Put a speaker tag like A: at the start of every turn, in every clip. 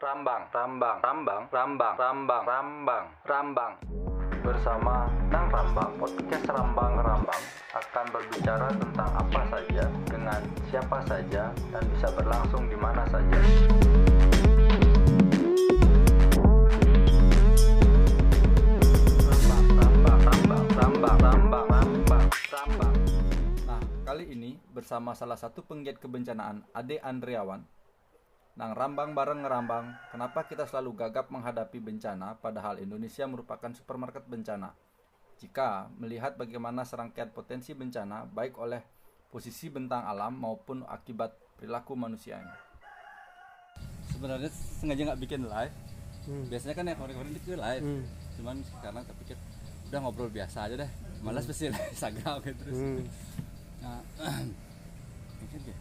A: Rambang, Rambang, Rambang, Rambang, Rambang, Rambang, Rambang. Bersama Nang Rambang, podcast Rambang Rambang akan berbicara tentang apa saja dengan siapa saja dan bisa berlangsung di mana saja. Rambang, Rambang, Rambang, Rambang, Rambang, Rambang, Rambang.
B: Nah, kali ini bersama salah satu penggiat kebencanaan, Ade Andriawan. Nang rambang bareng ngerambang, kenapa kita selalu gagap menghadapi bencana padahal Indonesia merupakan supermarket bencana? Jika melihat bagaimana serangkaian potensi bencana baik oleh posisi bentang alam maupun akibat perilaku manusianya. Sebenarnya sengaja nggak bikin live. Biasanya kan yang kemarin-kemarin itu live.
C: Hmm.
B: Cuman sekarang kepikir udah ngobrol biasa aja deh. Malas pasti Instagram gitu terus.
C: Hmm.
B: Nah, mungkin ya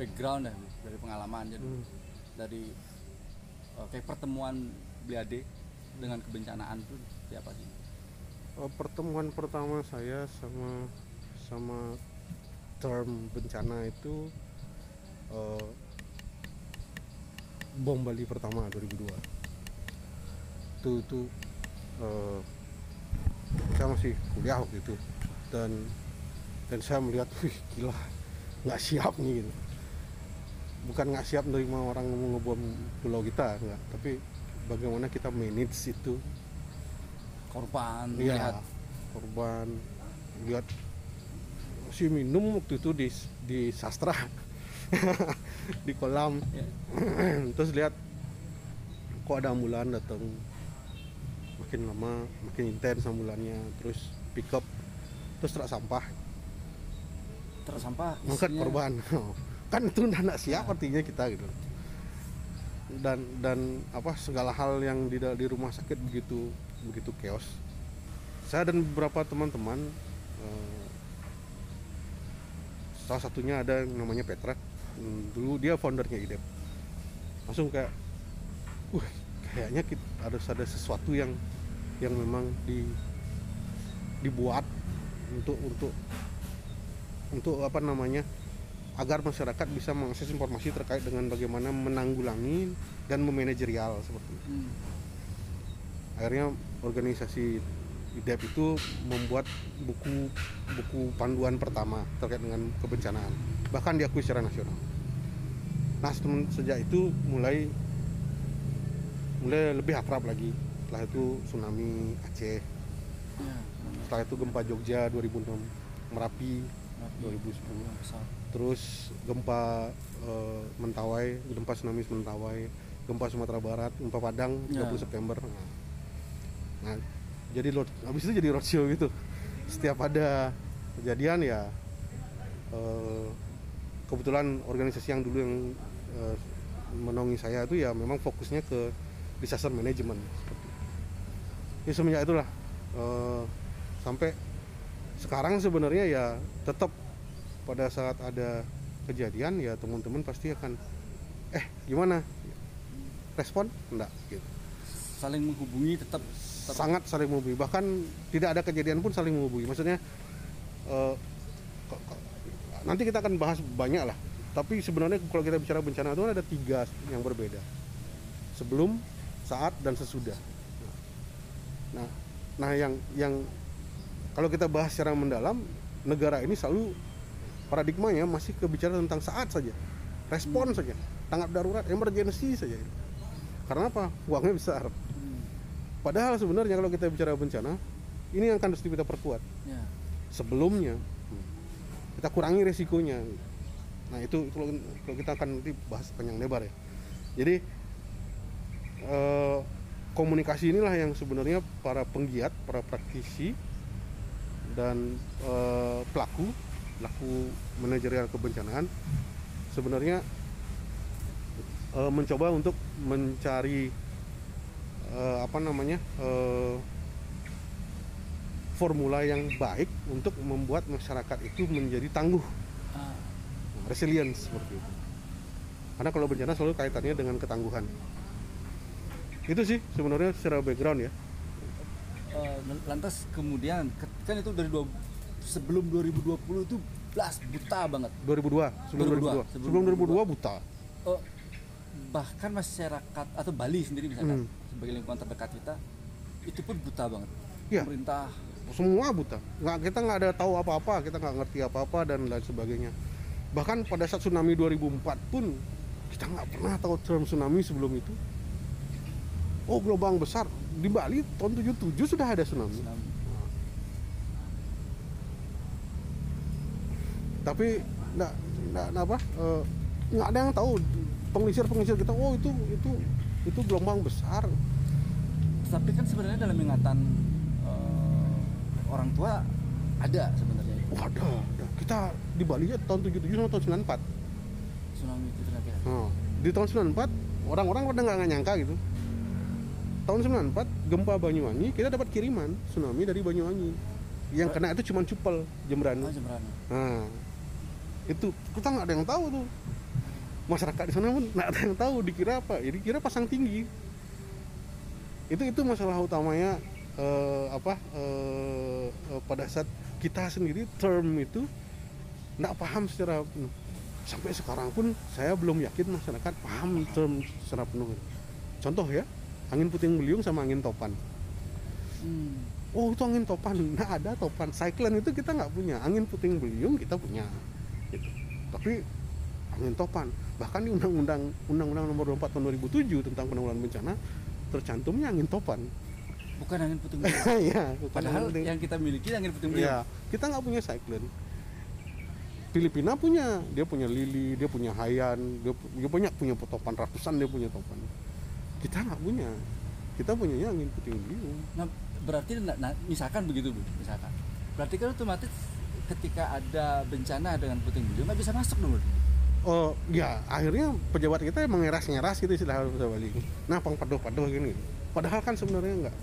B: background ya dari pengalaman jadi
C: Hmm.
B: dari oke pertemuan Bliade dengan kebencanaan itu siapa sih?
C: Oh, pertemuan pertama saya sama sama term bencana itu eh, bom Bali pertama 2002 itu itu eh, saya masih kuliah waktu itu dan dan saya melihat wih gila nggak siap nih gitu bukan nggak siap menerima orang mau ngebom pulau kita nggak. Tapi bagaimana kita manage itu?
B: Korban
C: Iya,
B: melihat.
C: korban. Lihat si minum waktu itu di di sastra di kolam.
B: Ya,
C: terus lihat kok ada ambulan datang. Makin lama makin intens ambulannya. Terus pick up. Terus truk sampah
B: tersampah
C: ngangkat
B: isinya-
C: korban kan itu nggak siap artinya kita gitu. Dan dan apa segala hal yang di di rumah sakit begitu begitu chaos. Saya dan beberapa teman-teman eh, salah satunya ada yang namanya Petra. Hmm, dulu dia foundernya IDEP. Langsung kayak wah kayaknya kita harus ada sesuatu yang yang memang di dibuat untuk untuk untuk apa namanya agar masyarakat bisa mengakses informasi terkait dengan bagaimana menanggulangi dan memanajerial seperti itu.
B: Hmm.
C: Akhirnya organisasi IDEP itu membuat buku buku panduan pertama terkait dengan kebencanaan, bahkan diakui secara nasional. Nah, sejak itu mulai mulai lebih akrab lagi. Setelah itu tsunami Aceh,
B: Ya,
C: setelah itu gempa Jogja 2006, Merapi
B: Merapi,
C: 2010. Terus gempa eh, Mentawai, gempa tsunami Mentawai, gempa Sumatera Barat, gempa Padang 30
B: Ya.
C: September. Nah, nah, jadi road, habis itu jadi roadshow gitu. Setiap ada kejadian ya eh, kebetulan organisasi yang dulu yang eh, menongi saya itu ya memang fokusnya ke disaster management. Ya semenjak itulah eh, sampai sekarang sebenarnya ya tetap pada saat ada kejadian ya teman-teman pasti akan eh gimana? Respon? Enggak gitu.
B: Saling menghubungi tetap tetap-
C: sangat saling menghubungi. Bahkan tidak ada kejadian pun saling menghubungi. Maksudnya eh, nanti kita akan bahas banyak lah. Tapi sebenarnya kalau kita bicara bencana itu ada tiga yang berbeda. Sebelum saat dan sesudah. Nah nah yang yang kalau kita bahas secara mendalam negara ini selalu paradigmanya masih kebicara tentang saat saja respon saja tanggap darurat emergency saja karena apa uangnya besar
B: Hmm.
C: Padahal sebenarnya kalau kita bicara bencana, ini yang akan harus kita perkuat.
B: Ya.
C: Sebelumnya kita kurangi resikonya. Nah itu kalau, kalau kita akan nanti bahas panjang lebar ya. Jadi eh, komunikasi inilah yang sebenarnya para penggiat, para praktisi dan eh, pelaku pelaku manajerial kebencanaan sebenarnya eh, mencoba untuk mencari eh, apa namanya eh, formula yang baik untuk membuat masyarakat itu menjadi tangguh.
B: Ah,
C: resilience seperti itu. Karena kalau bencana selalu kaitannya dengan ketangguhan. Itu sih sebenarnya secara background ya.
B: Lantas kemudian ke- kan itu dari dua, sebelum 2020 itu blas buta banget.
C: 2002 sebelum 2002
B: 2002,
C: sebelum 2002 buta.
B: Oh, bahkan masyarakat atau Bali sendiri misalkan
C: Hmm.
B: sebagai lingkungan terdekat kita itu pun buta banget.
C: Iya.
B: Pemerintah.
C: Semua buta. Nggak kita nggak ada tahu apa-apa kita nggak ngerti apa-apa dan lain sebagainya. Bahkan pada saat tsunami 2004 pun kita nggak pernah tahu term tsunami sebelum itu. Oh gelombang besar. Di Bali tahun 77 sudah ada tsunami.
B: Tsunami.
C: Tapi nggak nggak apa eh, nggak ada yang tahu pengelisir pengelisir kita oh itu itu itu gelombang besar
B: Tapi kan sebenarnya dalam ingatan eh, orang tua ada sebenarnya
C: oh ada, ada. kita di Bali ya tahun 77 sama tahun 94
B: tsunami itu ya.
C: Oh, di tahun 94 orang-orang pada nggak nyangka gitu. Tahun 94 gempa Banyuwangi kita dapat kiriman tsunami dari Banyuwangi. Yang kena itu cuma Cupel, Jembrana.
B: Oh.
C: Nah, itu kita nggak ada yang tahu tuh. Masyarakat di sana pun nggak ada yang tahu dikira apa. Ya dikira pasang tinggi. Itu itu masalah utamanya eh, apa eh, eh, pada saat kita sendiri term itu nggak paham secara penuh. Sampai sekarang pun saya belum yakin masyarakat paham term secara penuh. Contoh ya, angin puting beliung sama angin topan.
B: Hmm.
C: Oh itu angin topan, nah ada topan. Cyclone itu kita nggak punya, angin puting beliung kita punya. Gitu. Tapi angin topan, bahkan di undang-undang undang-undang nomor 24 tahun 2007 tentang penanggulangan bencana tercantumnya angin topan.
B: Bukan angin puting beliung.
C: Bukan
B: Padahal
C: angin
B: yang kita miliki angin puting beliung.
C: Iya, kita nggak punya cyclone. Filipina punya, dia punya lili, dia punya hayan, dia, dia banyak punya topan ratusan dia punya topan. Kita nggak punya, kita punyanya angin puting beliung.
B: Nah, berarti nah, misalkan begitu bu, misalkan. Berarti kan otomatis ketika ada bencana dengan puting beliung nggak bisa masuk. Bu?
C: Oh ya akhirnya pejabat kita emang ngeras-ngeras gitu istilah bahasa Bali. Nah pang padoh-padoh gini. Padahal kan sebenarnya enggak.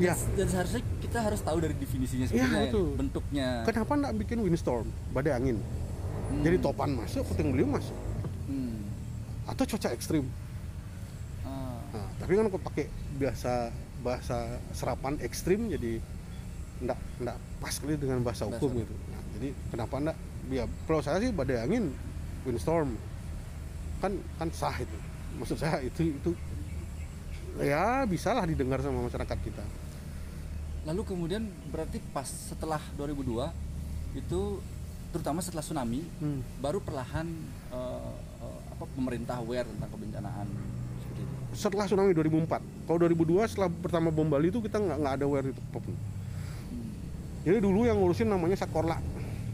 C: Ya
B: Dan seharusnya kita harus tahu dari definisinya
C: Iya,
B: sebenarnya,
C: betul.
B: bentuknya.
C: kenapa enggak bikin windstorm, badai angin.
B: Hmm.
C: Jadi topan masuk, puting beliung masuk.
B: Hmm.
C: Atau cuaca ekstrim.
B: Ah.
C: Nah, tapi kan kok pakai biasa bahasa serapan ekstrim jadi enggak enggak pas kali dengan bahasa
B: Bahasa.
C: hukum gitu. Nah, jadi kenapa enggak? Ya kalau saya sih badai angin, windstorm kan kan sah itu. Maksud saya itu itu ya bisalah didengar sama masyarakat kita.
B: Lalu kemudian berarti pas setelah 2002 itu terutama setelah tsunami
C: Hmm.
B: baru perlahan eh, eh, apa pemerintah aware tentang kebencanaan seperti itu.
C: Setelah tsunami 2004, kalau 2002 setelah pertama bom Bali itu kita nggak nggak ada aware itu apa
B: pun.
C: Jadi dulu yang ngurusin namanya Satkorla,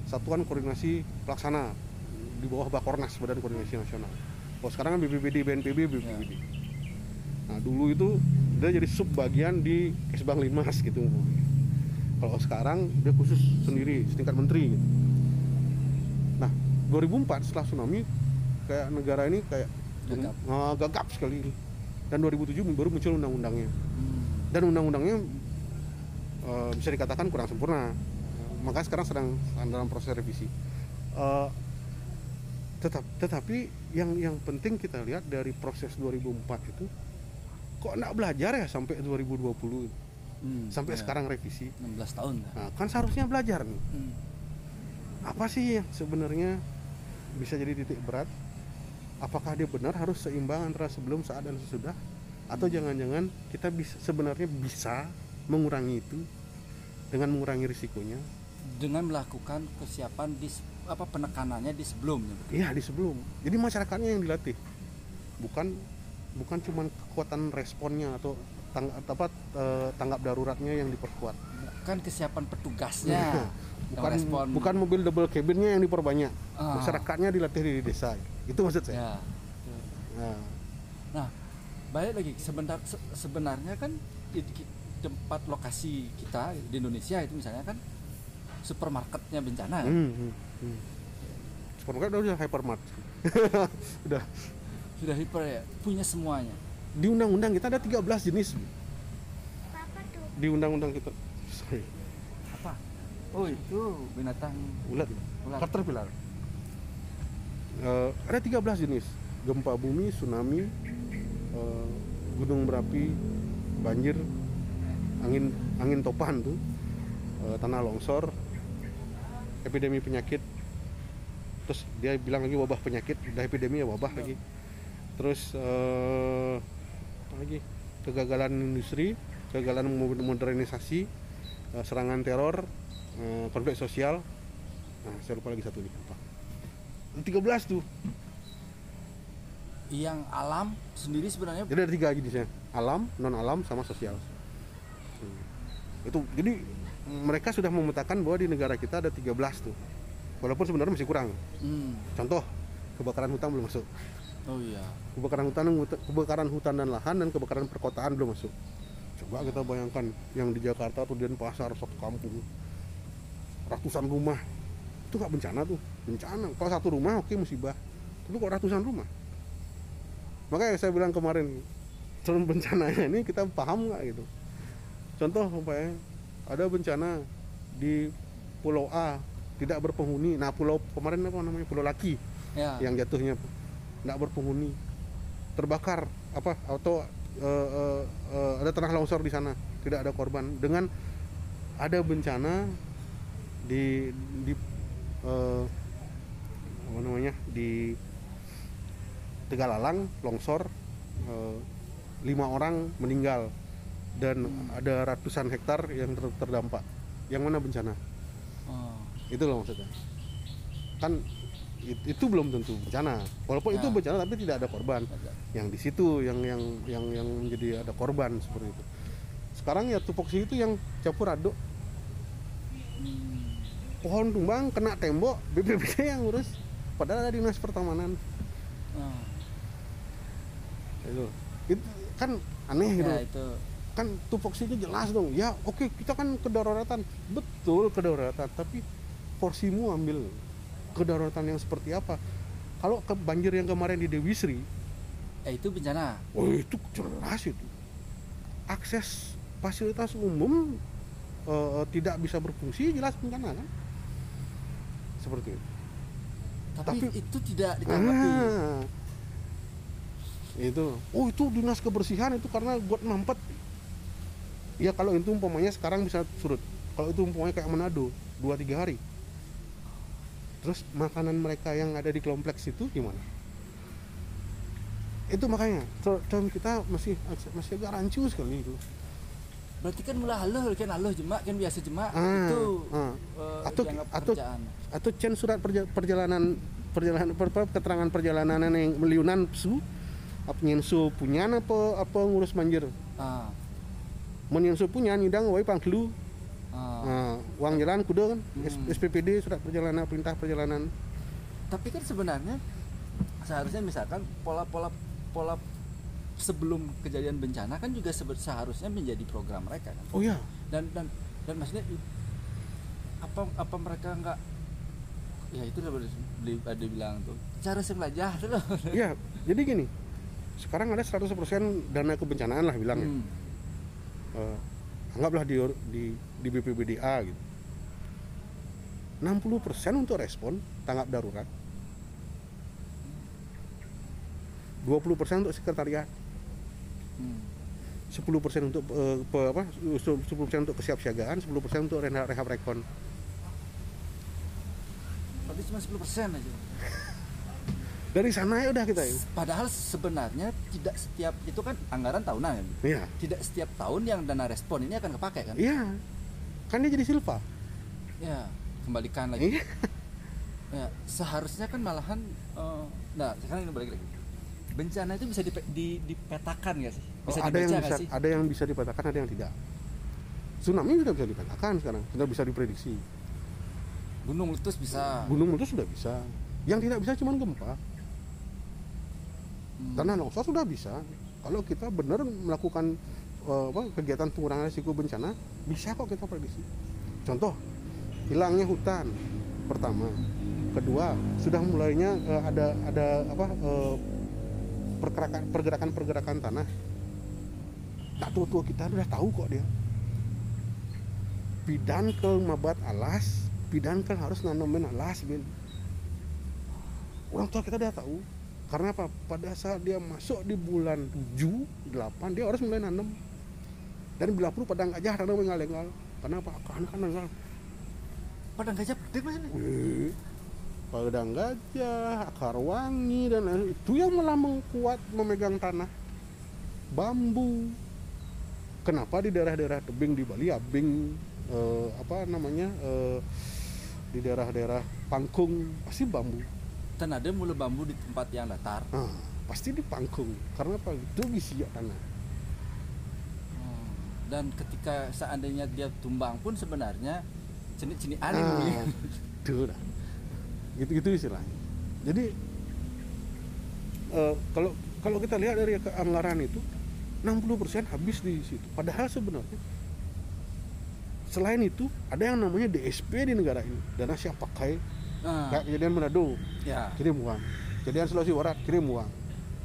C: Satuan Koordinasi Pelaksana di bawah Bakornas Badan Koordinasi Nasional. Kalau sekarang kan BPBD, BNPB, BPBD. Nah dulu itu dia jadi sub bagian di Kesbang Limas gitu. Kalau sekarang dia khusus sendiri setingkat menteri. Gitu. Nah 2004 setelah tsunami kayak negara ini kayak
B: Gagap.
C: Ah, gagap sekali. Dan 2007 baru muncul undang-undangnya
B: Hmm.
C: dan undang-undangnya eh, bisa dikatakan kurang sempurna. Makanya sekarang sedang dalam proses revisi. Eh, tetap tetapi yang yang penting kita lihat dari proses 2004 itu kok enggak belajar ya sampai 2020
B: Hmm,
C: sampai
B: ya.
C: sekarang revisi.
B: 16 tahun
C: nah, kan seharusnya belajar nih.
B: Hmm.
C: apa sih yang sebenarnya bisa jadi titik berat? Apakah dia benar harus seimbang antara sebelum saat dan sesudah? Atau jangan-jangan kita bisa sebenarnya bisa mengurangi itu dengan mengurangi risikonya
B: Dengan melakukan kesiapan di apa penekanannya di sebelumnya.
C: iya di sebelum jadi masyarakatnya yang dilatih bukan bukan cuman kekuatan responnya atau tang, apa eh, tanggap daruratnya yang diperkuat
B: Bukan kesiapan petugasnya.
C: bukan
B: respon.
C: bukan mobil double cabinnya yang diperbanyak
B: Ah.
C: masyarakatnya dilatih di desa itu maksud saya
B: Ya.
C: Nah,
B: Nah, balik lagi sebentar se- sebenarnya kan tempat lokasi kita di Indonesia itu misalnya kan supermarketnya bencana.
C: Hmm, hmm, hmm. Supermarket udah hypermart. udah
B: Sudah hiper ya, punya semuanya.
C: di undang-undang kita ada 13 jenis. Di undang-undang kita. Sorry,
B: Apa? Oh, itu binatang
C: ulat.
B: Ulat.
C: Caterpillar. Eh, ada 13 jenis. Gempa bumi, tsunami, eh, gunung berapi, banjir, angin angin topan tuh, eh, tanah longsor, epidemi penyakit. Terus dia bilang lagi wabah penyakit, udah epidemi ya wabah lagi. terus eh, apa lagi? Kegagalan industri kegagalan mo- modernisasi eh, serangan teror eh, konflik sosial. Nah saya lupa lagi satu nih apa? 13 tuh.
B: Yang alam sendiri sebenarnya
C: jadi ada tiga jenisnya alam non alam sama sosial. Itu jadi mereka sudah memetakan bahwa di negara kita ada 13 tuh. Walaupun sebenarnya masih kurang.
B: Hmm.
C: contoh kebakaran hutan belum masuk.
B: Oh iya.
C: Kebakaran hutan kebakaran hutan dan lahan dan kebakaran perkotaan belum masuk. Coba kita bayangkan yang di Jakarta tuh Denpasar satu kampung. Ratusan rumah. Itu nggak bencana tuh. Bencana. Kalau satu rumah oke musibah. Tapi kok ratusan rumah? Makanya saya bilang kemarin turun bencananya ini kita paham nggak? Gitu contoh apa ya ada bencana di Pulau A tidak berpenghuni. Nah pulau kemarin apa namanya Pulau Laki
B: ya.
C: yang jatuhnya tidak berpenghuni. Terbakar apa atau eh, eh, eh, ada tanah longsor di sana tidak ada korban. Dengan ada bencana di di eh, apa namanya di Tegalalang longsor eh, lima orang meninggal dan ada ratusan hektar yang ter- terdampak. Yang mana bencana?
B: Oh.
C: itu loh maksudnya. Kan it- itu belum tentu bencana. Walaupun itu
B: Ya.
C: bencana tapi tidak ada korban. Yang di situ yang yang yang yang menjadi ada korban seperti itu. Sekarang ya tupoksi itu yang campur aduk.
B: Hmm.
C: pohon tumbang kena tembok BPBD yang ngurus. Padahal ada dinas pertamanan.
B: Oh.
C: itu itu kan aneh gitu.
B: ya itu
C: kan tupoksinya jelas dong. Ya oke kita kan kedaruratan. Betul kedaruratan. Tapi porsimu ambil kedaruratan yang seperti apa? Kalau ke banjir yang kemarin di Dewi Sri
B: eh itu bencana.
C: oh itu jelas itu. Akses fasilitas umum eh, tidak bisa berfungsi jelas bencana kan? Seperti itu.
B: Tapi,
C: Tapi-
B: itu tidak ditanggapi.
C: Ah. itu. Oh itu dinas kebersihan itu karena got mampet ya kalau itu umpamanya sekarang bisa surut. Kalau itu umpamanya kayak Manado dua tiga hari. Terus makanan mereka yang ada di kompleks itu gimana? Itu makanya tahun kita masih masih agak rancu sekali itu.
B: Berarti kan mulai halo kan halo jemak kan biasa jemak
C: Ah,
B: itu
C: ah.
B: eh,
C: Atau- atau- atau cen surat perja- perjalanan perjalanan per- per- keterangan perjalanan yang meliunan su apa nyensu punya apa apa ngurus banjir?
B: Ah,
C: menyensu punya nyidang wae pangkelu
B: ah.
C: nah, uang jalan kuda kan
B: Hmm.
C: SPPD surat perjalanan perintah perjalanan
B: tapi kan sebenarnya seharusnya misalkan pola-pola pola sebelum kejadian bencana kan juga seharusnya menjadi program mereka kan
C: oh ya
B: dan dan dan maksudnya apa apa mereka nggak ya itu udah ada bilang tuh cara sengaja tuh loh
C: ya jadi gini sekarang ada 100% dana kebencanaan lah bilang ya.
B: Hmm.
C: Eh, anggaplah di di di BPBDA gitu 60% untuk respon tanggap darurat 20% untuk sekretariat
B: Hmm.
C: 10% untuk eh, pe- apa 10% untuk kesiapsiagaan 10% untuk rehab rehab rekon
B: Berarti cuma 10% aja.
C: dari sana ya udah kita ya
B: Padahal sebenarnya tidak setiap itu kan anggaran tahunan ya.
C: iya
B: Tidak setiap tahun yang dana respon ini akan kepakai kan?
C: iya kan dia jadi silva
B: Ya, kembalikan lagi.
C: iya
B: Ya, seharusnya kan malahan eh, nah, sekarang ini balik lagi. Bencana itu bisa dipe- di- dipetakan nggak sih? Bisa
C: Oh, ada yang bisa
B: sih?
C: ada yang bisa dipetakan ada yang tidak tsunami sudah bisa dipetakan sekarang sudah bisa diprediksi
B: Gunung letus bisa.
C: gunung meletus sudah bisa yang tidak bisa cuma gempa
B: Hmm.
C: tanah longsor sudah bisa. Kalau kita benar melakukan apa, kegiatan pengurangan risiko bencana bisa kok kita prediksi. Contoh hilangnya hutan pertama. Kedua sudah mulainya eh, ada ada apa eh, pergerakan pergerakan pergerakan tanah. Tak tua tua kita udah tahu kok dia. Bidan ke mabat alas bidan kan harus nanamin alas bin. Orang tua kita udah tahu karena apa pada saat dia masuk di bulan 7 8 dia harus mulai nanam dan bila perlu padang gajah tanam karena apa karena kan engal
B: Padang gajah gede mas ini.
C: Padang gajah, akar wangi dan lain- itu yang melambang kuat memegang tanah. Bambu. Kenapa di daerah-daerah tebing di Bali abing eh, apa namanya eh, di daerah-daerah Pangkung pasti bambu.
B: Dan ada mulu bambu di tempat yang datar.
C: Nah, pasti di Pangkung karena apa? Itu bisa tanah.
B: Hmm. Dan ketika seandainya dia tumbang pun sebenarnya jenis-jenis aneh
C: Ah,
B: nih.
C: itu dah. Gitu-gitu istilahnya. Jadi eh, kalau kalau kita lihat dari keanggaran itu 60% habis di situ. Padahal sebenarnya selain itu ada yang namanya DSP di negara ini. Dana siap pakai
B: Ah,
C: kayak kejadian Manado
B: ya.
C: kirim uang. Kejadian Sulawesi Barat kirim uang.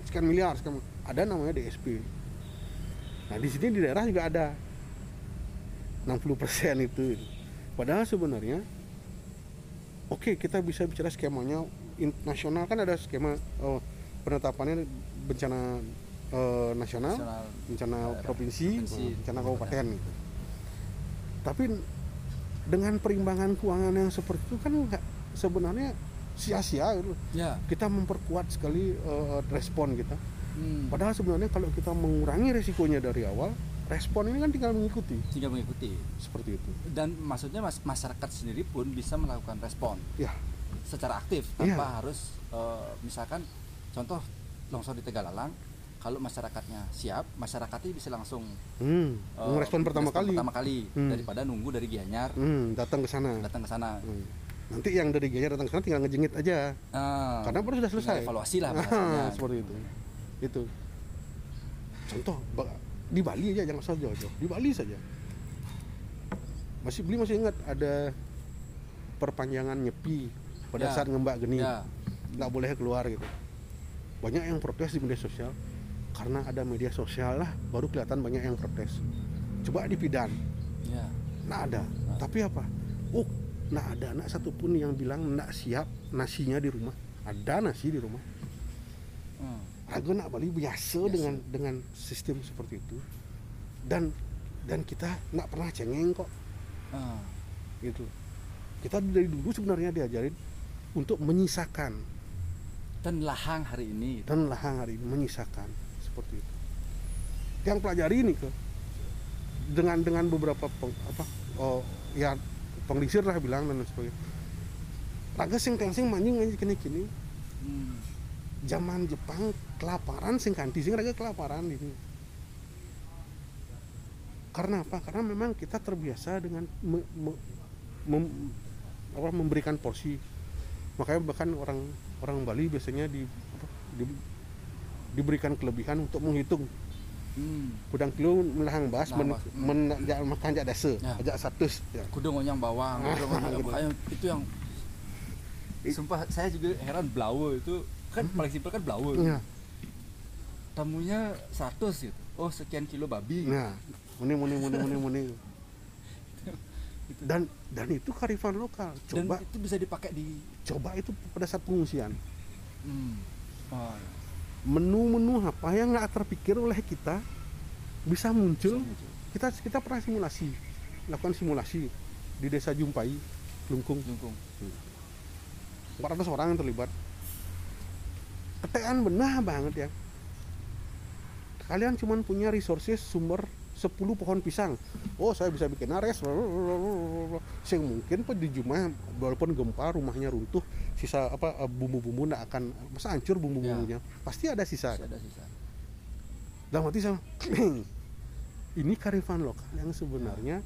C: Sekian miliar, sekian ada namanya DSP. Nah, di sini di daerah juga ada 60% itu. Padahal sebenarnya oke kita bisa bicara skemanya nasional kan ada skema oh, penetapannya bencana eh, nasional,
B: Nasional.
C: bencana
B: Daerah,
C: provinsi,
B: provinsi,
C: bencana kabupaten gitu. Tapi dengan perimbangan keuangan yang seperti itu kan nggak sebenarnya sia-sia gitu.
B: Ya.
C: Kita memperkuat sekali eh, respon kita.
B: Hmm.
C: Padahal sebenarnya kalau kita mengurangi resikonya dari awal, respon ini kan tinggal mengikuti
B: Tinggal mengikuti.
C: seperti itu.
B: Dan maksudnya mas- masyarakat sendiri pun bisa melakukan respon
C: Ya,
B: secara aktif tanpa harus eh, misalkan contoh longsor di Tegalalang kalau masyarakatnya siap masyarakatnya bisa langsung
C: hmm,
B: eh,
C: merespon pertama kali,
B: pertama kali
C: Hmm.
B: daripada nunggu dari Gianyar
C: hmm, datang ke sana.
B: datang ke sana
C: Hmm. Nanti yang dari Gianyar datang ke sana tinggal ngejengit aja,
B: Ah,
C: karena baru sudah selesai.
B: evaluasi lah
C: Ah, seperti itu. Itu. Contoh di Bali aja jangan usah jauh-jauh. Di Bali saja. Masih beli masih ingat ada perpanjangan nyepi pada
B: Ya.
C: saat ngembak geni.
B: ya
C: nggak boleh keluar gitu banyak yang protes di media sosial karena ada media sosial lah baru kelihatan banyak yang protes coba dipidan
B: ya
C: nah ada tapi apa oh nah ada anak satupun yang bilang nak siap nasinya di rumah. Ada nasi di rumah.
B: Hmm.
C: aku nak Bali biasa
B: Biasa.
C: dengan dengan sistem seperti itu. Dan dan kita nggak pernah cengeng kok.
B: Ah.
C: gitu. Kita dari dulu sebenarnya diajarin untuk menyisakan.
B: Dan lahang hari ini.
C: Dan lahang hari ini menyisakan. Seperti itu. Yang pelajari ini ke? Dengan dengan beberapa peng- apa oh ya penglisir lah bilang dan sebagainya. Raga sing tengsing manjing aja kini kini
B: Hmm.
C: zaman Jepang kelaparan sing kanti sing raga kelaparan ini. Karena apa? Karena memang kita terbiasa dengan me- me- mem- apa, memberikan porsi. Makanya bahkan orang orang Bali biasanya di, apa, di- diberikan kelebihan untuk menghitung
B: Hmm.
C: kudang kilo melahang bas men,
B: Nah, Bas.
C: men, jak makan jak dasa
B: Ya.
C: ajak satu ya.
B: kudu ngonyang bawang
C: gitu.
B: bawang itu yang sumpah saya juga heran belawo itu kan paling simpel kan belawo
C: Ya.
B: tamunya 100 gitu oh sekian kilo babi
C: Nah, muni muni muni muni muni.
B: Gitu.
C: Dan dan itu karifan lokal.
B: dan
C: Coba
B: itu bisa dipakai di
C: coba itu pada saat pengungsian.
B: hmm. oh,
C: Menu-menu apa yang nggak terpikir oleh kita bisa muncul. Kita kita pernah simulasi, lakukan simulasi di desa Jumpai, Lungkung.
B: Jungkung.
C: 400 orang yang terlibat. Ketean benar banget ya. Kalian cuman punya resources sumber 10 pohon pisang. Oh, saya bisa bikin ares. Sing mungkin pak di Jumah walaupun gempa rumahnya runtuh, sisa apa bumbu-bumbu nggak akan masa hancur bumbu-bumbunya. Pasti ada sisa.
B: Masih ada sisa
C: Dalam hati sama ini karifan lokal yang sebenarnya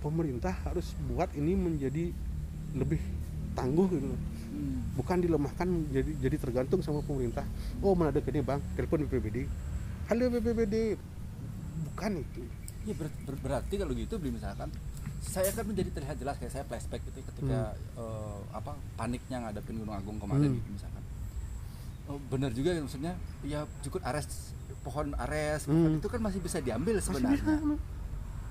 C: pemerintah harus buat ini menjadi lebih tangguh gitu loh
B: hmm.
C: bukan dilemahkan jadi jadi tergantung sama pemerintah oh mana ada gini bang telepon BPBD halo BPBD bukan itu
B: Ya ber- ber- berarti kalau gitu beli misalkan saya kan menjadi terlihat jelas kayak saya flashback gitu ketika eh, apa paniknya ngadepin Gunung Agung kemarin
C: Hmm.
B: gitu misalkan. Oh, benar juga ya, maksudnya ya cukup ares pohon ares
C: Hmm.
B: itu kan masih bisa diambil
C: Masih
B: sebenarnya.
C: bisa,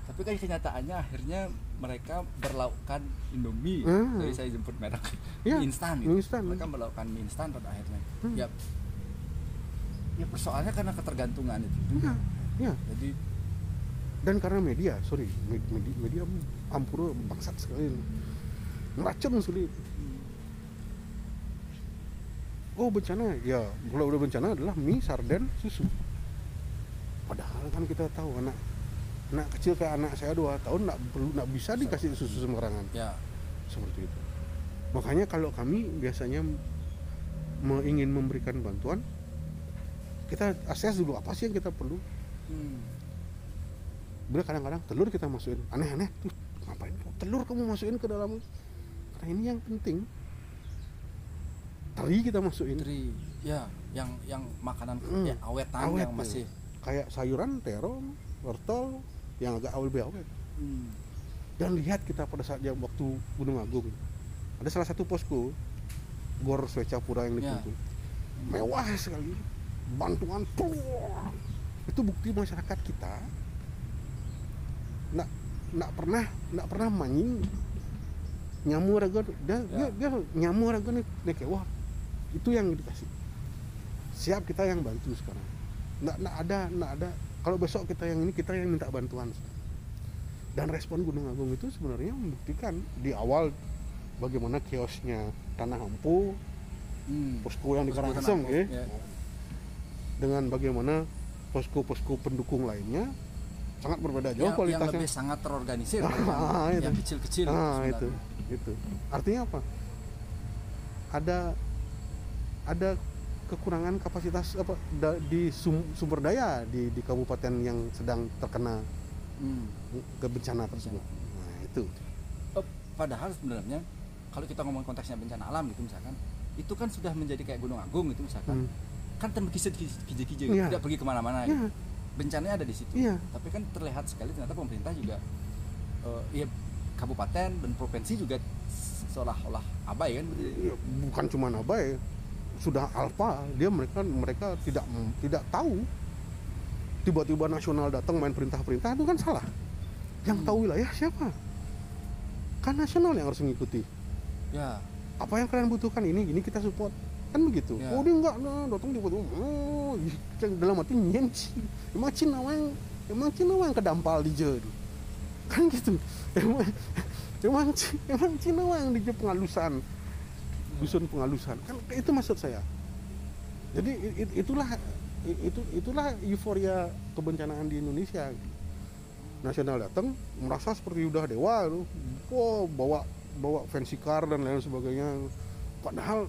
B: Tapi kan kenyataannya akhirnya mereka berlakukan Indomie.
C: Hmm.
B: Jadi saya jemput merek
C: Ya,
B: mie instan
C: mie
B: gitu.
C: instan.
B: Mereka melakukan mie instan pada akhirnya.
C: Hmm.
B: Ya ya persoalannya karena ketergantungan itu juga.
C: Ya
B: Jadi
C: dan karena media sorry med- media, media ampura bangsat sekali. Meracun sulit. Oh bencana. Ya kalau udah bencana adalah mie sarden susu. Padahal kan kita tahu anak anak kecil kayak anak saya dua tahun nggak perlu nggak bisa dikasih susu sembarangan.
B: Ya.
C: Seperti itu. Makanya kalau kami biasanya ingin memberikan bantuan kita akses dulu apa sih yang kita perlu. Bila kadang-kadang telur kita masukin. Aneh-aneh tuh ngapain telur kamu masukin ke dalam. Karena ini yang penting. Teri kita masukin.
B: Tri, ya yang yang makanan
C: Hmm,
B: ya awetan
C: awet
B: yang
C: ya.
B: masih
C: kayak sayuran terong wortel yang agak awal lebih awet.
B: Hmm.
C: dan lihat kita pada saat yang waktu Gunung Agung. Ada salah satu posko Gor Swecapura yang
B: Ya.
C: dikumpul mewah sekali. Bantuan tuh itu bukti masyarakat kita. Nak nak pernah nak pernah mancing nyamu raga dia, dia,
B: Ya.
C: dia nyamu raga nih wah itu yang dikasih. Siap kita yang bantu sekarang. Nak nak ada nak ada. Kalau besok kita yang ini kita yang minta bantuan. Dan respon Gunung Agung itu sebenarnya membuktikan di awal bagaimana kiosnya Tanah Ampu
B: Hmm.
C: posko yang di Karangasem
B: Tanah
C: ya
B: ya.
C: dengan bagaimana posko-posko pendukung lainnya sangat berbeda jauh
B: yang, yang
C: kualitasnya.
B: lebih sangat terorganisir
C: Ah,
B: yang,
C: itu.
B: yang kecil-kecil
C: ah itu itu. Artinya apa? Ada ada kekurangan kapasitas apa da- di sum- sumber daya di di kabupaten yang sedang terkena
B: Hmm.
C: kebencana tersebut. Nah itu.
B: Eh, padahal sebenarnya kalau kita ngomong konteksnya bencana alam gitu misalkan itu kan sudah menjadi kayak gunung agung gitu misalkan.
C: Hmm.
B: Kan terkikis kije-kije
C: Iya.
B: tidak pergi ke mana-mana
C: Iya.
B: gitu. bencananya ada di situ
C: Iya.
B: tapi kan terlihat sekali ternyata pemerintah juga eh, ya kabupaten dan provinsi juga seolah-olah abai kan
C: Ya, bukan cuma abai sudah alfa dia mereka mereka tidak tidak tahu tiba-tiba nasional datang main perintah-perintah itu kan salah yang
B: Hmm.
C: tahu wilayah siapa kan nasional yang harus mengikuti
B: ya
C: apa yang kalian butuhkan ini ini kita support kan begitu.
B: Ya.
C: oh dia enggak nah, datang tiba-tiba oh yang dalam hati nyenci emang Cina yang emang Cina yang kedampal di je kan gitu. Emang emang emang Cina yang di pengalusan. Dusun pengalusan. Kan itu maksud saya. Jadi i- i- itulah itu itulah euforia kebencanaan di Indonesia. Nasional datang merasa seperti udah dewa itu wow bawa bawa fancy car dan lain sebagainya. Padahal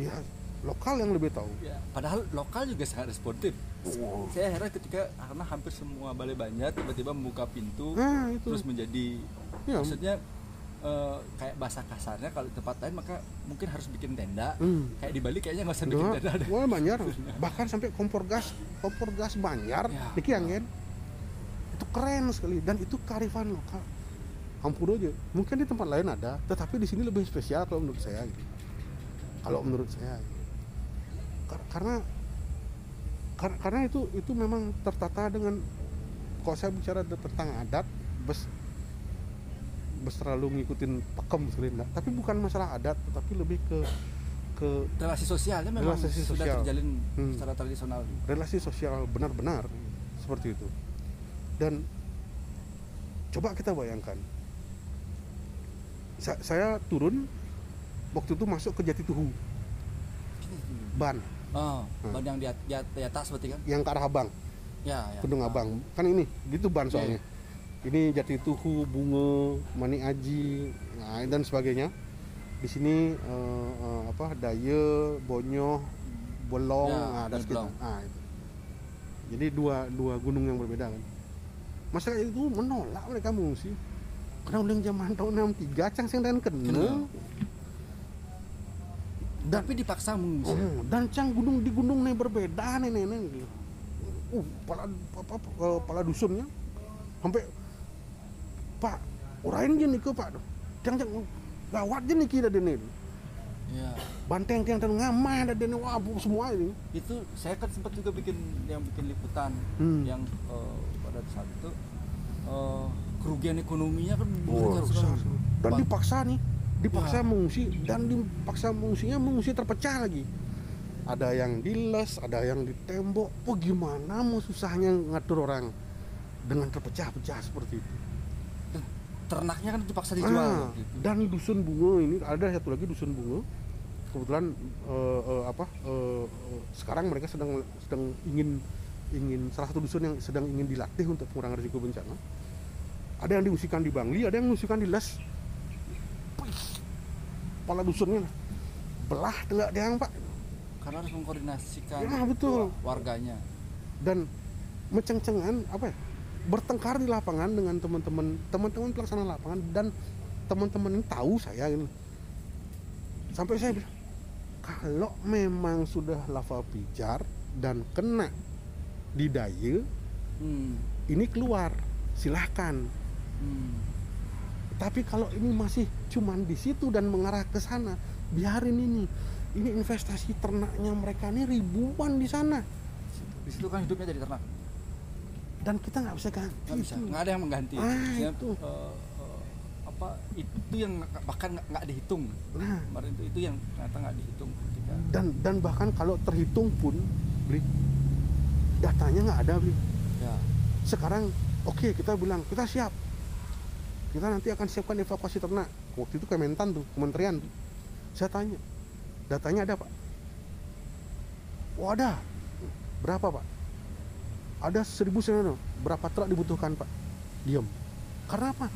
C: ya lokal yang lebih tahu
B: Ya, padahal lokal juga sangat responsif.
C: Wow.
B: Saya heran ketika karena hampir semua balai banyak tiba-tiba membuka pintu
C: nah itu
B: terus menjadi
C: ya
B: maksudnya eh, kayak bahasa kasarnya kalau tempat lain maka mungkin harus bikin tenda.
C: hmm.
B: Kayak di Bali kayaknya nggak usah bikin
C: Nah,
B: tenda
C: wah banyak bahkan sampai kompor gas kompor gas banjar
B: Ya.
C: di Kiangen itu keren sekali dan itu kearifan lokal Hampura aja mungkin di tempat lain ada tetapi di sini lebih spesial kalau menurut saya gitu. Kalau menurut saya Kar- karena kar- karena itu itu memang tertata dengan kalau saya bicara tentang adat bes bes terlalu ngikutin pakem sekali tapi bukan masalah adat tetapi lebih ke ke
B: Relasi sosialnya memang
C: Relasi
B: sudah
C: sosial.
B: terjalin
C: Hmm.
B: secara tradisional.
C: relasi sosial benar-benar seperti itu dan coba kita bayangkan Sa- saya turun waktu itu masuk ke Jatituhu ban
B: Oh,
C: Hmm.
B: ban yang di, at- di, at- di atas berarti kan?
C: yang ke arah Abang
B: Ya, ya. Ah.
C: Abang kan ini gitu ban
B: Iya,
C: soalnya ini Jatituhu Bunga Mani Aji nah, dan sebagainya di sini eh, eh, apa Daye Bonyoh Bolong
B: Ya,
C: nah, ada sekitar nah, itu. jadi dua dua gunung yang berbeda kan masyarakat itu menolak mereka mengungsi karena udah zaman tahun 63 cang sing dan
B: Kena.
C: kena
B: Tapi dipaksa mengungsi.
C: Oh, dan cang gunung di gunung nih berbeda nih nih nih. Uh, pala apa, pala dusunnya sampai Pak, urain je nih ke Pak. Cang cang gawat nih kita dene.
B: Ya.
C: Banteng yang dan ngamah ada dene wah semua ini.
B: Itu saya kan sempat juga bikin yang bikin liputan
C: Hmm.
B: yang eh, pada saat itu eh, kerugian ekonominya kan besar.
C: Dan
B: Pak,
C: dipaksa nih, dipaksa
B: Ya.
C: mengungsi dan dipaksa mengungsinya mengungsi terpecah lagi. Ada yang diles, ada yang ditembok. Oh gimana mau susahnya ngatur orang dengan terpecah-pecah seperti itu.
B: ternaknya kan dipaksa dijual
C: Ah,
B: gitu.
C: dan dusun bunga ini ada satu lagi dusun bunga kebetulan eh, eh, apa eh, sekarang mereka sedang sedang ingin ingin salah satu dusun yang sedang ingin dilatih untuk pengurangan risiko bencana ada yang diungsikan di Bangli ada yang diungsikan di Les kepala dusunnya belah telak dia pak
B: karena harus mengkoordinasikan
C: Ya, betul.
B: warganya
C: dan menceng-cengan apa ya bertengkar di lapangan dengan teman-teman teman-teman pelaksana lapangan dan teman-teman ini tahu saya ini sampai saya bilang kalau memang sudah lava pijar dan kena di daya
B: hmm.
C: ini keluar silahkan
B: Hmm.
C: tapi kalau ini masih cuman di situ dan mengarah ke sana. Biarin ini. Ini investasi ternaknya mereka ini ribuan di sana.
B: Di situ kan hidupnya jadi ternak.
C: Dan kita nggak bisa ganti
B: nggak bisa.
C: itu.
B: nggak ada yang mengganti.
C: Ah,
B: Maksudnya,
C: itu.
B: eh, eh, apa itu yang bahkan nggak- dihitung.
C: Nah.
B: Kemarin itu itu yang ternyata nggak dihitung ketika
C: dan dan bahkan kalau terhitung pun beli datanya nggak ada beli
B: ya.
C: Sekarang oke kita bilang kita siap kita nanti akan siapkan evakuasi ternak. Waktu itu Kementan tuh kementerian tuh. saya tanya datanya ada pak? Oh ada. Berapa pak? Ada seribu sembilan berapa truk dibutuhkan pak? Diam karena apa?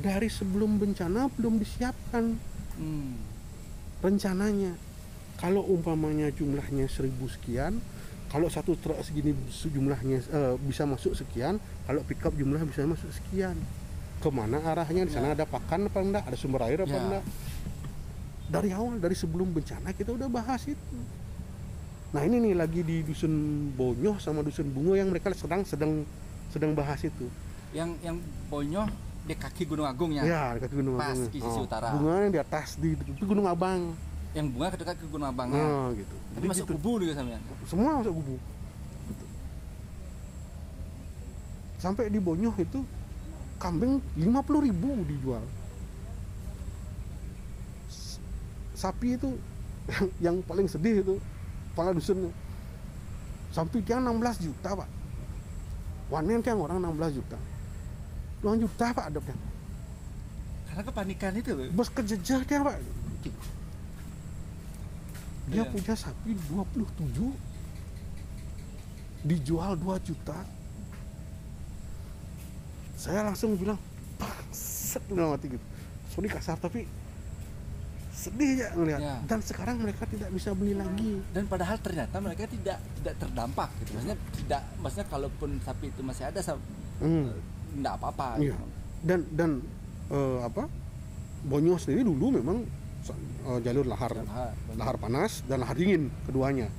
C: Dari sebelum bencana belum disiapkan.
B: Hmm.
C: rencananya kalau umpamanya jumlahnya seribu sekian kalau satu truk segini jumlahnya eh, bisa masuk sekian kalau pickup jumlah bisa masuk sekian ke mana arahnya? Di sana
B: Ya.
C: ada pakan apa enggak? Ada sumber air apa
B: Ya.
C: enggak? Dari awal dari sebelum bencana kita udah bahas itu. Nah ini nih lagi di dusun Bonyoh sama dusun Bungo yang mereka sedang sedang sedang bahas itu.
B: Yang yang bonyoh di kaki Gunung Agung ya,
C: ya di kaki Gunung
B: Pas
C: Agung.
B: di sisi utara.
C: bunga yang di atas di, di Gunung Abang.
B: Yang bunga ke dekat ke Gunung Abang
C: nah gitu.
B: Tapi
C: Jadi
B: masuk
C: gitu.
B: kubu juga sampean
C: semua masuk gubuk Gitu. sampai di Bonyoh itu kambing 50.000 ribu dijual. Sapi itu yang, yang paling sedih itu kepala dusun sapi tiang 16 juta pak. Wanen tiang orang 16 juta. 2 juta pak ada tiang.
B: Karena kepanikan itu loh
C: bos kejejah tiang pak. Dia
B: Iya.
C: punya sapi 27 dijual 2 juta saya langsung bilang set dalam hati gitu. Sorry kasar tapi sedih ya ngeliat
B: Ya.
C: dan sekarang mereka tidak bisa beli lagi.
B: Dan padahal ternyata mereka tidak tidak terdampak gitu. Maksudnya tidak maksudnya kalaupun sapi itu masih ada
C: Hmm.
B: tidak apa-apa gitu.
C: dan dan eh, apa Bonyo sendiri dulu memang eh, jalur lahar
B: banyak-
C: lahar panas dan lahar dingin keduanya.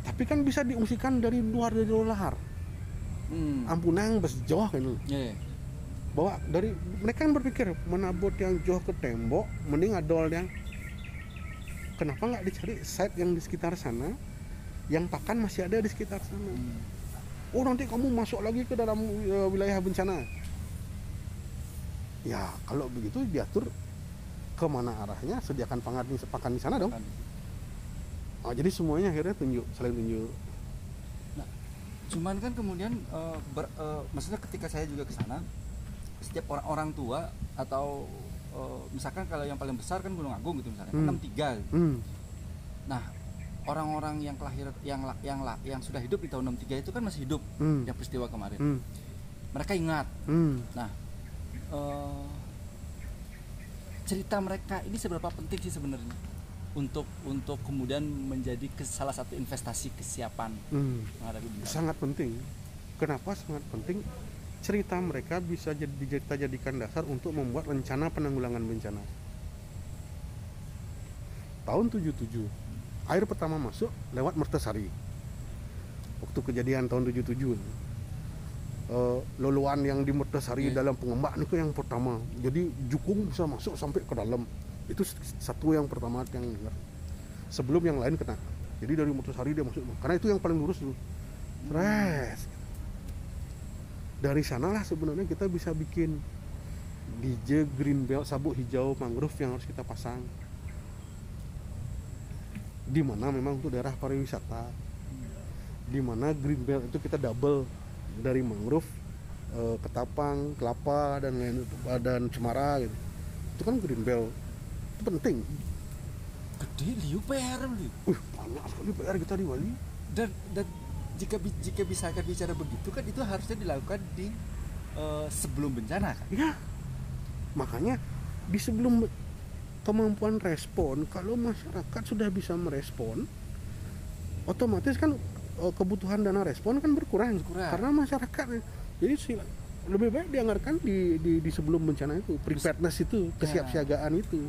C: Tapi kan bisa diungsikan dari luar dari luar lahar
B: hmm.
C: ampunang bes jauh kan
B: Iya.
C: bahwa dari mereka kan berpikir menabut yang jauh ke tembok mending adol yang kenapa nggak dicari site yang di sekitar sana yang pakan masih ada di sekitar sana
B: Hmm.
C: oh nanti kamu masuk lagi ke dalam eh, wilayah bencana ya kalau begitu diatur ke mana arahnya sediakan pangan di pakan di sana dong oh, jadi semuanya akhirnya tunjuk saling tunjuk
B: cuman kan kemudian eh, ber- eh, maksudnya ketika saya juga ke sana setiap orang orang tua atau eh, misalkan kalau yang paling besar kan Gunung Agung gitu misalnya
C: Hmm.
B: 63 gitu.
C: hmm.
B: nah orang-orang yang kelahiran yang yang yang sudah hidup di tahun 63 itu kan masih hidup
C: Hmm.
B: yang peristiwa kemarin
C: Hmm.
B: mereka ingat
C: Hmm.
B: nah eh, cerita mereka ini seberapa penting sih sebenarnya untuk untuk kemudian menjadi ke salah satu investasi kesiapan.
C: Hmm.
B: menghadapi bencana
C: sangat penting. Kenapa sangat penting? Cerita mereka bisa jadi kita jadikan dasar untuk membuat rencana penanggulangan bencana. Tahun 77 air pertama masuk lewat Mertesari. Waktu kejadian tahun 77 eh, loluan yang di Mertesari
B: Iya.
C: dalam pengembang itu yang pertama. Jadi jukung bisa masuk sampai ke dalam itu satu yang pertama yang sebelum yang lain kena jadi dari Mertesari dia masuk karena itu yang paling lurus dulu Stres. Dari sanalah sebenarnya kita bisa bikin DJ green belt sabuk hijau mangrove yang harus kita pasang. Di mana memang untuk daerah pariwisata. Di mana green belt itu kita double dari mangrove eh, ketapang, kelapa dan lain dan cemara gitu. Itu kan green belt itu penting.
B: Gede liu PR liu.
C: Wih, banyak sekali PR kita di Bali.
B: Dan dan jika jika bisa akan bicara begitu kan itu harusnya dilakukan di uh, sebelum bencana kan?
C: Ya makanya di sebelum kemampuan respon kalau masyarakat sudah bisa merespon otomatis kan eh, kebutuhan dana respon kan berkurang,
B: berkurang.
C: karena masyarakat jadi lebih baik dianggarkan di, di di sebelum bencana itu preparedness itu iya. kesiapsiagaan itu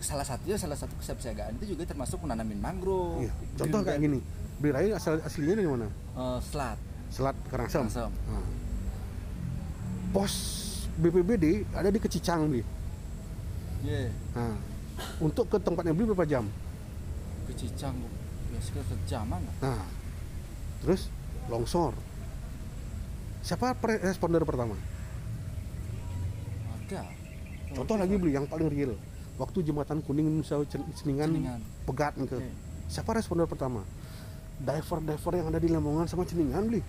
B: salah satunya salah satu kesiapsiagaan itu juga termasuk menanamin mangrove.
C: Iya. Contoh kayak gini, belirai asal aslinya dari mana?
B: Uh, selat.
C: Selat Karangasem.
B: Karangasem.
C: Hmm. Ah. Pos BPBD ada di Kecicang nih. Yeah.
B: Iya.
C: Nah, untuk ke tempatnya beli berapa jam?
B: Kecicang biasanya sejaman.
C: Nah, terus longsor. Siapa responder pertama?
B: ada
C: Contoh lagi beli yang paling real waktu jembatan kuning misal ceningan,
B: ceningan.
C: pegat gitu. ke
B: Okay.
C: Siapa responder pertama? Diver diver yang ada di Lamongan sama ceningan beli.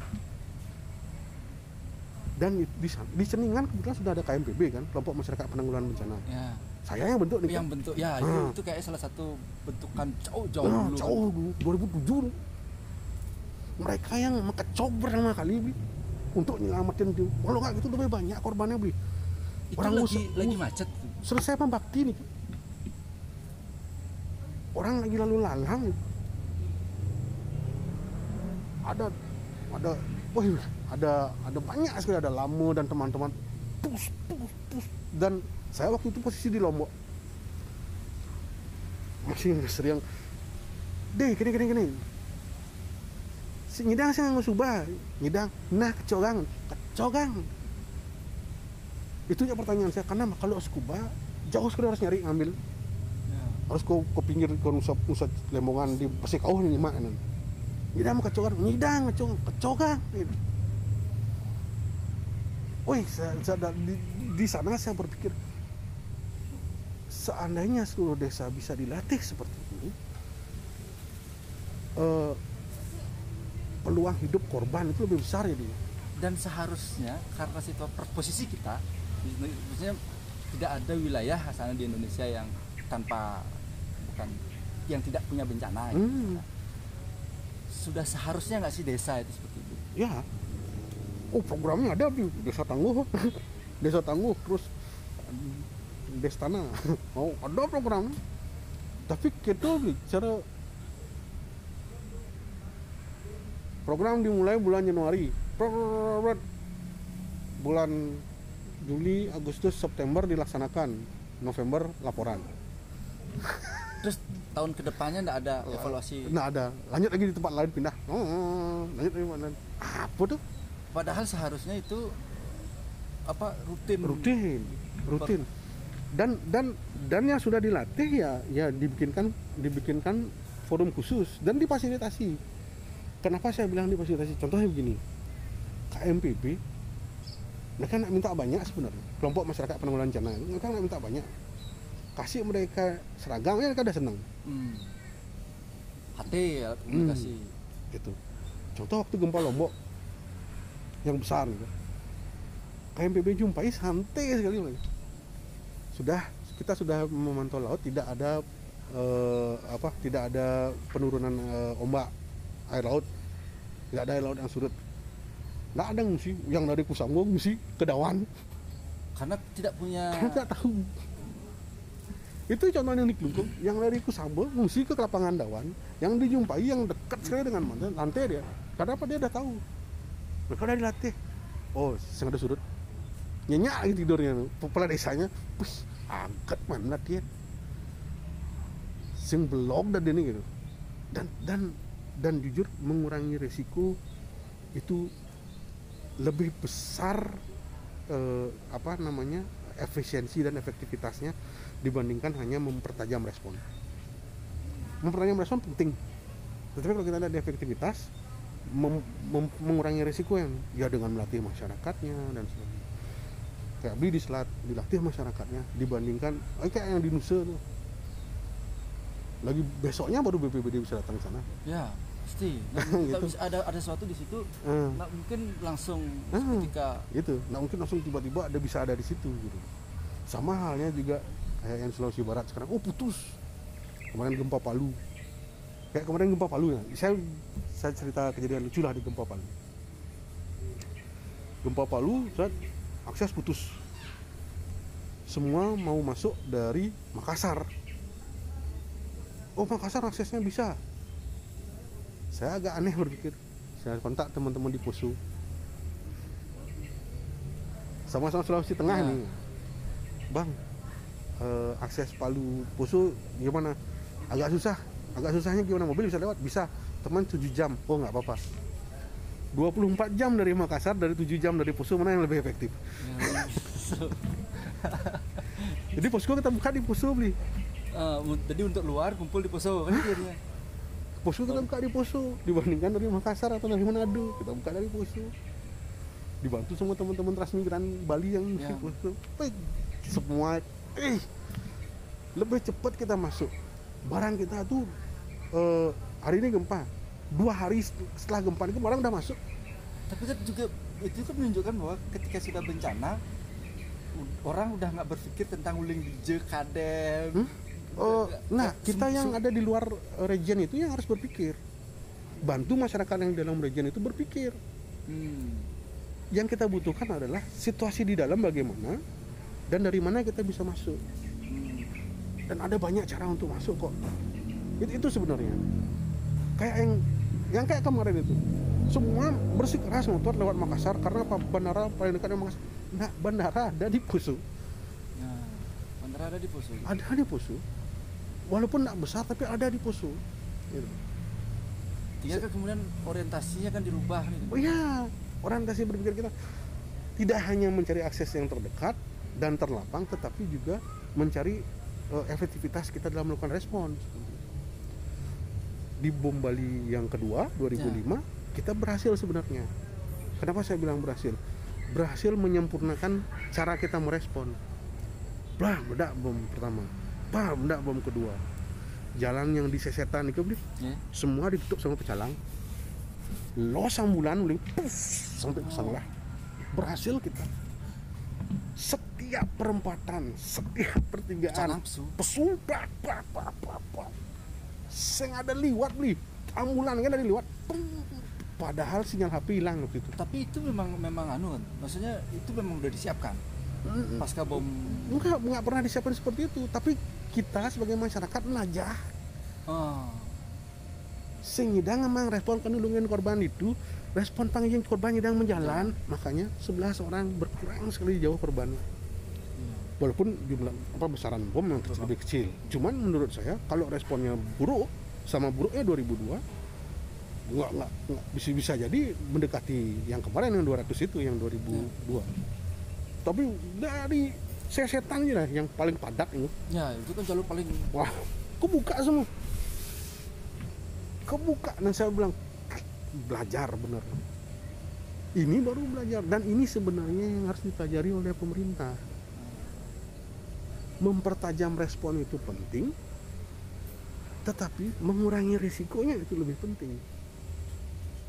C: Dan di, di, ceningan kebetulan sudah ada KMPB kan, kelompok masyarakat penanggulangan bencana.
B: Yeah.
C: Saya yang bentuk nih.
B: Yang
C: kan?
B: bentuk ya,
C: hmm.
B: itu kayak salah satu bentukan jauh jauh
C: nah,
B: dulu.
C: Jauh dulu 2007. Mereka yang mengecok pertama kali beli untuk nyelamatin dia. Kalau nggak gitu lebih banyak korbannya beli.
B: Itu
C: Orang
B: lagi, lagi macet.
C: Selesai pembakti nih orang lagi lalu lalang. Ada ada wah ada ada banyak sekali ada Lamu dan teman-teman. Pus pus pus. Dan saya waktu itu posisi di lombok. Masih sering. Deh kini-kini, kini si nyidang sih nggak subah nyidang nah kecogang kecogang. Itu ya pertanyaan saya. Karena kalau scuba jauh sekali harus nyari ngambil harus ko ke pinggir ko usap usap lemongan di pasik oh ni mak nan ida mo kacokan nidang kacong kacoka Woi, saya, di, di sana saya berpikir seandainya seluruh desa bisa dilatih seperti ini, eh, peluang hidup korban itu lebih besar ya.
B: Dan seharusnya karena situasi posisi kita, maksudnya tidak ada wilayah sana di Indonesia yang tanpa kan yang tidak punya bencana gitu.
C: hmm. gitu.
B: Sudah seharusnya nggak sih desa itu seperti itu?
C: Ya. Oh programnya ada di desa tangguh. Desa tangguh terus destana oh ada program. Tapi kita bicara program dimulai bulan Januari. Bulan Juli, Agustus, September dilaksanakan November laporan
B: Terus tahun ke depannya nggak ada evaluasi.
C: nah ada. Lanjut lagi di tempat lain pindah. Oh, lanjut lagi tempat lain. Apa tuh?
B: Padahal seharusnya itu apa rutin.
C: rutin. Rutin. Dan dan dan yang sudah dilatih ya ya dibikinkan dibikinkan forum khusus dan difasilitasi. Kenapa saya bilang difasilitasi? Contohnya begini. KMPB mereka nak minta banyak sebenarnya. Kelompok masyarakat penanggulangan bencana mereka nak minta banyak kasih mereka seragam ya mereka udah senang
B: Hmm. HT ya komunikasi.
C: gitu. Contoh waktu gempa lombok yang besar gitu. KMPB jumpai santai sekali mereka sudah kita sudah memantau laut tidak ada eh, apa tidak ada penurunan eh, ombak air laut. Tidak ada air laut yang surut. Nggak ada ngungsi. Yang dari Kusanggo ngungsi ke Dawan
B: Karena tidak punya
C: karena nggak tahu itu contoh yang di Kelungkung yang dari Kusangbo ngungsi ke lapangan Dawan yang dijumpai yang dekat sekali dengan mantan lantai dia. Karena apa? Dia udah tahu. Mereka udah dilatih. Oh yang ada surut nyenyak lagi tidurnya kepala desanya. Wih, angkat mana dia sing belok dan ini gitu. Dan dan dan jujur mengurangi resiko itu lebih besar eh, apa namanya efisiensi dan efektivitasnya dibandingkan hanya mempertajam respon. Mempertajam respon penting. Tetapi kalau kita lihat di efektivitas mem- mem- mengurangi resiko yang ya dengan melatih masyarakatnya dan sebagainya. Kayak beli di selat dilatih masyarakatnya dibandingkan eh, kayak yang di Nusa tuh. Lagi besoknya baru BPBD bisa datang ke sana.
B: Ya pasti. Nggak-
C: Gitu.
B: bisa ada ada sesuatu di situ
C: Eh,
B: nggak mungkin langsung
C: Hmm.
B: ketika
C: itu nah mungkin langsung tiba-tiba ada bisa ada di situ gitu. Sama halnya juga kayak yang Sulawesi Barat sekarang oh putus. Kemarin gempa Palu. Kayak kemarin gempa Palu ya. Saya saya cerita kejadian lucu lah di gempa Palu. Gempa Palu saat akses putus. Semua mau masuk dari Makassar. Oh Makassar aksesnya bisa. Saya agak aneh berpikir. Saya kontak teman-teman di Poso. Sama-sama Sulawesi Tengah
B: Ya.
C: nih. Bang eh, akses Palu Poso gimana? Agak susah. Agak susahnya gimana? Mobil bisa lewat? Bisa. Teman 7 jam. Oh nggak apa-apa. 24 jam dari Makassar dari 7 jam dari Poso mana yang lebih efektif?
B: Ya,
C: jadi posko kita buka di Poso beli.
B: Un- jadi untuk luar kumpul di Poso kan jadinya.
C: Poso kita buka di Poso dibandingkan dari Makassar atau dari Manado kita buka dari Poso dibantu semua teman-teman transmigran Bali yang di
B: Ya.
C: Poso Eh, semua eh lebih cepat kita masuk barang kita tuh eh, hari ini gempa dua hari setelah gempa itu barang udah masuk
B: Tapi kan juga itu kan menunjukkan bahwa ketika sudah bencana orang udah nggak berpikir tentang uling DJ kadem.
C: Hmm? Oh,
B: Nggak-
C: nah kita yang ada di luar region itu yang harus berpikir bantu masyarakat yang di dalam region itu berpikir
B: Hmm.
C: yang kita butuhkan adalah situasi di dalam bagaimana dan dari mana kita bisa masuk? Dan ada banyak cara untuk masuk kok. Itu, itu sebenarnya. Kayak yang yang kayak kemarin itu. Semua bersikeras motor lewat Makassar karena apa? Bandara paling dekat Makassar. Nah bandara ada di Poso.
B: Nah, bandara ada di Poso.
C: ada di Poso. Walaupun tidak besar tapi ada di Poso. Gitu.
B: Tinggal kan kemudian orientasinya kan dirubah gitu.
C: oh iya orientasi berpikir kita tidak hanya mencari akses yang terdekat dan terlapang tetapi juga mencari eh, efektivitas kita dalam melakukan respon. Di bom Bali yang kedua 2005 kita berhasil sebenarnya. Kenapa saya bilang berhasil? Berhasil menyempurnakan cara kita merespon. Bah meledak bom pertama. Bah meledak bom kedua. Jalan yang di sesetan itu beli
B: Ya.
C: semua ditutup sama pecalang. Los ambulan boleh puff, sampai ke sana berhasil kita setiap perempatan setiap pertigaan.
B: Pecalang pesu.
C: pesu pak pak pak pak pak sing ada liwat beli ambulan kan ada liwat. Pum. padahal sinyal HP hilang waktu itu.
B: Tapi itu memang memang anu kan. Maksudnya itu memang udah disiapkan. Pasca bom.
C: enggak enggak pernah disiapkan seperti itu. Tapi kita sebagai masyarakat najah.
B: Oh.
C: sehingga memang respon penulungan korban itu respon panggilan korban yang menjalan. Makanya 11 orang berkurang sekali jauh korbannya walaupun jumlah apa besaran bom yang kecil, lebih kecil. Cuman menurut saya kalau responnya buruk sama buruknya 2002 nggak nggak nggak bisa bisa jadi mendekati yang kemarin yang 200 itu yang 2002 tapi dari sesetan aja lah yang paling padat itu
B: Ya, itu kan jalur paling
C: wah kebuka semua. Kebuka dan saya bilang belajar bener. Ini baru belajar dan ini sebenarnya yang harus dipelajari oleh pemerintah mempertajam respon itu penting tetapi mengurangi risikonya itu lebih penting.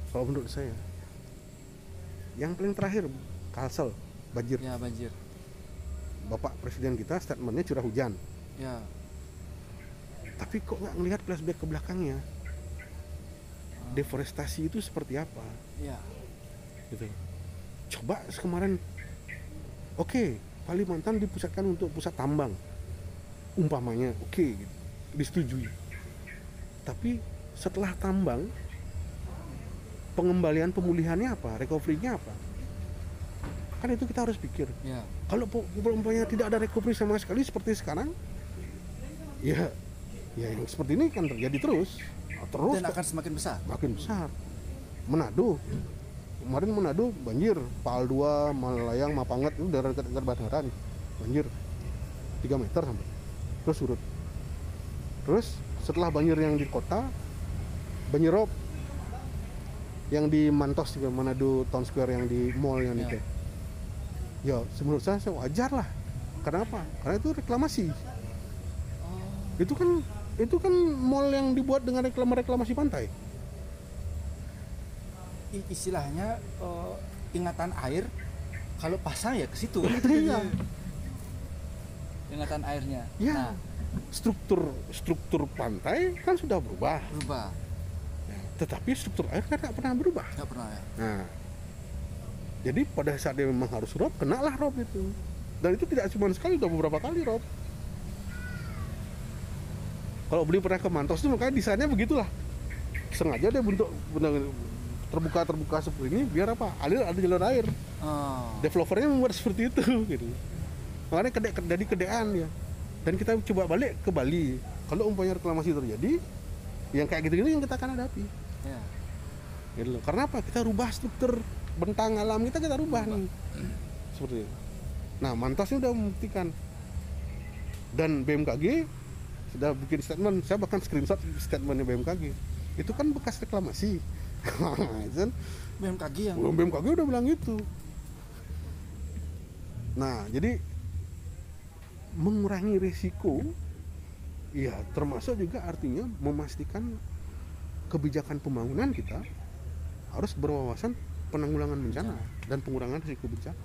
C: Kalau menurut saya. Yang paling terakhir kalsel banjir.
B: Ya banjir.
C: bapak presiden kita statementnya curah hujan.
B: Ya.
C: tapi kok nggak ngelihat flashback ke belakangnya? Deforestasi itu seperti apa?
B: Ya.
C: gitu. Coba kemarin oke Kalimantan dipusatkan untuk pusat tambang. Umpamanya oke gitu, disetujui. Tapi setelah tambang pengembalian pemulihannya apa? Recovery-nya apa? Kan itu kita harus pikir.
B: Ya.
C: kalau umpamanya tidak ada recovery sama sekali seperti sekarang ya ya yang seperti ini kan terjadi terus. Terus
B: Dan akan semakin besar.
C: makin besar. Manado kemarin Manado banjir. Pal 2 Malayang Mapanget itu daerah dekat dekat bandara nih banjir. 3 meter sampai. Terus surut. Terus setelah banjir yang di kota banjir rob. Yang di Mantos juga Manado Town Square yang di mall yang
B: Ya.
C: itu. Ya menurut saya saya wajar lah. Karena apa? Karena itu reklamasi.
B: Oh.
C: itu kan itu kan mall yang dibuat dengan reklamasi reklamasi pantai
B: istilahnya eh, ingatan air kalau pasang ya ke situ.
C: Iya.
B: ingatan airnya.
C: Iya.
B: nah
C: struktur struktur pantai kan sudah berubah.
B: Berubah.
C: Ya, tetapi struktur air kan tidak pernah berubah.
B: Nggak pernah ya.
C: Nah jadi pada saat dia memang harus rob kenalah rob itu. Dan itu tidak cuma sekali udah beberapa kali rob. Kalau beli pernah ke Mantos itu makanya desainnya begitulah. Sengaja dia bentuk benar terbuka terbuka seperti ini biar apa? Alir ada jalur air.
B: Oh.
C: developernya membuat seperti itu gitu. Makanya kedek jadi kedean ya. Dan kita coba balik ke Bali. Kalau umpamanya reklamasi terjadi yang kayak gitu-gitu yang kita akan hadapi.
B: Ya.
C: Gitu loh. karena apa? Kita rubah struktur bentang alam kita kita rubah nih. Seperti itu. Nah mantasnya udah membuktikan. Dan BMKG sudah bikin statement. Saya bahkan screenshot statementnya BMKG itu kan bekas reklamasi
B: BMKG yang
C: Belum BMKG udah bilang gitu. Nah, jadi mengurangi risiko ya termasuk juga artinya memastikan kebijakan pembangunan kita harus berwawasan penanggulangan bencana dan pengurangan risiko bencana.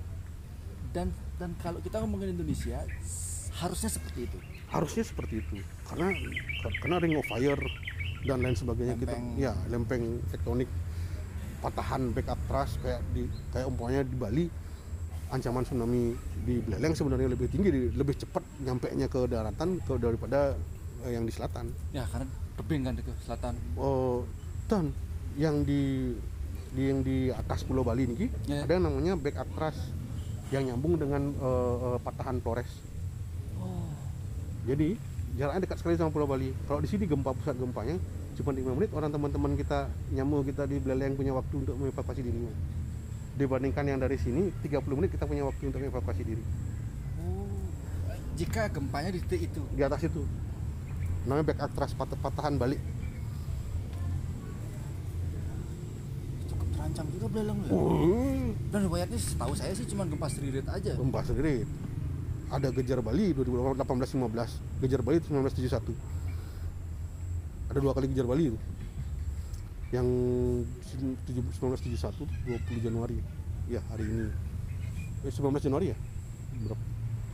B: dan dan kalau kita ngomongin Indonesia harusnya seperti itu
C: Harusnya seperti itu. Karena karena ring of fire dan lain sebagainya kita
B: Lempeng.
C: ya lempeng tektonik patahan backup trust kayak di kayak umpamanya di Bali ancaman tsunami di Beleleng sebenarnya lebih tinggi lebih cepat nyampe nya ke daratan ke daripada eh, yang di selatan.
B: Ya karena tebing kan itu selatan.
C: Oh dan yang di di yang di atas Pulau Bali ini
B: Ya.
C: ada yang namanya backup trust yang nyambung dengan eh, eh, patahan Flores.
B: Oh.
C: Jadi jaraknya dekat sekali sama Pulau Bali. Kalau di sini gempa pusat gempanya cuma 5 menit, orang teman-teman kita nyamu kita di Beleleng punya waktu untuk mengevakuasi dirinya. Dibandingkan yang dari sini 30 menit kita punya waktu untuk mengevakuasi diri.
B: oh jika gempanya di titik itu
C: Di atas itu namanya back atras pat- patahan balik.
B: cukup terancam juga Beleleng ya
C: Uh,
B: dan riwayatnya setahu saya sih cuma gempa Stririt aja
C: gempa sendiri. Ada Gejar Bali 2018-15, Gejar Bali 1971. Ada dua kali Gejar Bali itu. Yang 1971 20 Januari. Ya, hari ini. Eh, 19 Januari ya? Berapa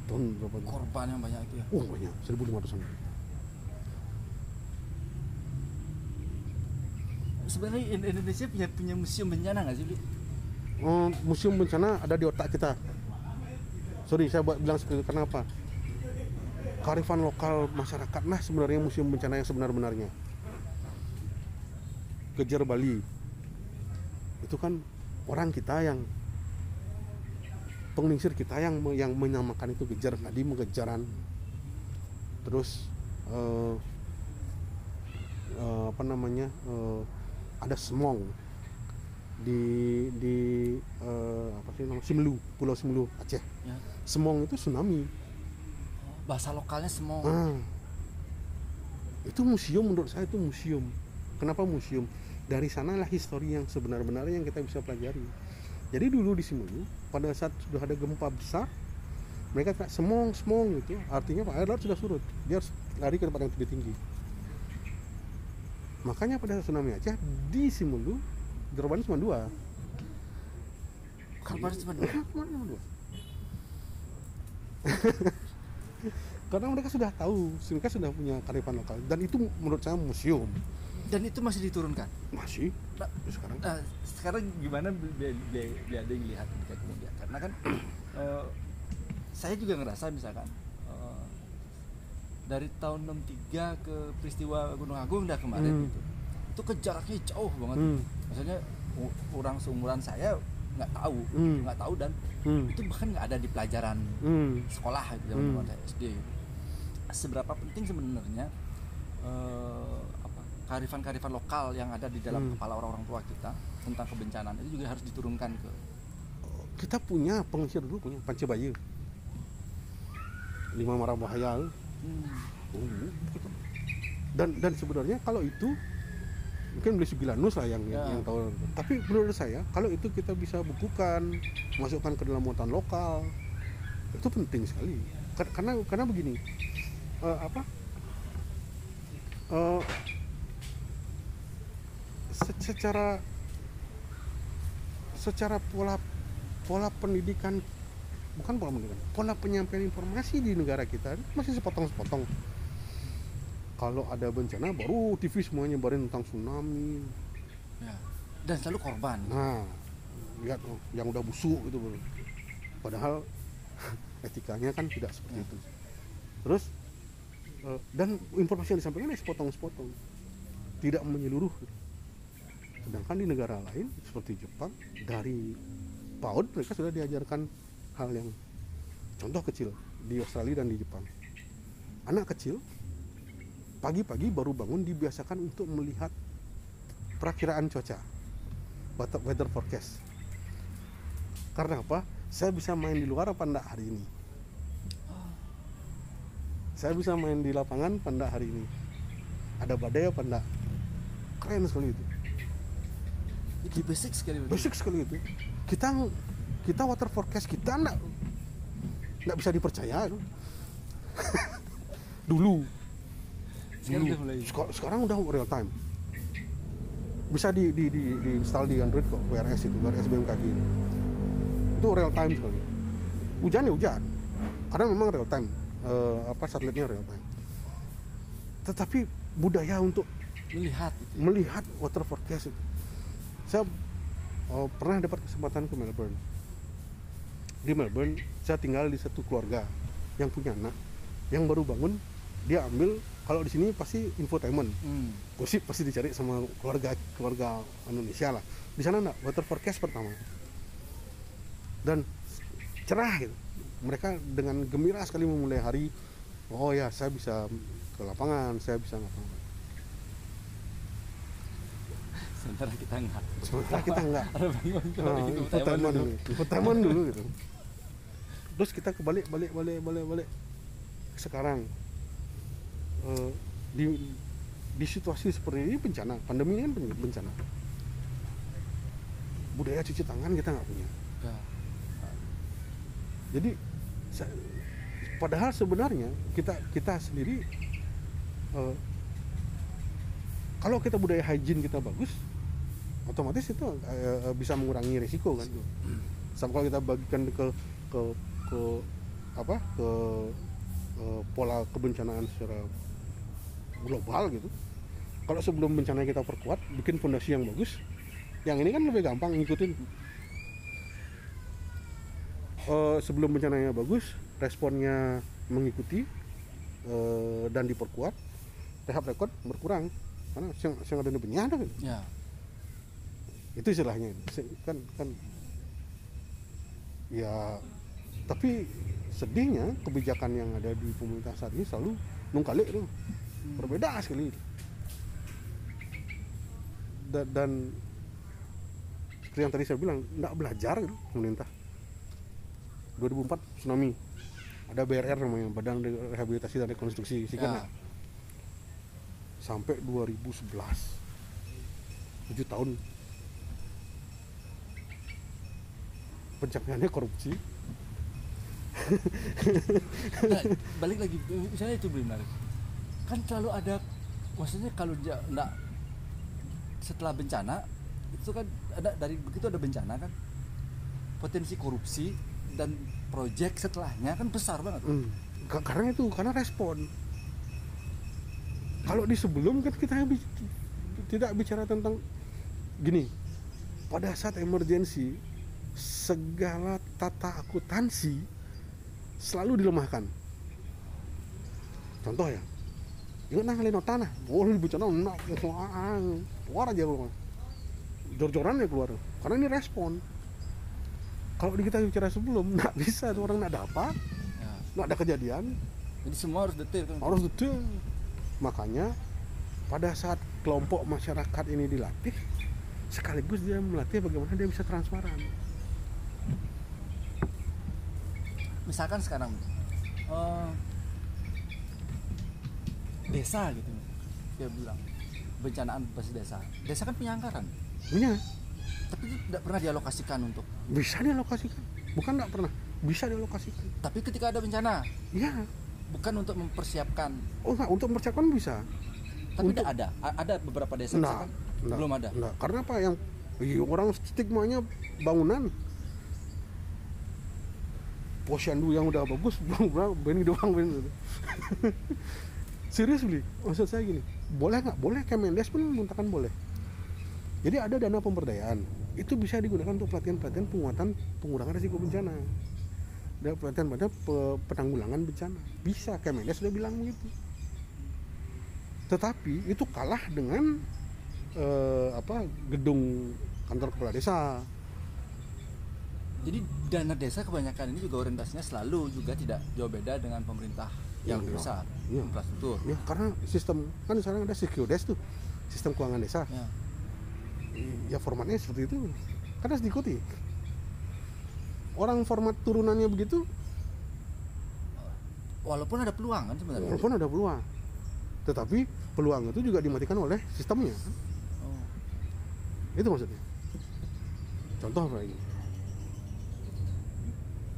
C: tahun berapa?
B: korban yang banyak itu ya
C: Oh, banyak, 1500-an.
B: sebenarnya In- Indonesia punya punya museum bencana nggak sih Bi?
C: Oh, museum bencana ada di otak kita. Sorry, saya buat bilang seperti. Kenapa? Kearifan lokal masyarakat nah sebenarnya museum bencana yang sebenar-benarnya. Kejar Bali. Itu kan orang kita yang penglingsir kita yang yang menyamakan itu kejar tadi mengejaran. Terus eh, eh, apa namanya? eh, ada semong di di eh, apa sih namanya? Simelu Pulau Simelu Aceh.
B: Ya.
C: Semong itu tsunami.
B: Bahasa lokalnya semua
C: ah. itu museum menurut saya itu museum. Kenapa museum? Dari sanalah histori yang sebenar-benarnya yang kita bisa pelajari. Jadi dulu di Simelu pada saat sudah ada gempa besar mereka kayak semong semong gitu. Artinya pak air laut sudah surut. Dia harus lari ke tempat yang lebih tinggi. Makanya pada saat tsunami Aceh di Simelu korban cuma dua
B: korban cuma dua.
C: Cuma dua. karena mereka sudah tahu mereka sudah punya kearifan lokal dan itu menurut saya museum
B: dan itu masih diturunkan
C: masih
B: Nah,
C: sekarang
B: Nah, sekarang gimana bi- bi- bi- biar ada yang lihat ketika kemudian karena kan eh, saya juga ngerasa misalkan eh, dari tahun 63 ke peristiwa Gunung Agung dah kemarin
C: Hmm.
B: gitu itu ke jaraknya jauh banget
C: Hmm.
B: Maksudnya orang seumuran saya nggak tahu
C: Hmm.
B: nggak tahu dan
C: hmm.
B: itu bahkan nggak ada di pelajaran
C: Hmm.
B: sekolah gitu
C: Hmm.
B: zaman saya SD gitu. seberapa penting sebenarnya eh, apa kearifan-kearifan lokal yang ada di dalam
C: Hmm.
B: kepala orang-orang tua kita tentang kebencanaan itu juga harus diturunkan ke
C: kita punya pengusir dulu punya Pancebaya lima marah bahaya
B: hmm.
C: dan dan sebenarnya kalau itu mungkin beli Sugilanus lah yang
B: Ya.
C: yang tahu. Tapi menurut saya kalau itu kita bisa bukukan masukkan ke dalam muatan lokal itu penting sekali. Kar- karena karena begini eh, apa se- secara secara pola pola pendidikan bukan pola pendidikan pola penyampaian informasi di negara kita masih sepotong-sepotong kalau ada bencana baru TV semuanya nyebarin tentang tsunami.
B: Ya. dan selalu korban.
C: Nah lihat oh, yang udah busuk gitu baru padahal etikanya kan tidak seperti itu. Terus eh, dan informasi yang disampaikan ya sepotong-sepotong. Tidak menyeluruh sedangkan di negara lain seperti Jepang dari PAUD mereka sudah diajarkan hal yang contoh kecil di Australia dan di Jepang. Anak kecil pagi-pagi baru bangun dibiasakan untuk melihat perakiraan cuaca. Weather- weather forecast. Karena apa? Saya bisa main di luar apa enggak hari ini? Saya bisa main di lapangan apa enggak hari ini? Ada badai apa enggak? Keren sekali itu.
B: Itu basic sekali
C: basic sekali itu. Kita kita water forecast kita enggak enggak bisa dipercaya dulu
B: sekarang
C: dulu.
B: udah mulai.
C: Seka- sekarang udah real time. Bisa di, di, di, di install di Android kok WRS itu WRS BMKG ini. itu real time sekali. Hujan ya hujan. Karena memang real time. Eh, apa satelitnya real time. Tetapi budaya untuk
B: melihat gitu.
C: melihat water forecast itu. Saya oh, pernah dapat kesempatan ke Melbourne. Di Melbourne saya tinggal di satu keluarga yang punya anak yang baru bangun dia ambil kalau di sini pasti infotainment.
B: Hmm.
C: gosip pasti dicari sama keluarga keluarga Indonesia lah. Di sana enggak water forecast pertama. Dan cerah gitu. Mereka dengan gembira sekali memulai hari oh ya saya bisa ke lapangan saya bisa ngapa
B: sementara kita enggak.
C: Sementara kita enggak.
B: Ada bangun
C: Nah, infotainment dulu infotainment dulu gitu. Terus kita kebalik balik balik balik balik. Sekarang di di situasi seperti ini bencana. Pandemi ini kan bencana. Budaya cuci tangan kita nggak punya.
B: Ya.
C: jadi padahal sebenarnya kita kita sendiri eh, kalau kita budaya hygiene kita bagus otomatis itu eh, bisa mengurangi risiko kan. Sama kalau kita bagikan ke ke ke apa ke eh, pola kebencanaan secara global gitu. Kalau sebelum bencana kita perkuat bikin fondasi yang bagus yang ini kan lebih gampang ngikutin. Eh, sebelum bencananya bagus responnya mengikuti eh, dan diperkuat rehab rekod berkurang. Karena yang yang ada benyah ada kan
B: ya.
C: Itu istilahnya. Kan kan. Ya tapi sedihnya kebijakan yang ada di pemerintah saat ini selalu nungkalik tuh berbeda sekali. Da- dan seperti yang tadi saya bilang nggak belajar gitu pemerintah. 2004 tsunami. Ada BRR namanya Badan Rehabilitasi dan Rekonstruksi Sikan
B: Ya.
C: sampai 2011 7 tahun. Pencapaiannya korupsi.
B: Nah, balik lagi. Misalnya itu belum menarik kan selalu ada maksudnya kalau dia enggak setelah bencana itu kan ada dari begitu ada bencana kan. Potensi korupsi dan proyek setelahnya kan besar banget.
C: Hmm, ka- karena itu karena respon. Kalau di sebelum kan kita bi- tidak bicara tentang gini pada saat emergensi segala tata akuntansi selalu dilemahkan. Contoh ya ingat nang leno tanah oh ini bencana nak keluar aja keluar jor-joran ya keluar. Karena ini respon. Kalau di kita bicara sebelum nggak bisa tuh orang nggak ada apa
B: ya.
C: nggak ada kejadian.
B: Jadi semua harus detail kan?
C: Harus detail makanya pada saat kelompok masyarakat ini dilatih sekaligus dia melatih bagaimana dia bisa transparan.
B: Misalkan sekarang eh, desa gitu. Dia bilang bencanaan pasti desa. Desa kan punya anggaran.
C: Punya.
B: Tapi itu tidak pernah dialokasikan untuk
C: bisa dialokasikan. Bukan nggak pernah. Bisa dialokasikan.
B: Tapi ketika ada bencana?
C: Ya
B: bukan untuk mempersiapkan.
C: Oh nggak untuk mempersiapkan bisa.
B: Tapi
C: Untuk-
B: tidak ada. A- ada beberapa desa
C: Nggak,
B: misalkan?
C: nggak,
B: belum ada?
C: nggak. karena apa? Yang Ih, orang stigmanya bangunan. Posyandu yang udah bagus bang bang beni doang beni serius beli maksud saya gini boleh nggak? Boleh Kemendes pun mengatakan boleh. Jadi ada dana pemberdayaan itu bisa digunakan untuk pelatihan-pelatihan penguatan pengurangan risiko bencana. Dan pelatihan-pelatihan pe- penanggulangan bencana. Bisa Kemendes sudah bilang begitu. Tetapi itu kalah dengan eh, apa gedung kantor kepala desa.
B: Jadi dana desa kebanyakan ini juga orientasinya selalu juga tidak jauh beda dengan pemerintah yang
C: Iya.
B: besar,
C: Iya.
B: infrastruktur.
C: ya karena sistem kan sekarang ada Securides tuh sistem keuangan desa
B: Ya.
C: ya formatnya seperti itu kan harus diikuti orang format turunannya begitu
B: Walaupun ada peluang kan sebenarnya.
C: walaupun ada peluang tetapi peluang itu juga dimatikan oleh sistemnya kan?
B: Oh.
C: itu maksudnya contoh apa ini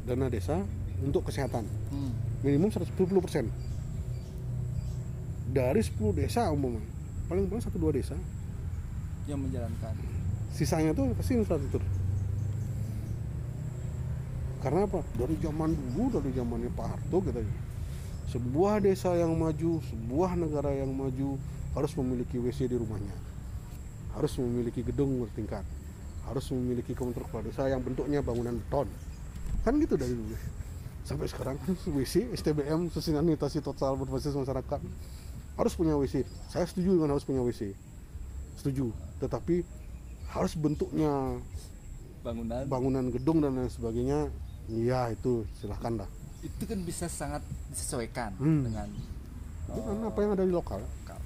C: dana desa untuk kesehatan
B: Hmm.
C: Minimum 110 persen. Dari 10 desa umumnya. Paling paling satu dua desa.
B: Yang menjalankan.
C: sisanya tuh pasti infrastruktur. Karena apa? Dari zaman dulu dari zamannya Pak Harto kita sebuah desa yang maju sebuah negara yang maju harus memiliki WC di rumahnya. Harus memiliki gedung bertingkat. Harus memiliki komputer kepala desa yang bentuknya bangunan beton. Kan gitu dari dulu sampai sekarang WC STBM sanitasi total berbasis masyarakat harus punya WC. Saya setuju dengan harus punya WC. Setuju. Tetapi harus bentuknya
B: Bangunan.
C: bangunan gedung dan lain sebagainya ya itu silahkan lah.
B: Itu kan bisa sangat disesuaikan
C: Hmm.
B: dengan
C: itu kan apa yang ada di lokal.
B: lokal.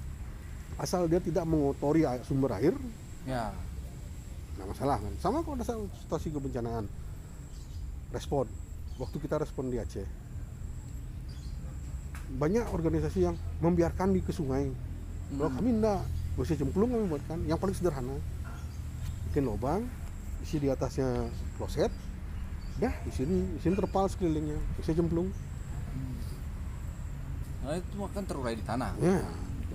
C: asal dia tidak mengotori sumber air.
B: Ya.
C: nggak masalah kan? Sama kalau ada situasi kebencanaan. Respon waktu kita respon di Aceh. Banyak organisasi yang membiarkan di ke sungai. Kalau
B: Hmm.
C: kami enggak. WC cemplung kami buatkan. Yang paling sederhana. Bikin lubang isi di atasnya kloset. Dah di sini. Di sini terpal sekelilingnya. WC cemplung.
B: Nah, itu kan terurai di tanah.
C: ya.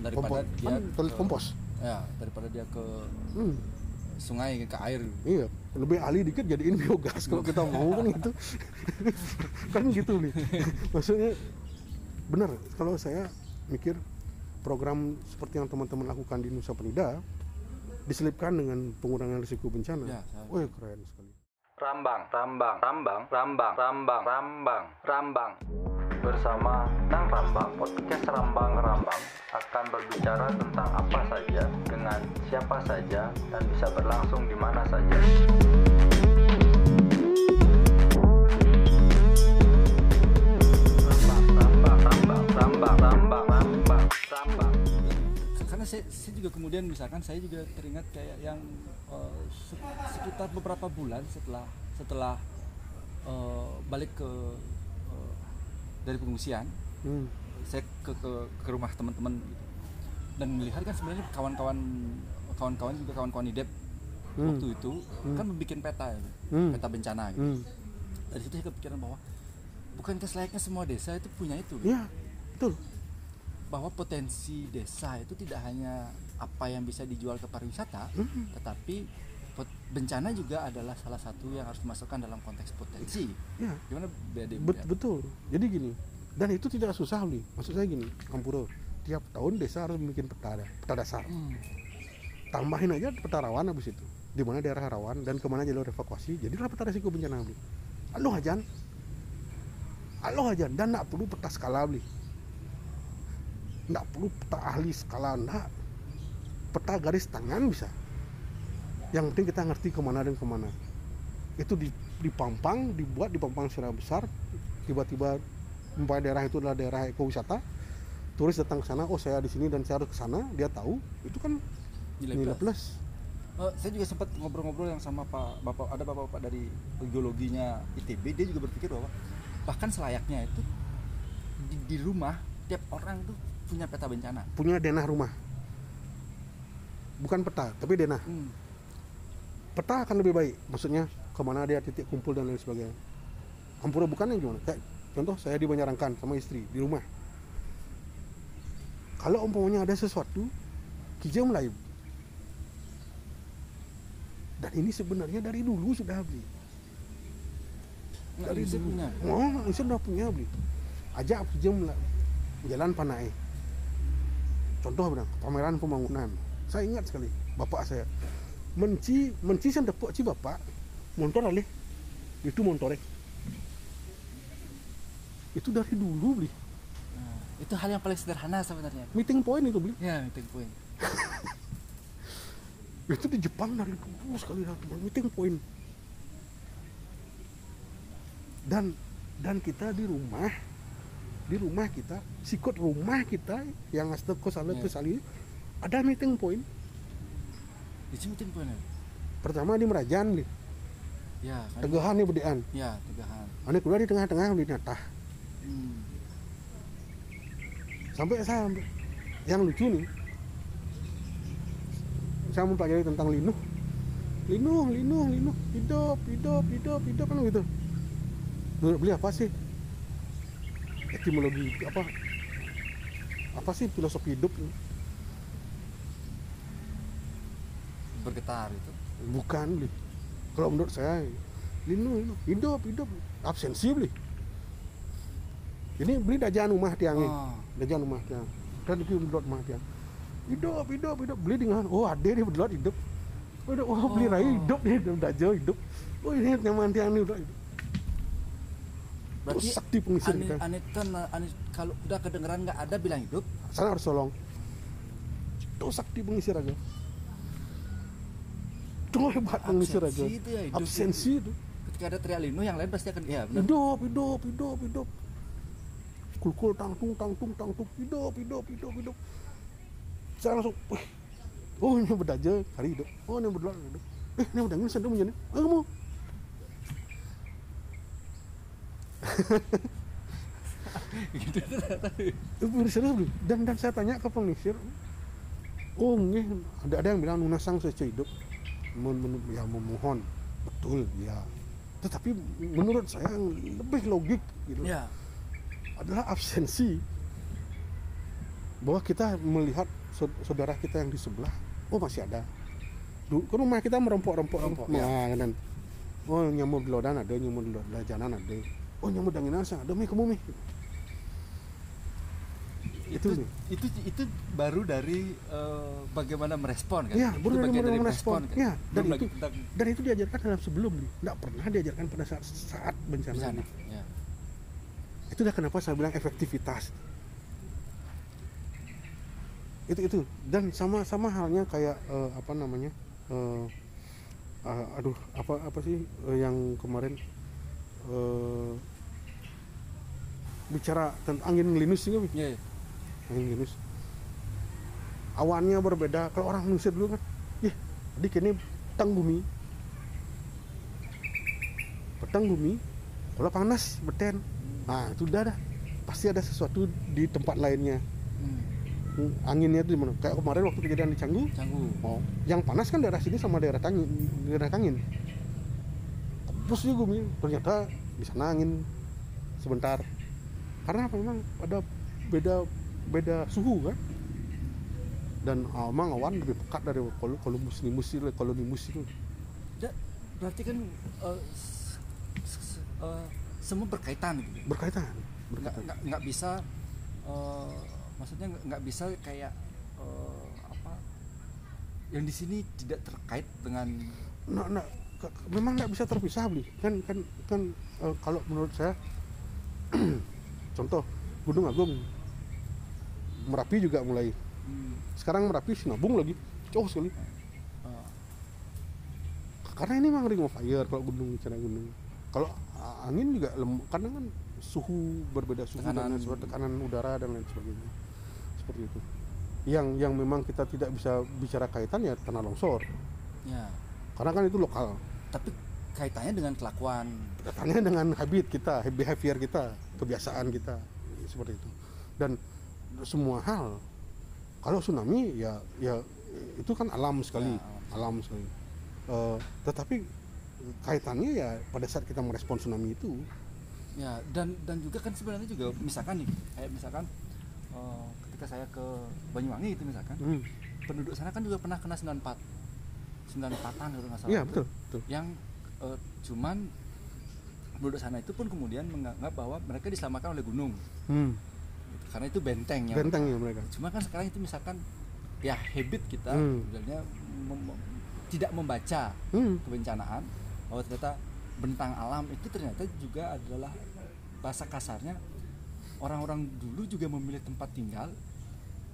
B: Daripada
C: kompos,
B: dia
C: kan
B: ke-
C: kompos.
B: Ya, daripada dia ke
C: hmm.
B: Sungai ke air.
C: Iya, lebih ahli dikit jadiin biogas kalau kita mau kan gitu. kan gitu nih. Maksudnya benar kalau saya mikir program seperti yang teman-teman lakukan di Nusa Penida diselipkan dengan pengurangan risiko bencana.
B: Ya,
C: Wah, keren sekali.
A: Rambang, Rambang, Rambang, Rambang, Rambang, Rambang, Rambang. Bersama Nang Rambang, podcast Rambang Rambang akan berbicara tentang apa saja dengan siapa saja dan bisa berlangsung di mana saja.
B: Karena saya, saya juga kemudian misalkan saya juga teringat kayak yang se- sekitar beberapa bulan setelah setelah eh, balik ke dari pengungsian
C: Hmm.
B: saya ke ke, ke rumah teman-teman gitu. dan melihat kan sebenarnya kawan-kawan kawan-kawan juga kawan-kawan idep
C: Hmm.
B: waktu itu kan membuat peta ya,
C: Hmm.
B: peta bencana gitu.
C: Hmm.
B: dari situ saya kepikiran bahwa bukankah selayaknya semua desa itu punya itu gitu?
C: Betul.
B: bahwa potensi desa itu tidak hanya apa yang bisa dijual ke pariwisata,
C: Hmm.
B: tetapi bencana juga adalah salah satu yang harus dimasukkan dalam konteks potensi.
C: Iya.
B: Gimana BD
C: Bet- betul. Jadi gini, dan itu tidak susah nih. Maksud saya gini, Kampuro, tiap tahun desa harus bikin peta, peta dasar.
B: Hmm.
C: tambahin aja peta rawan habis itu di mana daerah rawan dan ke mana jalur evakuasi jadilah peta risiko bencana beli aloh ajan aloh ajan dan nggak perlu peta skala beli nggak perlu peta ahli skala nggak peta garis tangan bisa yang penting kita ngerti ke mana dan ke mana itu di, dipampang dibuat dipampang secara besar tiba-tiba umpamanya daerah itu adalah daerah ekowisata turis datang ke sana oh saya di sini dan saya harus ke sana dia tahu itu kan
B: Nilai
C: nilai
B: plus.
C: plus
B: Eh, saya juga sempat ngobrol-ngobrol yang sama Pak Bapak ada Bapak-bapak dari geologinya ITB dia juga berpikir bahwa bahkan selayaknya itu di, di rumah tiap orang tuh punya peta bencana.
C: punya denah rumah bukan peta tapi denah
B: Hmm.
C: Peta akan lebih baik. Maksudnya ke mana dia titik kumpul dan lain sebagainya. Ampura bukan yang gimana? Kayak contoh saya di Banjarangkan sama istri di rumah. Kalau umpamanya ada sesuatu kijau Melayu. Dan ini sebenarnya dari dulu sudah beli dari dulu. oh ini sudah punya beli ajak kijau Melayu. Jalan Panai contoh bilang pameran pembangunan. Saya ingat sekali bapak saya menci menci saya dapet ci bapak motor alih. Itu motornya itu dari dulu beli
B: Nah, itu hal yang paling sederhana sebenarnya.
C: Meeting point itu beli
B: ya meeting point.
C: Itu di Jepang dari dulu sekali dari dulu, meeting point. Dan dan kita di rumah di rumah kita sikut rumah kita yang asal kos ala
B: Ya.
C: ke sali ada meeting point
B: di sini
C: pertama di Merajan nih
B: ya kan?
C: Tegahan nih bedean
B: ya tegahan.
C: Ane keluar di tengah-tengah di natah
B: hmm.
C: sampai saya yang lucu nih saya mempelajari tentang linuh. Linuh linuh linuh. Hidup hidup hidup hidup kan gitu. Menurut beli apa sih? Etimologi apa? Apa sih filosofi hidup? ini?
B: Bergetar itu
C: bukan beli kalau menurut saya linuh linuh hidup hidup absensi beli ini beli dajaan rumah tiang nih
B: oh.
C: Dajan rumah tiang. Dan itu bedot rumah tiang. Hidup, hidup, hidup. Beli dengan, oh ada dia bedot hidup. Oh, oh, beli
B: Oh.
C: rai hidup dajo hidup. Oh ini nyaman tiang nih udah hidup.
B: berarti
C: sakti pengisir
B: ane,
C: kita.
B: ane, ane, kalau udah kedengeran nggak ada bilang hidup
C: Sana harus tolong. Itu sakti pengisir aja. Itu hebat pengisir aja.
B: Absensi itu ya hidup
C: Absensi itu.
B: ketika ada teriak linu yang lain pasti akan ya benar
C: Hidup, hidup, hidup, hidup. Kul-kul tangtung, tangtung, tangtung. Hidup, hidup, hidup, hidup. Saya langsung. Oh ini berdaja, hari hidup. Oh ini berdoa hidup. Eh ini udah ini sedang menjadi. Ah kamu.
B: gitu ternyata
C: Eh, serius. Dan dan saya tanya ke pengisir. Oh nggih, ada ada yang bilang nunasang secara hidup. Ya memohon. Betul, ya. Tetapi menurut saya yang lebih logik gitu.
B: ya.
C: Adalah absensi. Bahwa kita melihat saud- saudara kita yang di sebelah oh masih ada. Kan rumah kita merompok-rompok
B: Merompok,
C: nah, dan oh nyamuk lodan ada nyamuk janan ada. Oh nyamuk danginan ada mi kamu mi itu
B: itu itu itu baru dari eh, bagaimana merespon kan?
C: Iya,
B: Itu
C: baru dari
B: bagian
C: bagaimana merespon.
B: kan?
C: Iya, dan
B: Belum lagi
C: itu-
B: tentang
C: dan itu diajarkan dalam sebelum nih. Nggak pernah diajarkan pada saat saat bencana,
B: bencana ya
C: itu dah kenapa saya bilang efektivitas. Itu itu. Dan sama sama halnya kayak eh, apa namanya eh, ah, aduh apa apa sih eh, yang kemarin eh, bicara tentang angin linus sih nggak, Bi? Angin linus awannya berbeda. Kalau orang Indonesia dulu kan ih adik ini petang bumi. Petang bumi kalau panas beten. Nah itu udah dah. Pasti ada sesuatu di tempat lainnya.
B: Hmm,
C: Hmm, anginnya itu di mana? Kayak kemarin waktu kejadian di Canggu.
B: Canggu.
C: Oh yang panas kan daerah sini sama daerah tangin daerah kangin terus juga bumi. Ternyata di sana angin sebentar. Karena apa? Memang ada beda beda suhu kan? Dan ah, emang awan lebih pekat dari kalau Columbus Nimbus itu kalau itu
B: Da- berarti kan s- eh, semua berkaitan gitu
C: berkaitan
B: nggak
C: berkaitan.
B: nggak nggak bisa eh, maksudnya nggak- bisa kayak eh, apa yang di sini tidak terkait dengan
C: nah, nah, ke- memang nggak bisa terpisah beli kan kan kan eh, kalau menurut saya contoh Gunung Agung Merapi juga mulai.
B: Hmm,
C: sekarang Merapi Sinabung lagi. Jauh sekali.
B: Eh,
C: karena ini memang ring of fire kalau gunung bicara gunung. Kalau angin juga lem karena kan suhu berbeda suhu dan
B: Tekanan.
C: lain sebagainya, tekanan udara dan lain sebagainya. Seperti itu. Yang yang memang kita tidak bisa bicara kaitan ya tanah longsor.
B: Ya.
C: Karena kan itu lokal.
B: Tapi kaitannya dengan kelakuan.
C: Kaitannya dengan habit kita behavior kita kebiasaan kita. Seperti itu. Dan semua hal. Kalau tsunami ya ya itu kan alam sekali
B: Ya,
C: alam sekali. Eh, tetapi kaitannya ya pada saat kita merespon tsunami itu.
B: Ya dan dan juga kan sebenarnya juga misalkan nih kayak misalkan eh, ketika saya ke Banyuwangi itu misalkan
C: hmm,
B: penduduk sana kan juga pernah kena 94 94an kalau nggak salah.
C: Iya betul betul.
B: Yang eh, cuman penduduk sana itu pun kemudian menganggap bahwa mereka diselamatkan oleh gunung.
C: Hmm,
B: karena itu bentengnya
C: bentengnya mereka
B: cuma kan sekarang itu misalkan ya habit kita
C: Hmm.
B: sebenarnya mem- tidak membaca
C: hmm.
B: kebencanaan bahwa ternyata bentang alam itu ternyata juga adalah bahasa kasarnya orang-orang dulu juga memilih tempat tinggal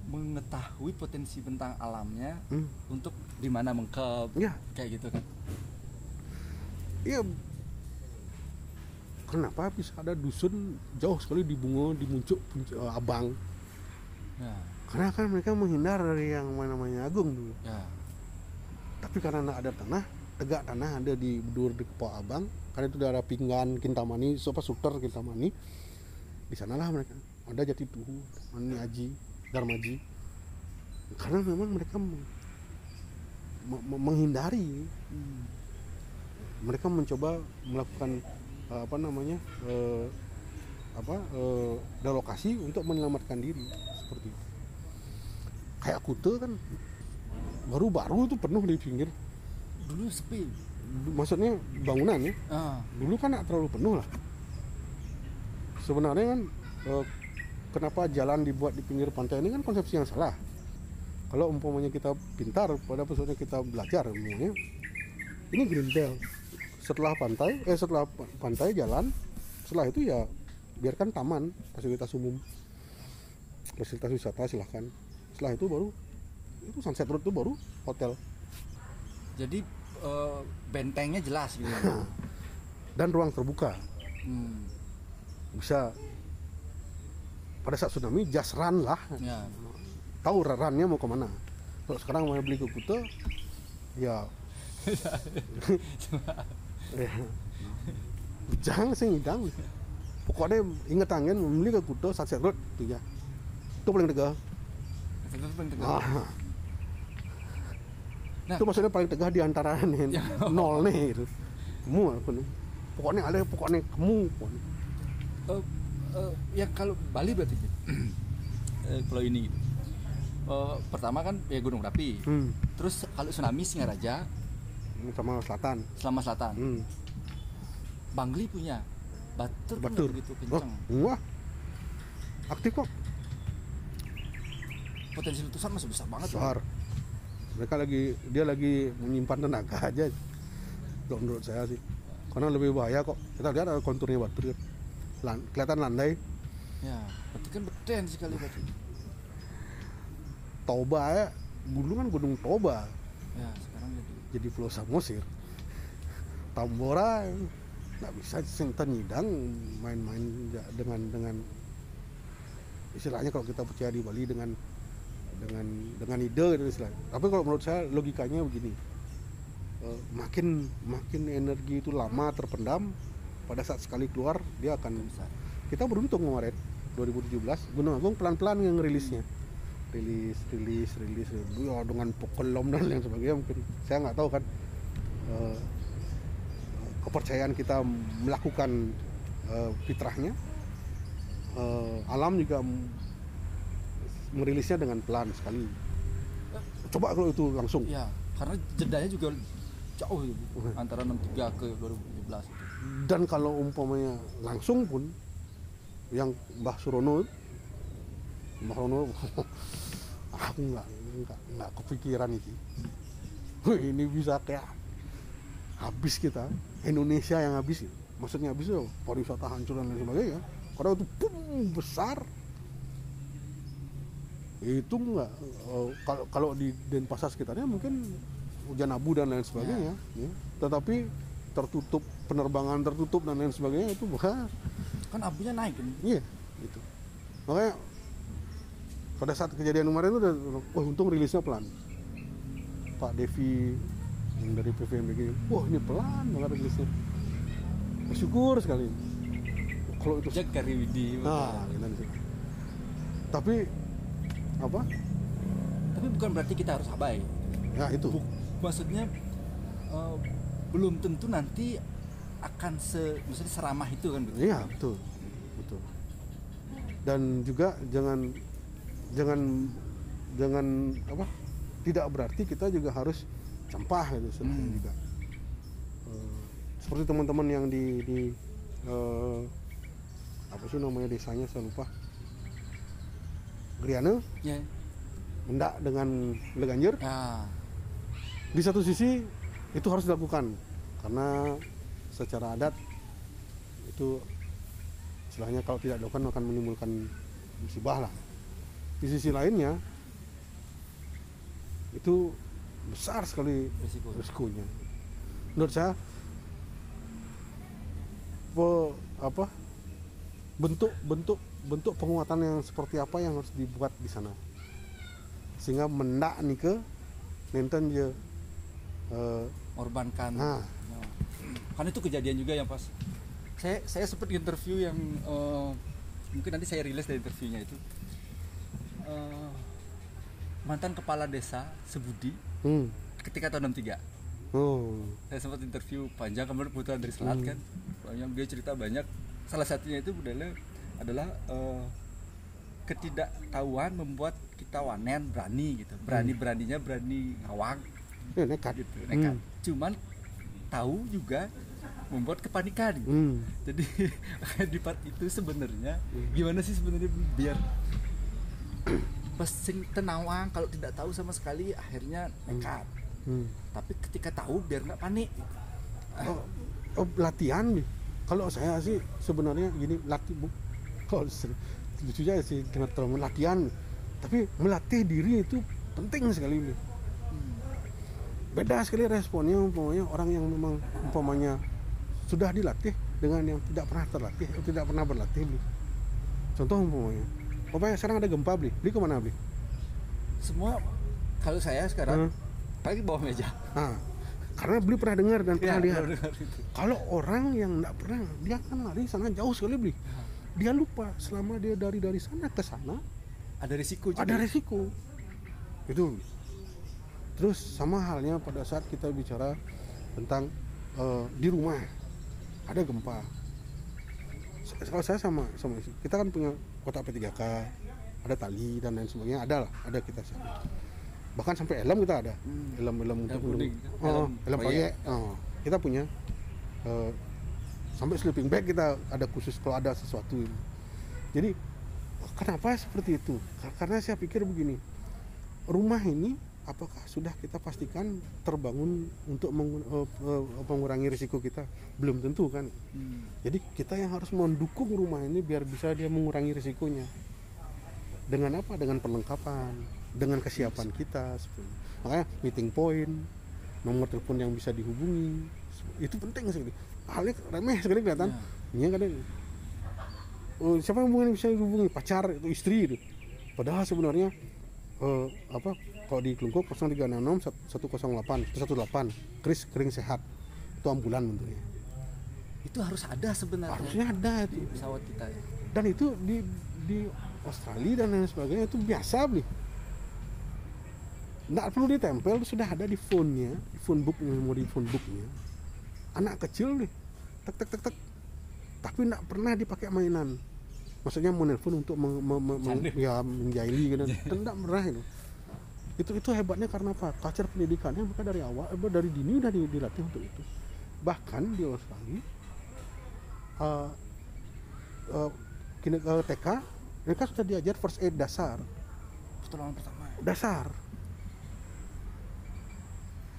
B: mengetahui potensi bentang alamnya
C: Hmm.
B: untuk di mana mengkep
C: ya
B: kayak gitu kan
C: iya kenapa bisa ada dusun jauh sekali di bungo di muncuk eh, abang?
B: Ya.
C: Karena kan mereka menghindar dari yang namanya agung dulu.
B: Ya.
C: Tapi karena ada tanah tegak tanah ada di Bedur di Kepok Abang karena itu daerah Pinggan Kintamani sopa Suter Kintamani di sanalah mereka. Ada Jati Tuhu Mani Aji Darmaji karena memang mereka meng- me- me- menghindari. Mereka mencoba melakukan apa namanya eh, apa eh, relokasi untuk menyelamatkan diri seperti itu. Kayak Kute kan baru-baru itu penuh di pinggir.
B: Dulu sepi.
C: Maksudnya bangunan ya?
B: Ah.
C: Dulu kan nggak terlalu penuh lah. Sebenarnya kan eh, kenapa jalan dibuat di pinggir pantai ini kan konsepsi yang salah. Kalau umpamanya kita pintar pada maksudnya kita belajar umpamanya ini green belt setelah pantai eh setelah pa- pantai jalan setelah itu ya biarkan taman fasilitas umum. Fasilitas wisata silahkan. Setelah itu baru itu sunset road itu baru hotel.
B: Jadi eh, bentengnya jelas gitu.
C: Dan ruang terbuka.
B: Hmm.
C: bisa pada saat tsunami just run lah.
B: Ya.
C: Tahu runnya mau ke mana. Kalau sekarang mau beli ke Kuta ya ya jangan sih ngidang pokoknya inget angin membeli ke Kuta Sunset Road itu ya itu paling tegah
B: itu paling tegas.
C: ah,
B: Nah.
C: itu maksudnya paling tegah di antara nih,
B: Ya.
C: nol nih itu kamu apa nih pokoknya ada pokoknya kamu pokoknya.
B: Eh, eh, ya kalau Bali berarti gitu. Eh, pulau ini gitu. Eh, pertama kan ya Gunung Merapi.
C: hmm.
B: Terus kalau tsunami Singaraja
C: sama selatan
B: selama selatan.
C: hmm.
B: Bangli punya batur, kan
C: Batur.
B: begitu
C: Oh,
B: kencang.
C: wah aktif kok
B: Potensi letusan masih besar banget. Bang.
C: besar mereka lagi dia lagi menyimpan tenaga aja kalau menurut saya sih karena lebih bahaya kok kita lihat ada konturnya batu kan. Lan- kelihatan landai
B: Ya, berarti kan beten sekali berarti.
C: Toba ya dulu kan gunung Toba
B: Ya, jadi
C: Pulau Samosir Tambora nggak bisa senta nyidang main-main dengan dengan istilahnya kalau kita percaya di Bali dengan dengan dengan ide gitu istilahnya. Tapi kalau menurut saya logikanya begini, Eh, makin makin energi itu lama terpendam, pada saat sekali keluar dia akan
B: bisa.
C: kita beruntung kemarin 2017 Gunung Agung pelan-pelan yang rilisnya rilis rilis rilis ya, dengan pokolom dan lain sebagainya mungkin saya nggak tahu kan eh, kepercayaan kita melakukan eh, fitrahnya Eh, alam juga merilisnya dengan pelan sekali coba kalau itu langsung
B: Ya, karena jedanya juga jauh gitu. Antara 63 ke 2017 itu.
C: dan kalau umpamanya langsung pun yang Mbah Surono Mbah Surono aku nggak nggak nggak kepikiran itu ini bisa kayak habis kita. Indonesia yang habis ya. maksudnya habis ya pariwisata hancur dan lain sebagainya. Karena itu pum besar. Itu nggak eh, kalau kalau di Denpasar sekitarnya mungkin hujan abu dan lain sebagainya ya. tetapi tertutup penerbangan tertutup dan lain sebagainya itu bukan
B: Kan abunya naik kan.
C: iya gitu. Makanya pada saat kejadian kemarin itu udah wah untung rilisnya pelan Pak Devi yang dari PVMBG wah ini pelan banget rilisnya bersyukur sekali kalau itu
B: Jaga Riwidi.
C: nah gitu sih. tapi apa
B: Tapi bukan berarti kita harus abai.
C: ya itu
B: Bu- maksudnya eh, belum tentu nanti akan se maksudnya seramah itu kan begitu.
C: Iya betul, betul. Dan juga jangan jangan jangan apa? Tidak berarti kita juga harus campah gitu
B: Hmm.
C: juga. Eh, seperti teman-teman yang di di eh, apa sih namanya desanya saya lupa. Griana
B: Ya.
C: mendak dengan Leganjer
B: Ya.
C: di satu sisi itu harus dilakukan karena secara adat itu istilahnya kalau tidak dilakukan akan menimbulkan musibah lah di sisi lainnya itu besar sekali
B: Risiko.
C: risikonya. Menurut saya pe- apa bentuk bentuk bentuk penguatan yang seperti apa yang harus dibuat di sana. Sehingga mendak nih ke nenten je eh,
B: Mengorbankan.
C: nah.
B: Nah, kan itu kejadian juga yang pas saya saya sempat interview yang eh, mungkin nanti saya rilis dari interviewnya itu Eh, mantan kepala desa Sebudi
C: hmm.
B: ketika tahun 63
C: oh.
B: Saya sempat interview panjang kemarin kebetulan dari Selat kan? Yang dia cerita banyak. Salah satunya itu adalah adalah eh, ketidaktahuan membuat kita wanen berani gitu. Berani beraninya berani ngawang.
C: Ya nekat.
B: Gitu nekat. Cuman tahu juga membuat kepanikan. Gitu.
C: hmm.
B: jadi di part itu sebenarnya gimana sih sebenarnya biar pas sing tenawang kalau tidak tahu sama sekali akhirnya nekat.
C: Hmm.
B: tapi ketika tahu biar nggak panik.
C: Oh, oh, latihan nih. Kalau saya sih sebenarnya gini latih bu. Kalau aja sih kena terlalu latihan. Tapi melatih diri itu penting sekali nih. Beda sekali responnya umpamanya orang yang memang umpamanya sudah dilatih dengan yang tidak pernah terlatih atau tidak pernah berlatih contoh umpamanya umpamanya sekarang ada gempa beli beli ke mana beli
B: semua kalau saya sekarang
C: Hmm.
B: paling bawah meja
C: nah karena beli pernah dengar dan pernah
B: Ya,
C: lihat. Kalau orang yang nggak pernah, dia kan lari sana jauh sekali beli. Dia lupa selama dia dari dari sana ke sana
B: ada risiko juga
C: ada resiko. Itu. Terus sama halnya pada saat kita bicara tentang eh, di rumah ada gempa. Kalau saya sama sama kita kan punya kotak P3K, ada tali dan lain sebagainya, ada lah, ada kita sana. Bahkan sampai helm kita ada,
B: Hmm.
C: helm-helm untuk
B: kuning.
C: Oh,
B: Helm
C: helm
B: proyek.
C: proyek. Oh, kita punya eh, sampai sleeping bag kita ada khusus kalau ada sesuatu. Jadi kenapa seperti itu? Ka- Karena saya pikir begini, rumah ini apakah sudah kita pastikan terbangun untuk mengu- eh, eh, mengurangi risiko kita? Belum tentu kan.
B: Hmm.
C: Jadi kita yang harus mendukung rumah ini biar bisa dia mengurangi risikonya. Dengan apa? Dengan perlengkapan, dengan kesiapan kita. Makanya meeting point, nomor telepon yang bisa dihubungi, itu penting sekali. Halnya remeh sekali kelihatan. Ini kadang oh, siapa yang bisa dihubungi? Pacar, itu istri itu. Padahal sebenarnya eh, apa? Kalau di Kelungkuk 0366 108 118 Kris kering sehat. Itu ambulan bentuknya.
B: Itu harus ada sebenarnya.
C: Harusnya ada
B: di
C: itu
B: pesawat kita ya.
C: Dan itu di di Australia dan lain sebagainya itu biasa beli. Nggak perlu ditempel sudah ada di phone-nya di phone booknya memori phone booknya. Anak kecil nih tek tek tek tek. Tapi nggak pernah dipakai mainan. Maksudnya mau nelpon untuk meng, meng- ya menjaili gitu. Dan nggak pernah itu itu itu hebatnya karena apa? Culture pendidikannya mereka dari awal eh, dari dini udah di- dilatih untuk itu. Bahkan di Australia eh, eh, kini ke TK mereka sudah diajar first aid dasar.
B: Pertolongan pertama
C: dasar.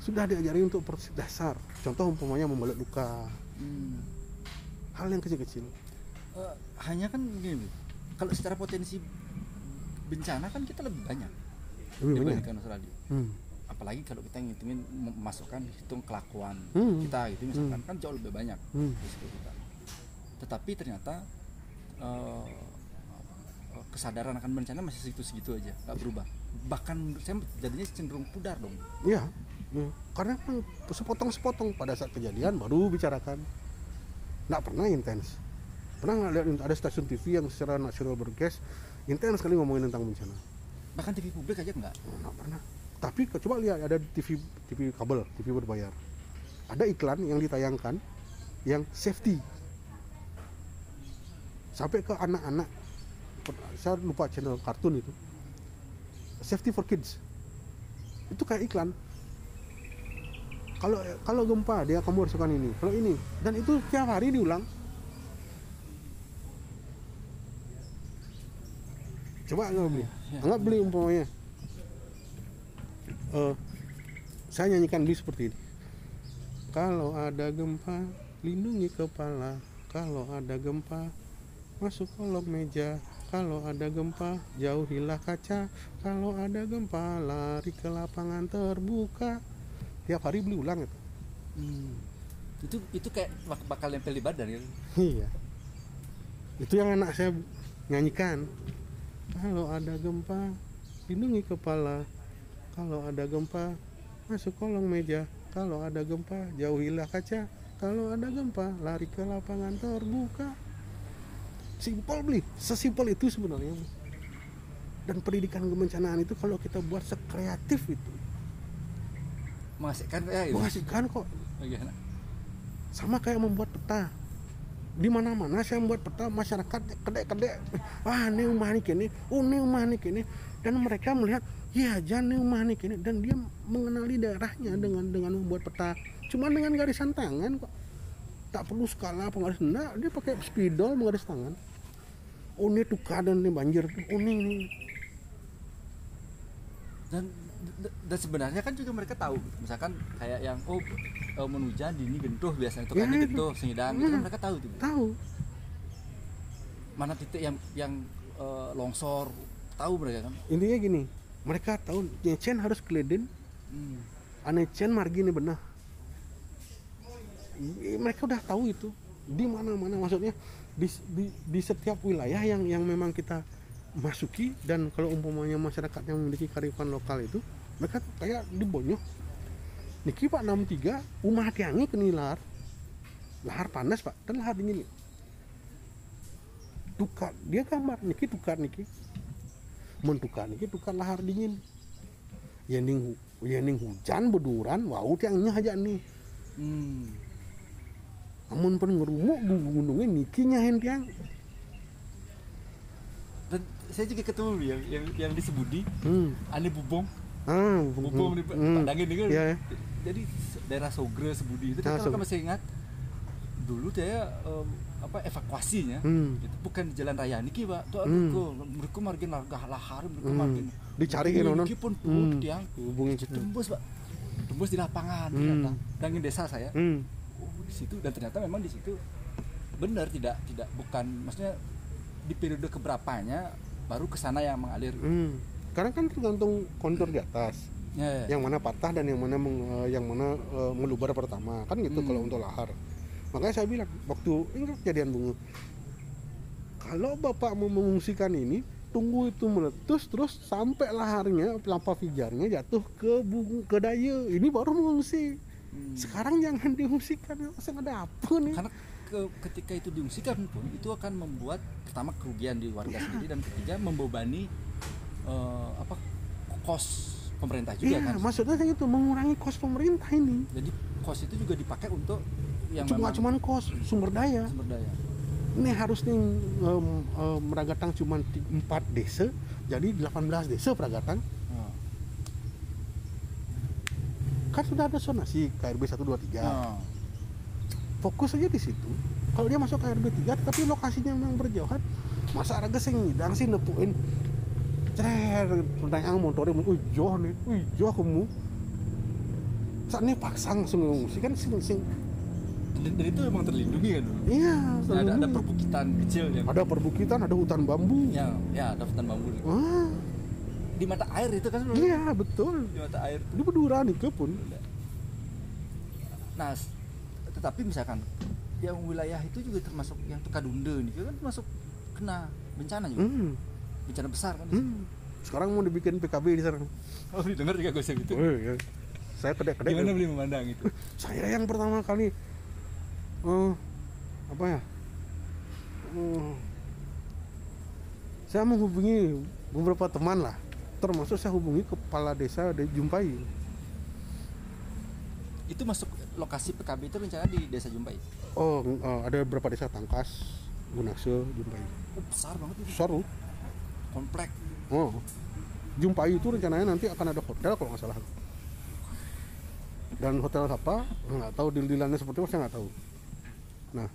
C: Sudah diajari untuk first aid dasar. Contoh umpamanya membalut luka.
B: Hmm.
C: hal yang kecil-kecil.
B: Eh, hanya kan gini kalau secara potensi bencana kan kita lebih banyak
C: lebih banyak
B: dibandingkan Australia.
C: Hmm.
B: apalagi kalau kita ngitungin memasukkan hitung kelakuan
C: Hmm.
B: kita gitu misalkan kan jauh lebih banyak
C: Hmm.
B: risiko kita tetapi ternyata eh, kesadaran akan bencana masih segitu-segitu aja nggak berubah. Bahkan saya jadinya cenderung pudar dong.
C: Iya, iya. karena kan sepotong-sepotong pada saat kejadian baru bicarakan. Nggak pernah intens. Pernah nggak lihat ada stasiun TV yang secara nasional broadcast intens sekali ngomongin tentang bencana
B: bahkan TV publik aja nggak?
C: Oh, nggak pernah. Tapi coba lihat ada TV TV kabel TV berbayar ada iklan yang ditayangkan yang safety. Sampai ke anak-anak saya lupa channel kartun itu. Safety for kids. Itu kayak iklan. Kalau kalau gempa dia kamu harus ini. Kalau ini dan itu tiap hari diulang coba anggap beli anggap beli umpamanya Eh, saya nyanyikan beli seperti ini kalau ada gempa lindungi kepala kalau ada gempa masuk kolong meja kalau ada gempa jauhilah kaca kalau ada gempa lari ke lapangan terbuka tiap hari beli ulang itu
B: Hmm. Itu itu kayak bak- bakal nempel di badan ya.
C: Iya. Itu yang anak saya nyanyikan. Kalau ada gempa, lindungi kepala. Kalau ada gempa, masuk kolong meja. Kalau ada gempa, jauhilah kaca. Kalau ada gempa, lari ke lapangan terbuka. Simpel beli, sesimpel itu sebenarnya. Dan pendidikan kebencanaan itu kalau kita buat sekreatif itu,
B: Mengasihkan ya itu.
C: kok sama kayak membuat peta di mana mana saya membuat peta masyarakat kedek wah ini rumah ini kini oh ini rumah ini kini. Dan mereka melihat ya jangan rumah ini kini. Dan dia mengenali daerahnya dengan dengan membuat peta. Cuma dengan garisan tangan kok. Tak perlu skala penggaris. Enggak dia pakai spidol menggaris tangan. Oh ini tuh keadaan ini banjir. Oh ini, ini.
B: dan dan sebenarnya kan juga mereka tahu misalkan kayak yang oh eh, mun hujan di ini gentuh biasanya itu kan
C: Ya, itu.
B: gentuh sengidang itu kan mereka tahu tuh
C: tahu.
B: Mana titik yang yang eh, longsor tahu mereka kan?
C: Intinya gini mereka tahu nyecen harus keleden
B: hmm.
C: aneh cen margi ini benar. I- mereka udah tahu itu. Di mana mana maksudnya di, di, di setiap wilayah yang yang memang kita masuki dan kalau umpamanya masyarakat yang memiliki kearifan lokal itu mereka kayak di Bonyoh niki pak 63 umah tiangi keni lahar lahar panas pak. Dan lahar dingin tukar dia gambar niki tukar niki. Mentukar niki tukar lahar dingin. Ya ning ya hujan beduran wau tiangnya aja nih.
B: Hmm.
C: amun pen ngerumuk gunungnya niki nyahin tiang.
B: Dan saya juga ketemu yang yang yang di Sebudi.
C: Hmm.
B: aneh bubong bubong di
C: hmm.
B: Padangin kan
C: ya.
B: jadi daerah Sogre Sebudi itu
C: Ah,
B: kan
C: Sogre.
B: masih ingat dulu saya apa evakuasinya
C: Hmm.
B: itu bukan di jalan raya niki pak tuh
C: Hmm.
B: aduh mereka margin harga lahar mereka
C: Hmm.
B: margin
C: Dicariin, nonon.
B: niki pun
C: Hmm.
B: hmm. tiang
C: hubungi
B: tembus pak tembus di lapangan
C: Hmm.
B: ternyata dangin desa saya
C: hmm.
B: oh, di situ dan ternyata memang di situ benar tidak tidak bukan maksudnya di periode keberapanya baru ke sana yang mengalir
C: Hmm. Karena kan tergantung kontur di atas,
B: ya, ya.
C: yang mana patah dan yang mana meng- eh, yang mana eh, melubar pertama, kan gitu
B: Hmm.
C: kalau untuk lahar. Makanya saya bilang waktu ini kan kejadian bunga, kalau bapak mau mengungsikan ini, tunggu itu meletus terus sampai laharnya, lampa fijarnya jatuh ke bunga ke daya, ini baru mengungsi.
B: Hmm.
C: Sekarang jangan diungsikan, masa ada apa nih?
B: karena ke- ketika itu diungsikan pun itu akan membuat pertama kerugian di warga sendiri dan ketiga membebani eh, apa kos pemerintah juga
C: Iya,
B: kan
C: maksudnya kayak gitu mengurangi kos pemerintah ini.
B: jadi kos itu juga dipakai untuk yang
C: Cuma cuman kos sumber daya.
B: sumber daya
C: Ini harus nih em, em, Meragatang cuma 4 desa, jadi 18 desa Peragatang.
B: Nah,
C: Kan sudah ada zonasi KRB 123.
B: nah,
C: Fokus aja di situ. Kalau dia masuk KRB 3 tapi lokasinya memang berjauhan, masa ada sing ngidang sih nepuin Cer, pertanyaan motornya, jauh nih, jauh kamu. Saat ini paksa langsung ngungsi kan sing sing.
B: Dan, dan itu memang terlindungi kan?
C: Iya
B: ada, ada perbukitan kecil yang
C: ada perbukitan ada hutan bambu.
B: Ya ya ada hutan bambu.
C: Ah.
B: Di mata air itu kan?
C: Iya betul.
B: Di mata air
C: ini beduran itu pun.
B: Nah, tetapi misalkan yang wilayah itu juga termasuk yang Tukadunde nih kan termasuk kena bencana juga.
C: hmm.
B: Bencana besar kan.
C: Hmm. sekarang mau dibikin PKB di sana
B: Oh, dengar juga gosip itu.
C: Oh, iya. saya kedek-kedek
B: Gimana beli memandang itu?
C: saya yang pertama kali eh apa ya Eh, saya menghubungi beberapa teman lah termasuk saya hubungi kepala desa di Jumpai
B: itu masuk lokasi PKB itu rencana di Desa Jumpai.
C: oh eh, ada beberapa desa Tangkas Gunakse Jumpai
B: Oh, besar banget itu.
C: besar loh
B: Komplek.
C: oh. Jumpai itu rencananya nanti akan ada hotel kalau nggak salah. Dan hotel apa? Nggak tahu deal-dealannya seperti apa saya nggak tahu. Nah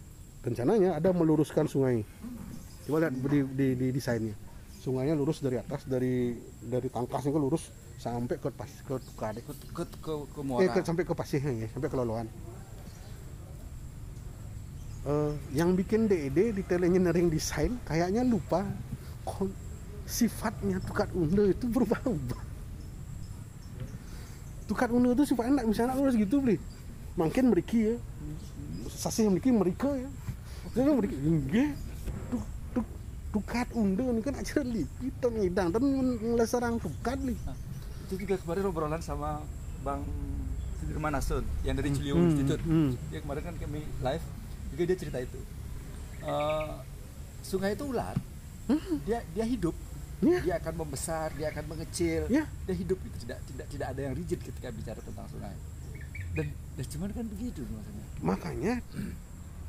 C: rencananya ada meluruskan sungai. Coba lihat di, di, di desainnya. Sungainya lurus dari atas dari dari tangkasnya ke lurus sampai ke pas ke Tukade
B: ke ke ke, ke
C: eh ke, sampai ke pasirnya ya sampai ke Loloan. Eh, yang bikin DED di engineering design kayaknya lupa. Kon- sifatnya tukat unde itu berubah-ubah. Tukat unde itu sifatnya nggak bisa nak lurus gitu beli. Makin meriki ya. Sasih meriki mereka ya. Jadi meriki enggak tuk tuk tukat ini kan acara lipit dan ngidang dan ngelesarang tukat li
B: Nah, itu juga kemarin obrolan sama bang Sudirman Asun yang dari Ciliwung
C: Hmm,
B: Institute.
C: hmm.
B: dia kemarin kan kami live juga dia cerita itu. Eh, sungai itu ular. Dia dia hidup
C: Ya.
B: dia akan membesar dia akan mengecil.
C: Ya.
B: dia hidup itu tidak tidak tidak ada yang rigid ketika bicara tentang sungai. Dan dan cuman kan begitu maksudnya.
C: Makanya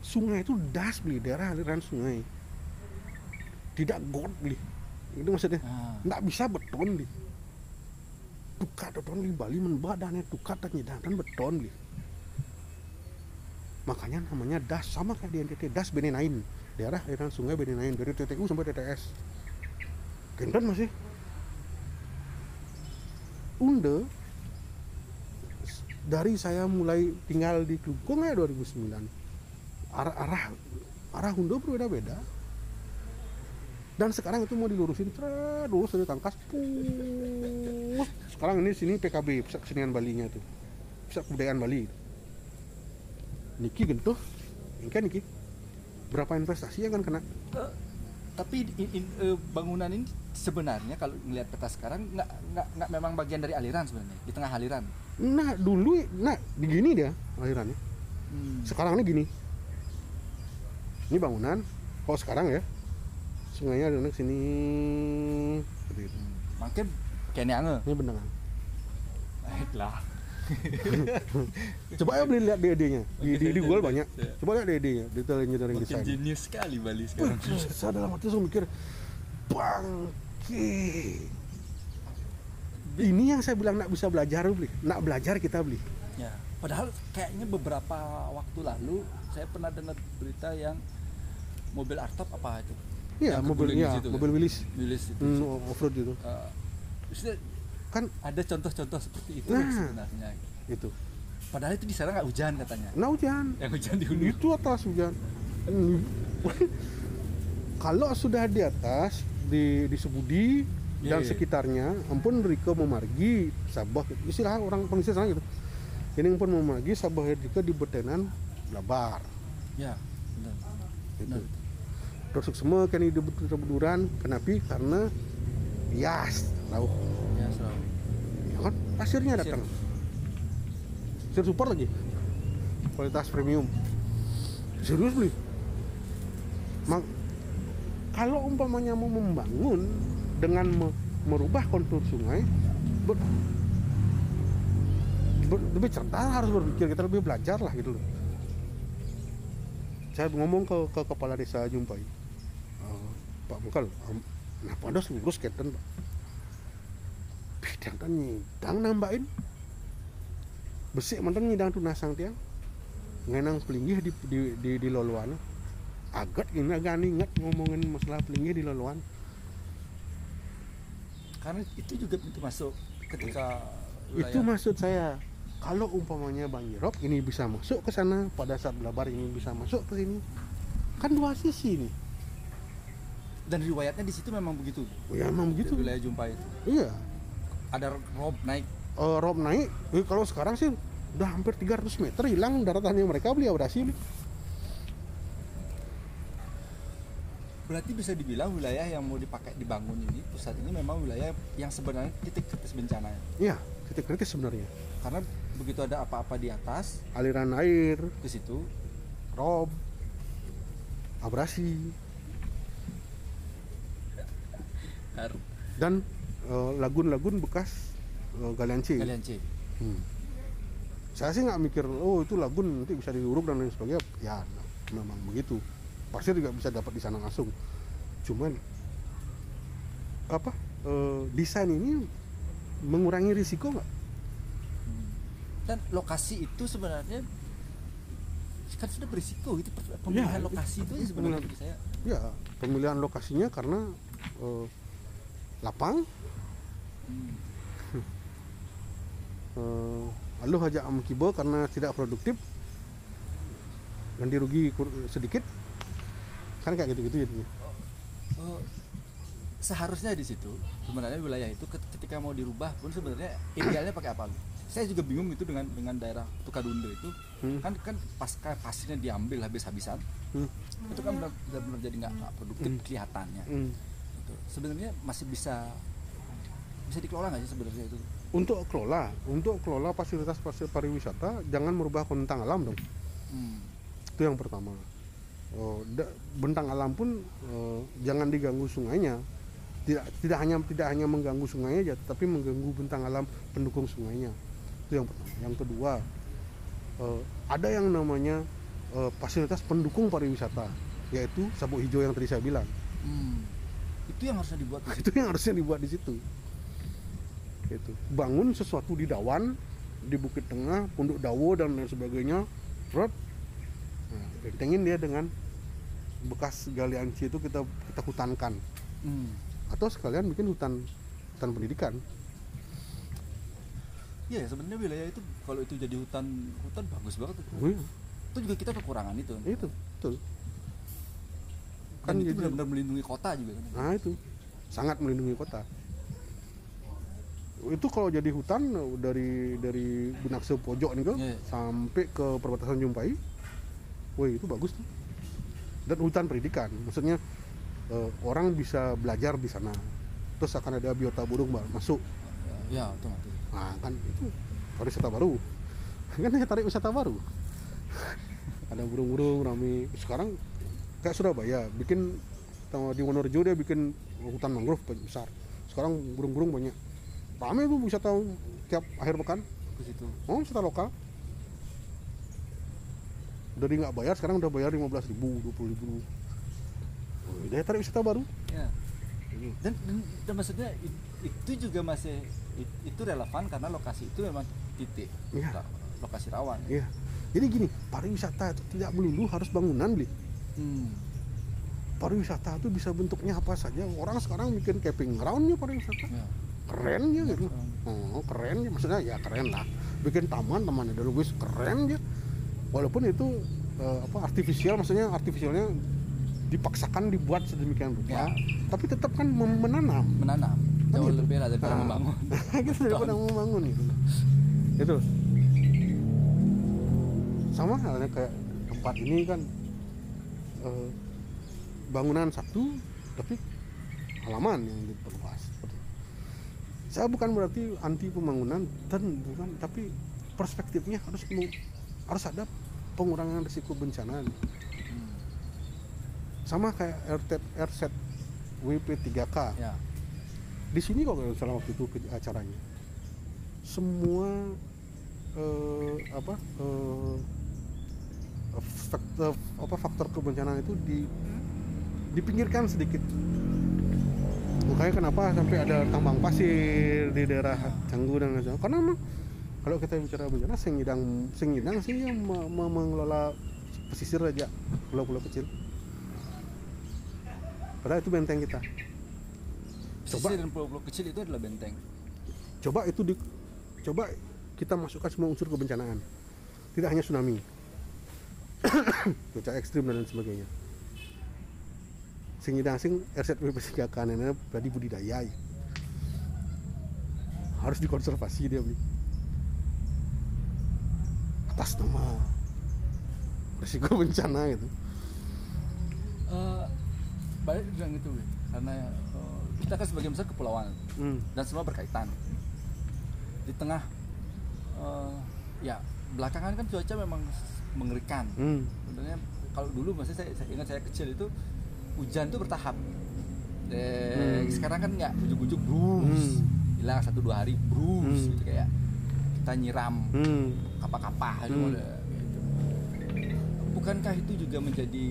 C: sungai itu das beli daerah aliran sungai. Tidak got beli. Itu maksudnya.
B: Ah.
C: nggak bisa beton beli. Tukat beton di Bali menbadannya tukat dan beton beli. Makanya namanya das sama kayak di NTT das Benenain daerah aliran sungai Benenain dari TTU sampai TTS Kenten masih? Unde. Dari saya mulai tinggal di Klungkung ya 2009 arah arah arah Hundo berbeda-beda. Dan sekarang itu mau dilurusin tret, lurus dari tangkas pus. sekarang ini sini PKB pusat kesenian Bali nya tuh pusat kebudayaan Bali Niki gentuh ini kan Niki. Berapa investasi yang kan kena
B: tapi in- in- eh, bangunan ini sebenarnya kalau melihat peta sekarang nggak nggak nggak memang bagian dari aliran sebenarnya di tengah aliran
C: nah dulu nah begini dia alirannya
B: Hmm.
C: sekarang ini gini ini bangunan kalau sekarang ya sungainya ada ke sini seperti itu.
B: Makin kayaknya
C: ini benangan
B: Baiklah.
C: coba ya beli lihat DD-nya di, di, di Google banyak
B: Iya.
C: coba lihat DD-nya detail engineering
B: Makin
C: design
B: jenius sekali Bali sekarang.
C: Wih, saya dalam hati saya mikir bangke ini yang saya bilang nak bisa belajar beli nak belajar kita beli
B: Ya, padahal kayaknya beberapa waktu lalu saya pernah dengar berita yang mobil artop apa itu?
C: Iya, mobil
B: kan?
C: mobil Willys.
B: Willis itu.
C: Hmm, off road itu. Kan
B: ada contoh-contoh seperti itu
C: Nah.
B: sebenarnya.
C: itu.
B: Padahal itu di sana nggak hujan katanya.
C: Nah hujan.
B: Yang hujan di hulu.
C: Itu atas hujan. Kalau sudah di atas di di Sebudi
B: Iya,
C: dan
B: iya.
C: sekitarnya, ampun Rika Memargi, Sabah, istilah orang pengisir sana gitu. Ini ampun Memargi, Sabah Rika di Betenan, Labar.
B: Ya, benar.
C: Gitu.
B: Benar.
C: Terus semua kan di Beduran, kenapa? Karena bias, tahu.
B: Ya, selalu.
C: Ya kan pasirnya
B: Pasir.
C: datang. Pasir super lagi. Kualitas premium. Serius beli. Mak- kalau umpamanya mau membangun dengan me- merubah kontur sungai, ber- ber- lebih cerdas harus berpikir kita lebih belajar lah gitu loh. Saya ngomong ke, ke kepala desa Jumpai, "Eh, Pak Mungkal, am- kenapa ada lurus keten Pak? Bidang kan nyidang nambahin. Besik mantan nyidang tuh nasang tiang. Ngenang pelinggih di di di, di loluan. Agak ini agak ingat ngomongin masalah pelinggih di loluan.
B: Karena itu juga pintu masuk ketika
C: itu
B: wilayah-
C: maksud saya kalau umpamanya banjirop ini bisa masuk ke sana pada saat belabar ini bisa masuk ke sini kan dua sisi nih
B: dan riwayatnya di situ memang begitu.
C: ya emang
B: Di
C: begitu
B: wilayah Jumpa itu.
C: iya
B: Ada rob naik.
C: Eh, rob naik. Eh, kalau sekarang sih udah hampir 300 meter hilang daratannya mereka beli abrasi
B: Berarti bisa dibilang wilayah yang mau dipakai dibangun ini pusat ini memang wilayah yang sebenarnya titik kritis bencana ya.
C: iya titik kritis sebenarnya.
B: Karena begitu ada apa-apa di atas
C: aliran air.
B: ke situ
C: rob. Abrasi. Dan lagun-lagun bekas eh, galian C.
B: kalian cek.
C: Hmm. Saya sih nggak mikir, oh itu lagun nanti bisa diuruk dan lain sebagainya. Ya, memang begitu. Pasir juga bisa dapat di sana langsung. Cuman apa eh, desain ini mengurangi risiko nggak?
B: Dan lokasi itu sebenarnya kan sudah berisiko gitu pemilihan
C: Ya,
B: lokasi itu aja sebenarnya saya.
C: Ya, pemilihan lokasinya karena eh, lapang
B: Hmm.
C: eh, lalu hajak am kibo karena tidak produktif ganti rugi kur- sedikit kan kayak gitu-gitu jadinya
B: Oh, seharusnya di situ sebenarnya wilayah itu ket- ketika mau dirubah pun sebenarnya idealnya pakai apa? Saya juga bingung itu dengan dengan daerah Tukadunde itu
C: Hmm.
B: kan kan pasca pasirnya diambil habis-habisan
C: Hmm.
B: itu kan benar- benar-benar jadi nggak nggak produktif
C: Hmm.
B: kelihatannya.
C: Hmm.
B: Gitu. Sebenarnya masih bisa bisa dikelola nggak sih sebenarnya itu?
C: untuk kelola untuk kelola fasilitas fasilitas pariwisata jangan merubah bentang alam dong
B: Hmm.
C: itu yang pertama Oh, da- bentang alam pun eh, jangan diganggu sungainya tidak tidak hanya tidak hanya mengganggu sungainya aja tapi mengganggu bentang alam pendukung sungainya itu yang pertama yang kedua eh, ada yang namanya eh, fasilitas pendukung pariwisata yaitu sabuk hijau yang tadi saya bilang
B: Hmm. Itu yang harusnya dibuat di situ.
C: itu yang harusnya dibuat di situ gitu bangun sesuatu di Dawan di Bukit Tengah Punduk Dawo dan lain sebagainya Rod nah, bentengin dia dengan bekas galian C itu kita kita hutankan
B: Hmm.
C: atau sekalian bikin hutan hutan pendidikan
B: Iya sebenarnya wilayah itu kalau itu jadi hutan hutan bagus banget. itu.
C: oh, iya,
B: Itu juga kita kekurangan itu.
C: itu betul
B: Kan
C: kan
B: itu benar-benar melindungi kota juga kan.
C: nah itu sangat melindungi kota itu kalau jadi hutan dari dari Bunakse pojok nih kok
B: Iya.
C: sampai ke perbatasan Jumpai, woi itu bagus tuh. Dan hutan pendidikan, maksudnya eh, orang bisa belajar di sana. Terus akan ada biota burung masuk,
B: Ya, otomatis.
C: nah kan itu pariwisata baru. Kan ya tarik wisata baru. ada burung-burung rame. Sekarang kayak Surabaya bikin di Wonorejo dia bikin hutan mangrove besar. Sekarang burung-burung banyak. Rame tuh wisata tiap akhir pekan.
B: Ke situ.
C: Oh, wisata lokal. Dari nggak bayar, sekarang udah bayar 15 ribu, 20 ribu. Oh, daya tarik wisata baru.
B: Ya. Dan, dan, dan maksudnya itu juga masih itu relevan karena lokasi itu memang titik. Lo- lokasi rawan.
C: Iya. Jadi gini, pariwisata itu tidak melulu harus bangunan, beli.
B: Hmm.
C: Pariwisata itu bisa bentuknya apa saja. Orang sekarang bikin camping groundnya pariwisata.
B: Ya.
C: Keren ya gitu. Oh, keren ya. Maksudnya ya keren lah. Bikin taman, taman ada logis keren ya. Walaupun itu eh, apa artifisial, maksudnya artifisialnya dipaksakan dibuat sedemikian rupa,
B: Ya.
C: tapi tetap kan menanam.
B: Menanam
C: Kan
B: jauh
C: gitu.
B: lebih lah daripada
C: Nah.
B: membangun.
C: gitu daripada membangun gitu itu sama halnya kayak tempat ini kan eh, bangunan satu tapi halaman yang diperluas saya bukan berarti anti pembangunan dan bukan tapi perspektifnya harus harus ada pengurangan risiko bencana.
B: Hmm.
C: sama kayak RT RZ WP3K
B: Ya.
C: di sini kok kalau salah waktu itu acaranya? Semua eh, apa eh, faktor apa faktor kebencanaan itu di dipinggirkan sedikit makanya kenapa sampai ada tambang pasir di daerah Canggu dan lain sebagainya. karena memang kalau kita bicara bencana Sengidang Sengidang sih yang me- me- mengelola pesisir aja pulau-pulau kecil padahal itu benteng kita Coba.
B: Pesisir dan pulau-pulau kecil itu adalah benteng.
C: coba itu di coba kita masukkan semua unsur kebencanaan tidak hanya tsunami cuaca ekstrim dan lain sebagainya sing idang sing RZWP Sigakan ini berarti budidaya ya. harus dikonservasi dia beli atas nama risiko bencana gitu
B: Eh, balik bilang itu, karena eh, kita kan sebagian besar kepulauan
C: hmm.
B: dan semua berkaitan. Di tengah, eh, ya belakangan kan cuaca memang mengerikan.
C: Hmm.
B: Sebenarnya kalau dulu masih saya, saya ingat saya kecil itu hujan tuh bertahap. Eh,
C: Hmm.
B: Sekarang kan nggak ujuk-ujuk brus,
C: Hmm.
B: hilang satu dua hari brus
C: Hmm.
B: gitu kayak kita nyiram
C: Hmm.
B: kapal-kapal itu
C: Hmm.
B: gitu. Bukankah itu juga menjadi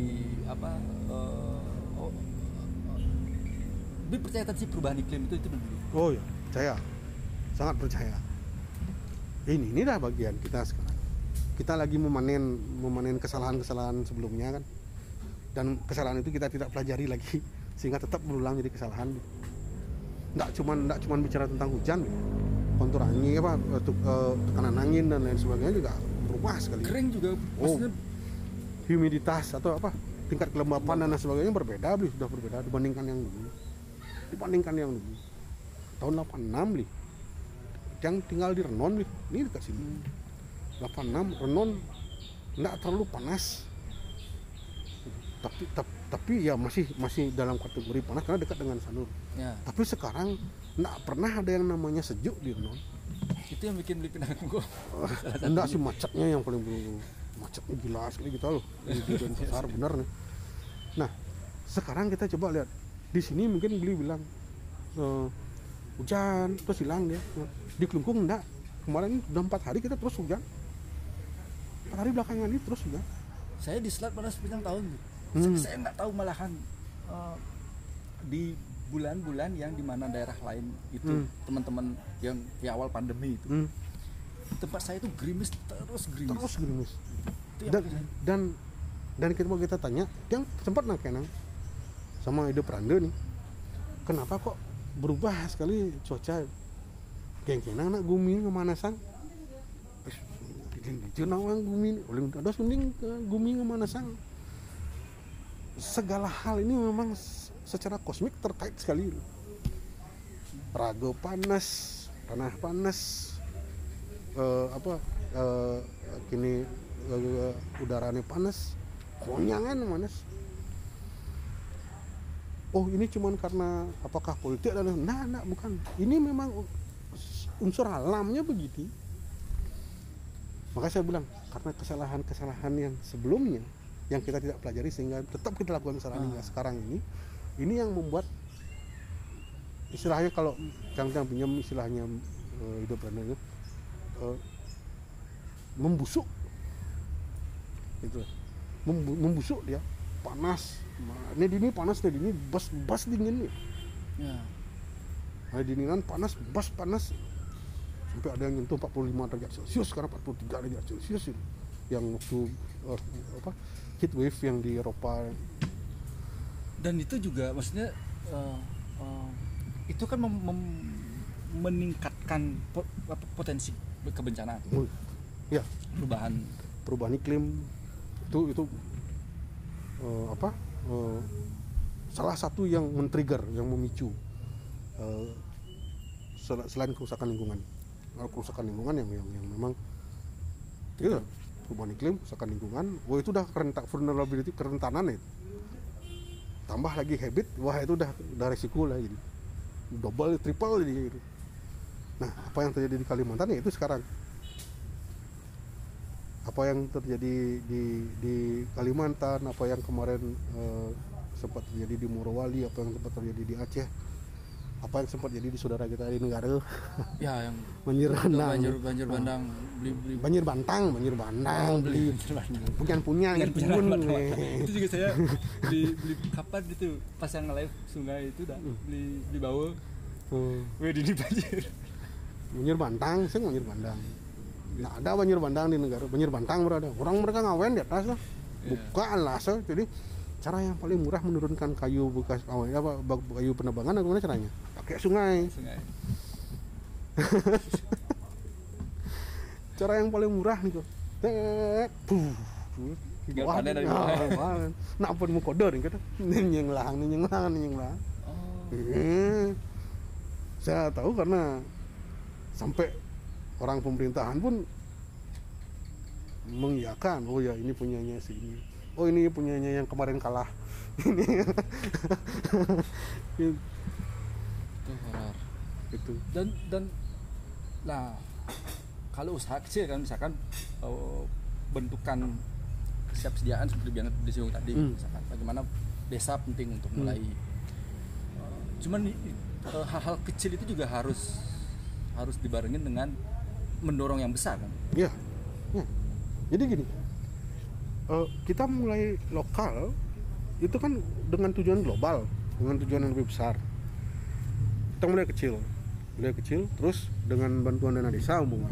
B: apa? eh, oh, Bi percaya tadi perubahan iklim itu itu dulu.
C: Oh ya, percaya. Sangat percaya. Ini inilah bagian kita sekarang. Kita lagi memanen memanen kesalahan-kesalahan sebelumnya kan. Dan kesalahan itu kita tidak pelajari lagi sehingga tetap berulang jadi kesalahan. nggak cuman nggak cuman bicara tentang hujan kontur angin apa eh, tuk- eh, tekanan angin dan lain sebagainya juga berubah sekali.
B: Kering juga
C: Oh. humiditas atau apa tingkat kelembapan dan lain sebagainya berbeda beli sudah berbeda dibandingkan yang dulu. Dibandingkan yang dulu. Tahun 86 beli. Yang tinggal di Renon beli. Ini dekat sini. 86 Renon nggak terlalu panas tapi tap- tapi ya masih masih dalam kategori panas karena dekat dengan Sanur.
B: Ya.
C: Tapi sekarang nggak pernah ada yang namanya sejuk di Renon
B: itu yang bikin beli pindah gua.
C: Enggak sih macetnya yang paling dulu macetnya gila sekali gitu loh. Di Denpasar benar nih. Nah sekarang kita coba lihat. Di sini mungkin beli bilang eh, hujan terus hilang dia. Di Kelungkung enggak kemarin udah empat hari kita terus hujan. Empat hari belakangan ini terus hujan.
B: Saya di selat pada sepanjang tahun
C: Hmm.
B: saya nggak tahu malahan eh, di bulan-bulan yang di mana daerah lain itu
C: Hmm.
B: teman-teman yang di awal pandemi itu
C: Hmm,
B: tempat saya itu gerimis terus gerimis.
C: Terus gerimis.
B: Itu
C: dan dan dan kita mau kita tanya yang sempat nang kenang sama ide Pranda nih kenapa kok berubah sekali cuaca? Geng kenang nak gumi kemanasan? Bikin nawang gumi oleh ada sunding gumi kemanasan segala hal ini memang secara kosmik terkait sekali. Rago panas tanah panas eh, apa eh, kini eh, udaranya panas konyangan panas. Oh ini cuman karena apakah politik dan nah, nah bukan. Ini memang unsur alamnya begitu. Maka saya bilang karena kesalahan-kesalahan yang sebelumnya yang kita tidak pelajari sehingga tetap kita lakukan kesalahan hingga sekarang ini ini yang membuat istilahnya kalau yang pinjam istilahnya eh, hidup Belanda itu eh, membusuk. Itu Membu- membusuk dia panas. Nah, ini dini panas nih dini bas bas dingin nih.
B: Ya.
C: nah dinginan panas bas panas. Sampai ada yang nyentuh 45 derajat celcius sekarang 43 derajat celcius itu yang waktu eh, apa heat wave yang di Eropa.
B: Dan itu juga maksudnya eh, eh, itu kan mem- mem- meningkatkan po- potensi kebencanaan.
C: Ya
B: perubahan.
C: Perubahan iklim. Itu itu eh, apa eh, salah satu yang men-trigger yang memicu eh, sel- selain kerusakan lingkungan. Kerusakan lingkungan yang yang, yang memang iya perubahan iklim kerusakan lingkungan wah itu udah kerentak vulnerability kerentanan itu tambah lagi habit wah itu udah udah resiko lah jadi double triple jadi gitu. nah apa yang terjadi di Kalimantan ya itu sekarang. Apa yang terjadi di di Kalimantan, apa yang kemarin eh, sempat terjadi di Morowali, apa yang sempat terjadi di Aceh, apa yang sempat terjadi di saudara kita di negara
B: ya yang
C: banjir bandang,
B: banjir banjir bandang beli beli
C: banjir bantang, banjir bandang, beli
B: bandang
C: punya punya
B: Bukan
C: gitu eh.
B: itu juga saya beli beli kapan gitu pas yang live sungai itu dah beli beli bawa weh di banjir
C: banjir bantang, saya banjir bandang. Nah, ada banjir bandang di negara, banjir bantang berada. Orang mereka ngawen di atas lah,
B: Iya.
C: buka alas. Jadi cara yang paling murah menurunkan kayu bekas apa kayu penebangan gimana caranya? Pakai sungai.
B: sungai.
C: Cara yang paling murah nih kok
B: Tinggal
C: bawah
B: panen dari
C: nih.
B: bawah.
C: Ah, nak pun mau kode nih kata nih nih nyenglang nih nyenglang
B: oh.
C: Eh, saya tahu karena sampai orang pemerintahan pun mengiyakan oh ya ini punyanya si ini. Oh ini punyanya yang kemarin kalah. Ini
B: itu horor
C: itu
B: dan dan nah kalau usaha kecil kan misalkan eh, bentukan kesiapsediaan seperti yang disinggung tadi
C: Hmm.
B: misalkan bagaimana desa penting untuk mulai eh, cuman eh, hal-hal kecil itu juga harus harus dibarengin dengan mendorong yang besar kan
C: Ya, ya. Jadi gini, eh, kita mulai lokal itu kan dengan tujuan global, dengan tujuan yang lebih besar. Kita mulai kecil, mulai kecil, terus dengan bantuan dana desa umumnya.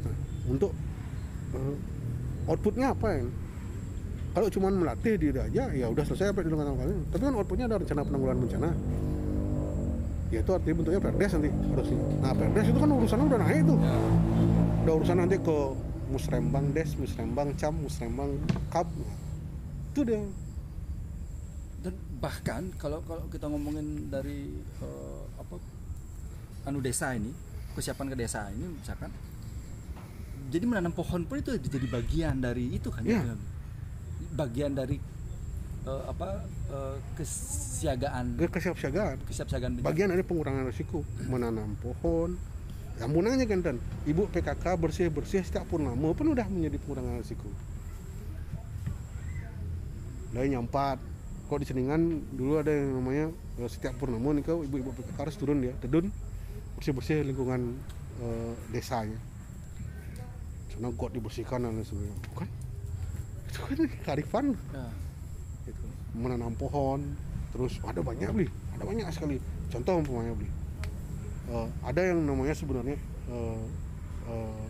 C: Nah, untuk eh, outputnya apa ya? Kalau cuma melatih diri aja, ya udah selesai apa dengan kalian. Tapi kan outputnya ada rencana penanggulangan bencana. ya itu artinya bentuknya perdes nanti harusnya nah perdes itu kan urusannya udah naik tuh udah urusan nanti ke musrembang des musrembang cam musrembang kap Nah, itu dia
B: bahkan kalau kalau kita ngomongin dari eh, apa anu desa ini kesiapan ke desa ini misalkan jadi menanam pohon pun itu jadi bagian dari itu kan
C: Iya.
B: ya bagian dari eh, apa eh, kesiagaan.
C: Kesiapsiagaan.
B: Kesiapsiagaan
C: bagian dari pengurangan risiko. Menanam pohon yang munanya kan dan ibu PKK bersih bersih setiap purnama pun udah menjadi pengurangan risiko. Lain nyampat kok di Seningan dulu ada yang namanya eh, setiap purnama nih kau ibu-ibu PKK harus turun ya tedun bersih bersih lingkungan eh, desanya. Karena got dibersihkan dan sebagainya. Bukan. Itu kan kearifan.
B: Ya.
C: gitu. menanam pohon terus ada banyak beli ada banyak sekali. Contoh umpamanya beli. Eh, ada yang namanya sebenarnya eh, eh,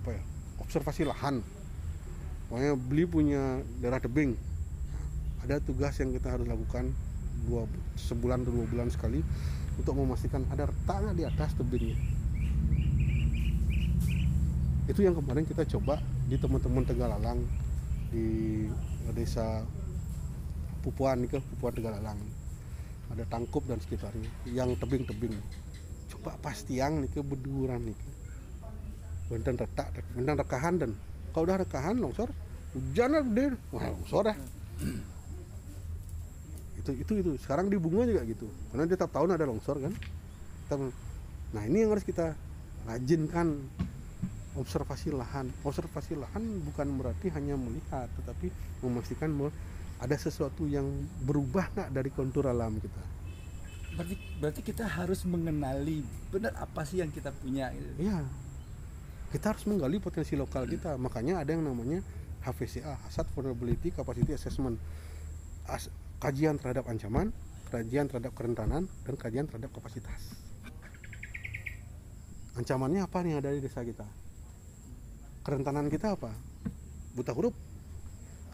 C: apa ya observasi lahan. Pokoknya beli punya daerah tebing ada tugas yang kita harus lakukan dua sebulan atau dua bulan sekali untuk memastikan ada retaknya di atas tebingnya. Itu yang kemarin kita coba di teman-teman Tegalalang di desa Pupuan nih ke Pupuan Tegalalang. Ada tangkup dan sekitarnya yang tebing-tebing. Coba pas tiang nih ke berduran nih. Ke bentang retak bentang rekahan dan kalau udah rekahan longsor. Hujan wah longsor dah itu itu itu sekarang di bunga juga gitu karena dia tiap tahun ada longsor kan nah ini yang harus kita rajinkan observasi lahan observasi lahan bukan berarti hanya melihat tetapi memastikan bahwa ada sesuatu yang berubah nggak dari kontur alam kita
B: berarti berarti kita harus mengenali benar apa sih yang kita punya gitu.
C: Iya. Kita harus menggali potensi lokal kita. Makanya ada yang namanya HVCA, Hazard Vulnerability Capacity Assessment. As- kajian terhadap ancaman, kajian terhadap kerentanan, dan kajian terhadap kapasitas. Ancamannya apa nih ada di desa kita? Kerentanan kita apa? Buta huruf.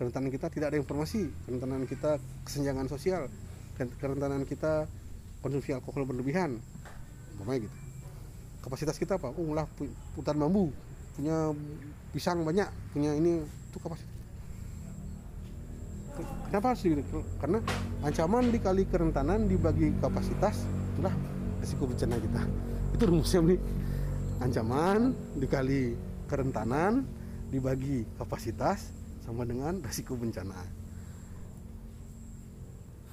C: Kerentanan kita tidak ada informasi. Kerentanan kita kesenjangan sosial. Kerentanan kita konsumsi alkohol berlebihan. Umpamanya gitu kapasitas kita apa? Oh, lah pu- hutan bambu, punya pisang banyak, punya ini itu kapasitas. Kenapa harus gitu? Karena ancaman dikali kerentanan dibagi kapasitas itulah risiko bencana kita. Itu rumusnya nih. Ancaman dikali kerentanan dibagi kapasitas sama dengan risiko bencana.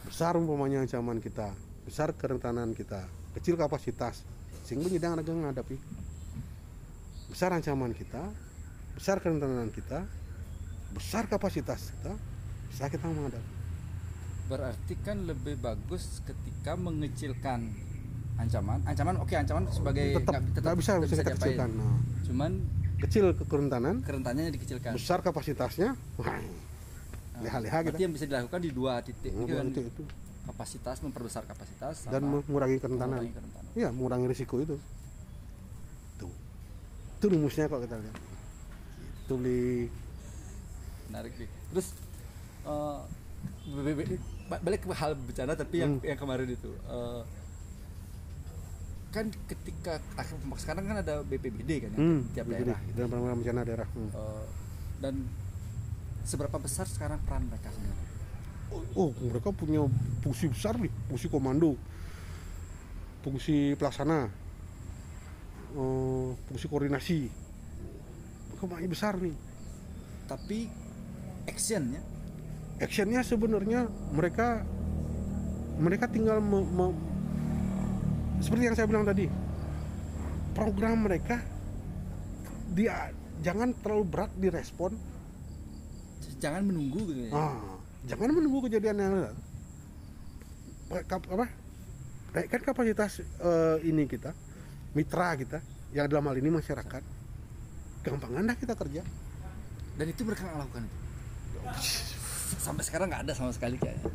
C: Besar umpamanya ancaman kita, besar kerentanan kita, kecil kapasitas, sehingga tidak ada menghadapi besar ancaman kita besar kerentanan kita besar kapasitas kita bisa kita menghadapi
B: berarti kan lebih bagus ketika mengecilkan ancaman. Ancaman oke ancaman sebagai
C: tetap
B: nggak
C: bisa bisa kita kecilkan nah,
B: cuman
C: kecil ke kerentanan.
B: kerentanannya dikecilkan.
C: Besar kapasitasnya. Wah,
B: Nah,
C: leha-leha
B: berarti
C: kita.
B: yang bisa dilakukan di dua titik
C: Oh,
B: itu kan.
C: itu, itu.
B: kapasitas memperbesar kapasitas
C: dan mengurangi kerentanan.
B: mengurangi kerentanan.
C: iya mengurangi risiko itu. Tuh. Itu rumusnya kok kita lihat. Itu li
B: menarik nih. Terus ba- balik ke hal bencana tapi yang
C: Hmm.
B: yang kemarin itu eh, kan ketika akhir sekarang kan ada BPBD kan ya
C: hmm,
B: tiap
C: begini,
B: daerah gitu.
C: dalam program bencana daerah hmm.
B: Eh, dan seberapa besar sekarang peran mereka sebenarnya
C: oh mereka punya fungsi besar nih fungsi komando fungsi pelaksana eh, fungsi koordinasi mereka banyak besar nih
B: tapi actionnya
C: actionnya sebenarnya mereka mereka tinggal me- me- seperti yang saya bilang tadi program mereka dia jangan terlalu berat direspon
B: jangan menunggu gitu ya
C: Ah, jangan menunggu kejadian yang apa? Naikkan kapasitas eh, ini kita, mitra kita, yang dalam hal ini masyarakat. Gampangan dah kita kerja.
B: dan itu mereka lakukan itu sampai sekarang nggak ada sama sekali kayaknya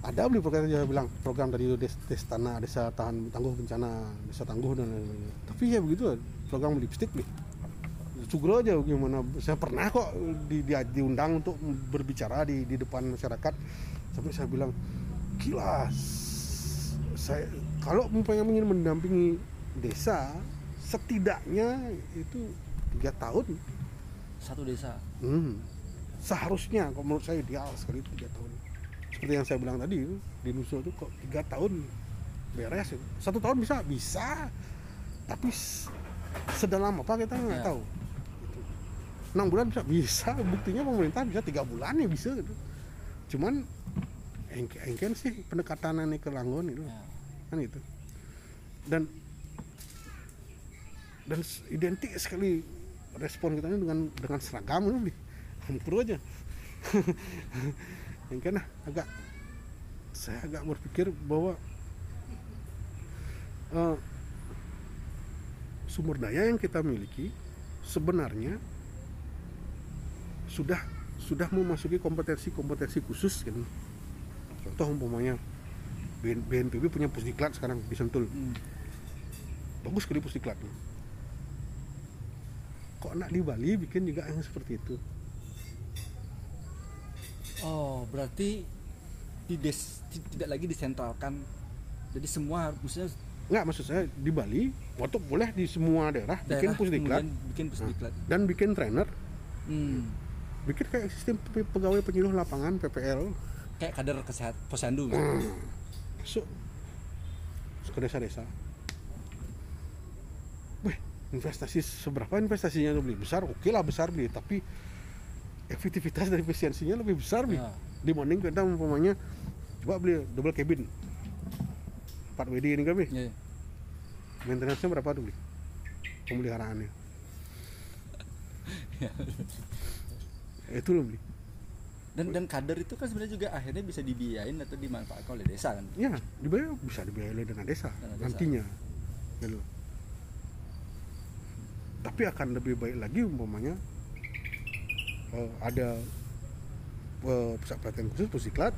C: Ada beli program yang bilang program tadi itu des, des tanah, desa tahan tangguh bencana, desa tangguh dan lain-lain. Tapi ya begitu, program lipstick nih. Sugro aja gimana saya pernah kok di, di- diundang untuk berbicara di di depan masyarakat sampai saya bilang gila saya kalau umpamanya ingin mendampingi desa setidaknya itu tiga tahun
B: Satu desa.
C: Hmm. Seharusnya kalau menurut saya ideal sekali itu tiga tahun. Seperti yang saya bilang tadi di Nusa itu kok tiga tahun beres itu. Satu tahun bisa bisa, tapi sedalam apa kita nggak
B: Ya.
C: tahu. Gitu. Enam bulan bisa bisa. Buktinya pemerintah bisa tiga bulan ya bisa gitu. Cuman engke engken sih pendekatan ini ke Langgon itu
B: Ya.
C: kan itu dan dan identik sekali respon kita ini dengan dengan seragam ini aja. Yang kan agak saya agak berpikir bahwa eh, sumber daya yang kita miliki sebenarnya sudah sudah memasuki kompetensi-kompetensi khusus kan. Contoh umpamanya BN- BNPB punya pusdiklat sekarang di Sentul
B: Hmm.
C: bagus sekali pusdiklatnya kok nak di Bali bikin juga yang seperti itu
B: Oh, berarti di des, ti- tidak lagi disentralkan. Jadi semua maksudnya
C: nggak maksud saya di Bali waktu boleh di semua daerah, bikin
B: daerah
C: pusdiklat
B: bikin pusdiklat.
C: dan bikin trainer
B: Hmm.
C: bikin kayak sistem pe- pegawai penyuluh lapangan PPL
B: Kayak kader kesehat posyandu. gitu.
C: masuk ke desa-desa Wih, investasi seberapa investasinya beli besar oke lah besar beli tapi efektivitas dan efisiensinya lebih besar beli
B: Ya.
C: dibanding kita umpamanya coba beli double cabin 4 WD ini kan beli
B: Ya, ya.
C: maintenance-nya berapa tuh beli pemeliharaannya itu loh beli
B: Dan dan kader itu kan sebenarnya juga akhirnya bisa dibiayain atau dimanfaatkan oleh desa kan.
C: ya dibayar bisa dibiayai oleh dana desa
B: Dana desa.
C: nantinya gitu. tapi akan lebih baik lagi umpamanya eh, ada eh, pusat pelatihan khusus pusiklat.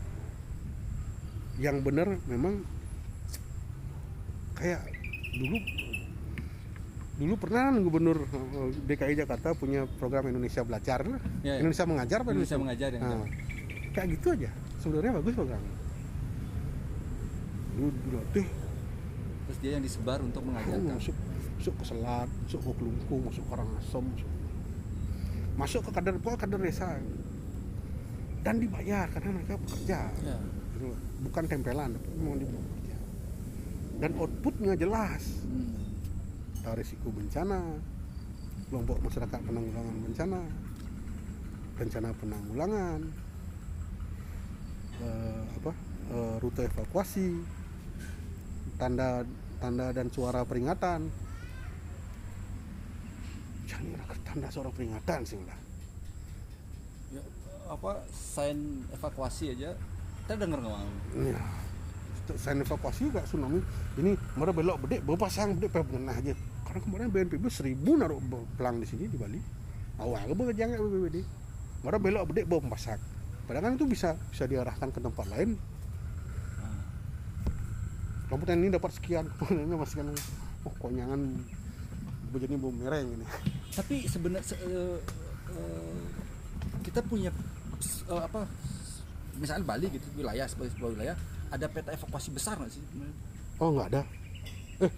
C: Yang benar memang kayak dulu dulu pernah kan gubernur eh, DKI Jakarta punya program Indonesia Belajar
B: Ya, ya.
C: Indonesia mengajar
B: Indonesia mengajar yang
C: Nah, kayak gitu aja. Sebenarnya bagus programnya dulu dilatih
B: terus dia yang disebar untuk
C: oh,
B: mengajarkan.
C: masuk masuk ke selat masuk ke kelungkung masuk ke Karangasem masuk, masuk ke kader pokoknya kader desa. Dan dibayar karena mereka bekerja.
B: Ya.
C: gitu. Bukan tempelan tapi memang bekerja. Dan outputnya jelas.
B: Hmm.
C: risiko bencana kelompok masyarakat penanggulangan bencana rencana penanggulangan eh, apa eh, rute evakuasi tanda tanda dan suara peringatan jangan ada tanda suara peringatan sih lah
B: Ya, apa sign evakuasi aja. Kita denger nggak mau
C: ya saya evakuasi juga tsunami. Ini mereka belok bedek bawa pasang bedek pengenah aja. Karena kemarin BNPB seribu naruh pelang di sini di Bali. Awal ke jangan BPBD mereka belok bedek bawa pasang. Padahal kan itu bisa bisa diarahkan ke tempat lain. Lampu ini dapat sekian kemudian ini masih kan oh konyangan jadi mereng ini
B: tapi sebenarnya se- eh, eh, kita punya eh, apa misalnya Bali gitu wilayah sebagai sebuah wilayah ada peta evakuasi besar nggak sih
C: oh nggak ada eh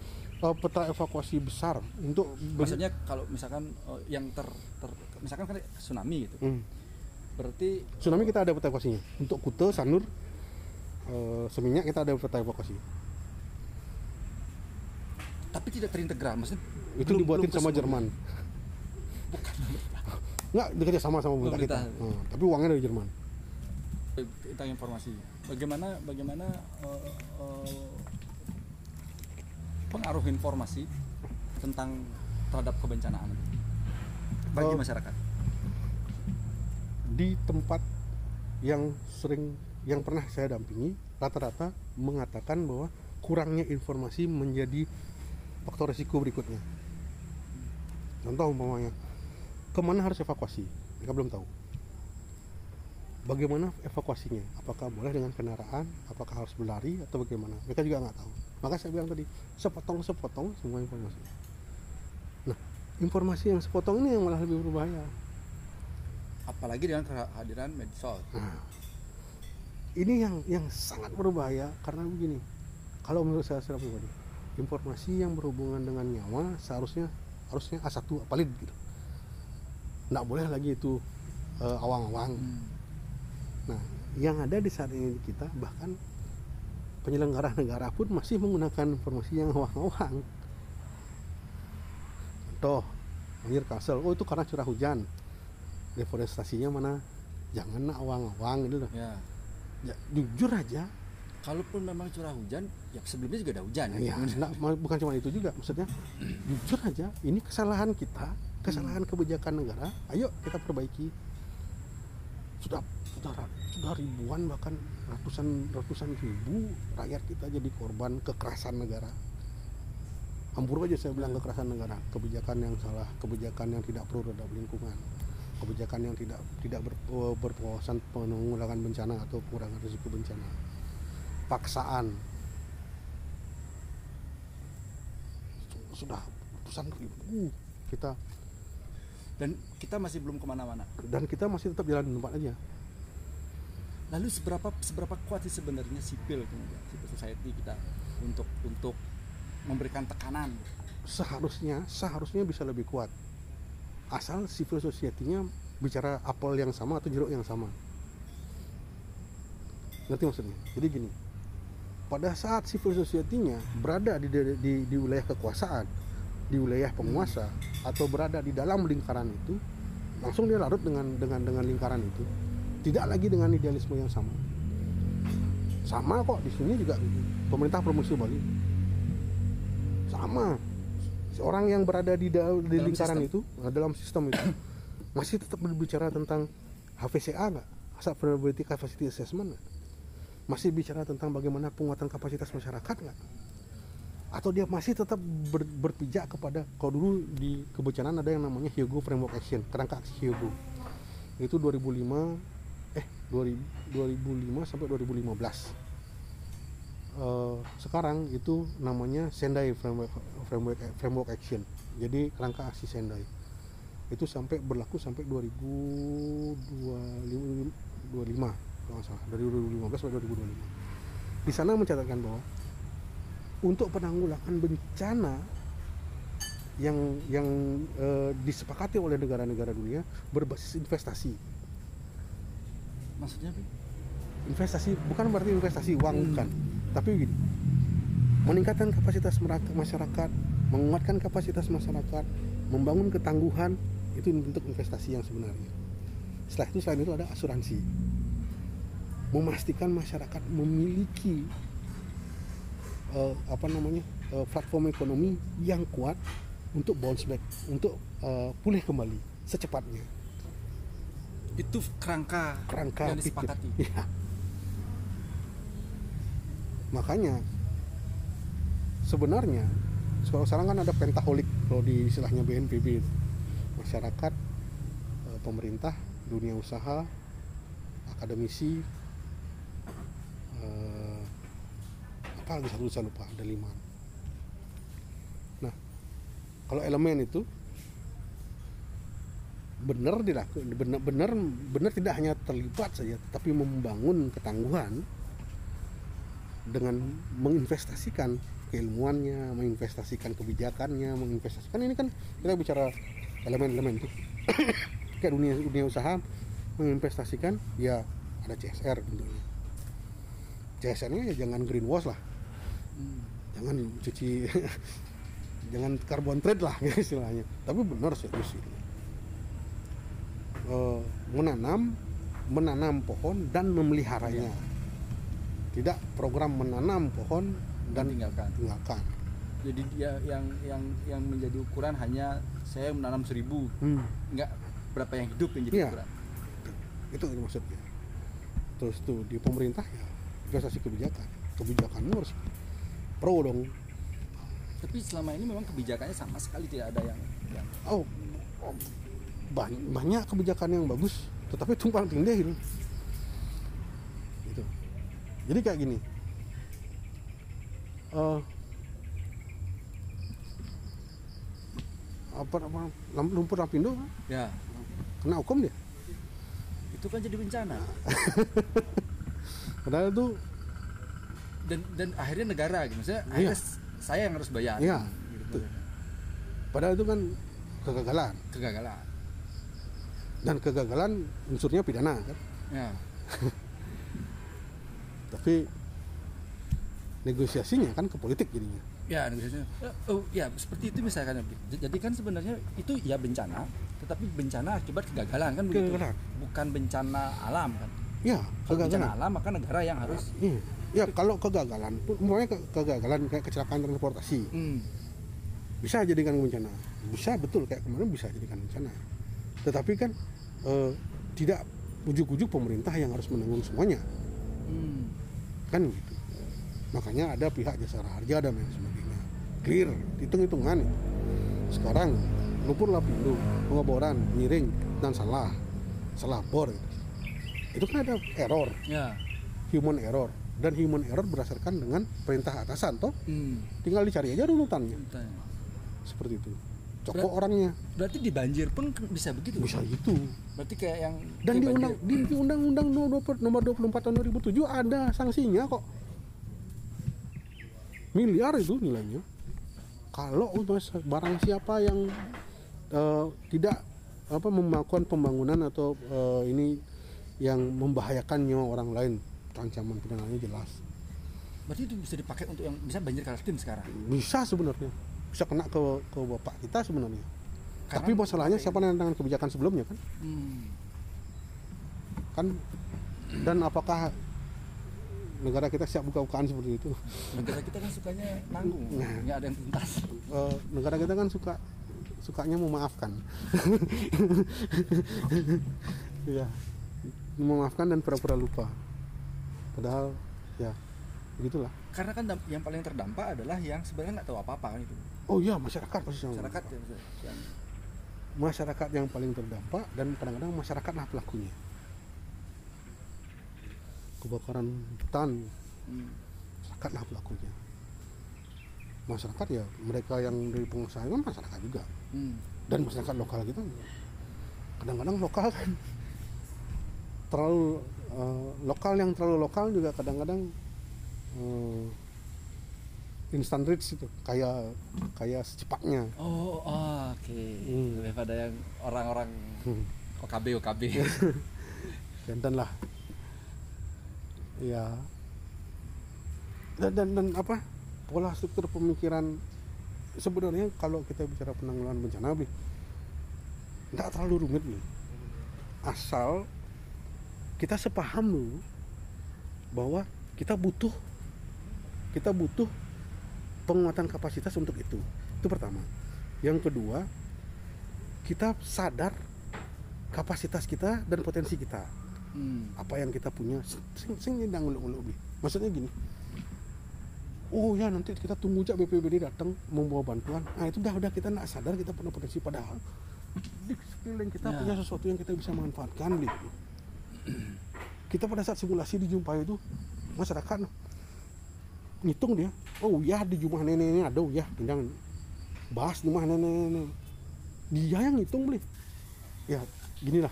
C: peta evakuasi besar untuk
B: maksudnya kalau misalkan eh, yang ter, ter misalkan kan tsunami gitu
C: Hmm.
B: berarti
C: Tsunami kita ada peta evakuasinya. Untuk Kute, Sanur, eh, Seminyak kita ada peta evakuasi.
B: Tapi tidak terintegral maksudnya
C: Itu
B: belum-
C: dibuatin
B: belum
C: sama Jerman. Enggak, bekerja sama sama pemerintah kita. Hmm, tapi uangnya dari Jerman.
B: tentang informasi bagaimana bagaimana eh, eh, pengaruh informasi tentang terhadap kebencanaan bagi
C: Oh.
B: masyarakat
C: Di tempat yang sering yang pernah saya dampingi, rata-rata mengatakan bahwa kurangnya informasi menjadi faktor risiko berikutnya. Contoh umpamanya, ke mana harus evakuasi? Mereka belum tahu. Bagaimana evakuasinya? Apakah boleh dengan kendaraan? Apakah harus berlari atau bagaimana? Mereka juga nggak tahu. Maka saya bilang tadi, sepotong-sepotong semua informasi. Nah, informasi yang sepotong ini yang malah lebih berbahaya.
B: apalagi dengan kehadiran medsos
C: Nah, ini yang yang sangat berbahaya karena begini. kalau menurut saya secara pribadi informasi yang berhubungan dengan nyawa seharusnya harusnya A1 apalagi gitu. Nggak boleh lagi itu eh, awang-awang.
B: Hmm.
C: nah yang ada di saat ini kita bahkan penyelenggara negara pun masih menggunakan informasi yang awang-awang. Contoh banjir kasel oh itu karena curah hujan. Deforestasinya mana? Jangan awang-awang gitu. Loh
B: Ya.
C: ya, jujur aja
B: Kalaupun memang curah hujan, ya sebelumnya juga ada hujan.
C: ya, nggak, ma- bukan cuma itu juga maksudnya jujur aja ini kesalahan kita kesalahan kebijakan negara ayo kita perbaiki. Sudah sudah sudah ribuan bahkan ratusan ratusan ribu rakyat kita jadi korban kekerasan negara. Hampur aja saya bilang kekerasan negara kebijakan yang salah kebijakan yang tidak pro terhadap lingkungan kebijakan yang tidak tidak ber, berwawasan penanggulangan bencana atau pengurangan risiko bencana paksaan. Sudah ratusan ribu kita
B: Dan kita masih belum ke mana-mana.
C: dan kita masih tetap jalan di tempat aja.
B: Lalu seberapa seberapa kuat sih sebenarnya sipil kemudian civil society kita untuk untuk memberikan tekanan?
C: seharusnya seharusnya bisa lebih kuat. Asal civil society-nya bicara apel yang sama atau jeruk yang sama. Ngerti maksudnya? Jadi gini pada saat civil society-nya berada di, di, di, wilayah kekuasaan di wilayah penguasa atau berada di dalam lingkaran itu langsung dia larut dengan dengan dengan lingkaran itu tidak lagi dengan idealisme yang sama sama kok di sini juga pemerintah promosi Bali sama orang yang berada di, da- di
B: Dalam
C: lingkaran
B: sistem.
C: itu eh, dalam sistem itu masih tetap berbicara tentang HVCA nggak asal vulnerability capacity assessment nggak? Masih bicara tentang bagaimana penguatan kapasitas masyarakat nggak? Atau dia masih tetap ber- berpijak kepada kalau dulu di kebencanaan ada yang namanya Hyogo Framework Action kerangka aksi Hyogo. Itu 2005 eh 2000, 2005 sampai 2015 Eh, sekarang itu namanya Sendai Framework Framework Framework Action jadi kerangka aksi Sendai. Itu sampai berlaku sampai 2025 kalau nggak salah dari 2015 sampai 2025 di sana mencatatkan bahwa untuk penanggulangan bencana yang yang eh, disepakati oleh negara-negara dunia berbasis investasi.
B: Maksudnya
C: investasi bukan berarti investasi uang bukan tapi begini meningkatkan kapasitas masyarakat menguatkan kapasitas masyarakat membangun ketangguhan itu bentuk investasi yang sebenarnya. Setelah itu selain itu ada asuransi memastikan masyarakat memiliki eh, apa namanya eh, platform ekonomi yang kuat untuk bounce back untuk eh, pulih kembali secepatnya
B: Itu kerangka,
C: kerangka
B: yang disepakati.
C: Iya. Makanya sebenarnya kalau sekarang kan ada pentaholik kalau di istilahnya BNPB itu. masyarakat, pemerintah, dunia usaha, akademisi, eh, apa lagi satu saya lupa ada lima. Nah, kalau elemen itu benar tidak benar benar benar tidak hanya terlibat saja tapi membangun ketangguhan dengan menginvestasikan keilmuannya menginvestasikan kebijakannya menginvestasikan ini kan kita bicara elemen-elemen itu. Kayak dunia dunia usaha menginvestasikan ya ada CSR tentunya. CSR-nya ya jangan greenwash lah
B: Hmm.
C: jangan cuci jangan carbon trade lah istilahnya tapi benar serius ini Eh, menanam menanam pohon dan memeliharanya tidak program menanam pohon dan
B: tinggalkan.
C: tinggalkan
B: Jadi dia yang yang yang menjadi ukuran hanya saya menanam seribu,
C: Hmm,
B: nggak berapa yang hidup yang jadi
C: Iya.
B: ukuran.
C: itu maksudnya terus tuh di pemerintah ya investasi kebijakan kebijakanmu harus pro dong.
B: Tapi selama ini memang kebijakannya sama sekali tidak ada yang yang
C: oh, oh, banyak, banyak kebijakan yang bagus tetapi tumpang tindih gitu gitu. Jadi kayak gini. Eh, apa apa lumpur lapindo?
B: Ya.
C: Kena hukum dia?
B: Itu kan jadi bencana.
C: padahal itu
B: dan dan akhirnya negara gitu. Maksudnya
C: Iya.
B: akhirnya saya yang harus bayar.
C: Iya,
B: gitu.
C: padahal itu kan kegagalan.
B: Kegagalan.
C: Dan kegagalan unsurnya pidana kan?
B: Ya.
C: Tapi negosiasinya kan ke politik jadinya.
B: Ya negosiasinya Eh, oh ya seperti itu misalkan. Jadi kan sebenarnya itu ya bencana tetapi bencana akibat kegagalan kan begitu?
C: Kegagalan.
B: bukan bencana alam kan
C: ya kegagalan.
B: alam maka negara yang harus
C: Iya. ya kalau kegagalan umpamanya ke- kegagalan kayak kecelakaan transportasi.
B: Hmm,
C: bisa jadikan bencana. Bisa betul. Kayak kemarin bisa jadikan bencana. Tetapi kan eh, tidak ujuk-ujuk pemerintah yang harus menanggung semuanya.
B: Hmm,
C: kan gitu. Makanya ada pihak jasa harja dan lain sebagainya. Clear hitung-hitungan. Sekarang lumpur lapindo pengeboran miring dan salah. Salah bor. gitu. Itu kan ada error.
B: Ya.
C: Human error. Dan human error berdasarkan dengan perintah atasan toh.
B: Hmm,
C: tinggal dicari aja runutannya seperti itu. Cokok
B: Ber-
C: orangnya.
B: berarti di banjir pun bisa begitu?
C: Bisa gitu.
B: Berarti kayak yang
C: dan di undang di, di undang-undang nomor 24 tahun 2007 ada sanksinya kok. Miliar itu nilainya. Kalau mas barang siapa yang eh, tidak apa melakukan pembangunan atau eh, ini yang membahayakan nyawa orang lain. Ancaman pidananya jelas.
B: Berarti itu bisa dipakai untuk yang bisa banjir kaltim sekarang?
C: Bisa sebenarnya. Bisa kena ke ke bapak kita sebenarnya.
B: Karena-
C: tapi masalahnya siapa yang dengan kebijakan sebelumnya kan?
B: Hmm,
C: kan? Dan apakah negara kita siap buka-bukaan seperti itu?
B: Negara kita kan sukanya nanggung
C: Nah.
B: nggak ada yang tuntas.
C: Eh, negara kita kan suka sukanya memaafkan. Ya memaafkan dan pura-pura lupa. Padahal ya begitulah.
B: Karena kan yang paling terdampak adalah yang sebenarnya nggak tahu apa-apa kan itu.
C: Oh iya masyarakat pasti yang
B: masyarakat ya, yang
C: masyarakat yang paling terdampak dan kadang-kadang masyarakatlah pelakunya. Kebakaran hutan.
B: Hmm,
C: masyarakatlah pelakunya. Masyarakat ya mereka yang dari pengusaha kan masyarakat juga.
B: Hmm,
C: dan masyarakat lokal kita kadang-kadang lokal kan terlalu eh, lokal yang terlalu lokal juga kadang-kadang eh, instant rich itu kayak kayak secepatnya
B: oh oh, oke
C: Hmm.
B: daripada yang orang-orang
C: Hmm.
B: OKB OKB
C: dan lah ya dan, dan dan apa pola struktur pemikiran sebenarnya kalau kita bicara penanggulangan bencana Bli, nggak terlalu rumit Bli. asal kita sepaham dulu bahwa kita butuh kita butuh penguatan kapasitas untuk itu. Itu pertama. Yang kedua kita sadar kapasitas kita dan potensi kita.
B: Hmm,
C: apa yang kita punya. Sing sing nyendang ulu-ulu Bi. maksudnya gini. Oh ya nanti kita tunggu aja BPBD datang membawa bantuan. Nah itu udah udah kita nggak sadar kita punya potensi. Padahal di sekeliling kita
B: Ya.
C: punya sesuatu yang kita bisa manfaatkan Bi. Kita pada saat simulasi dijumpai itu masyarakat ngitung dia oh ya di rumah nenek ini ada oh ya jangan bahas di rumah nenek dia yang ngitung beli ya ginilah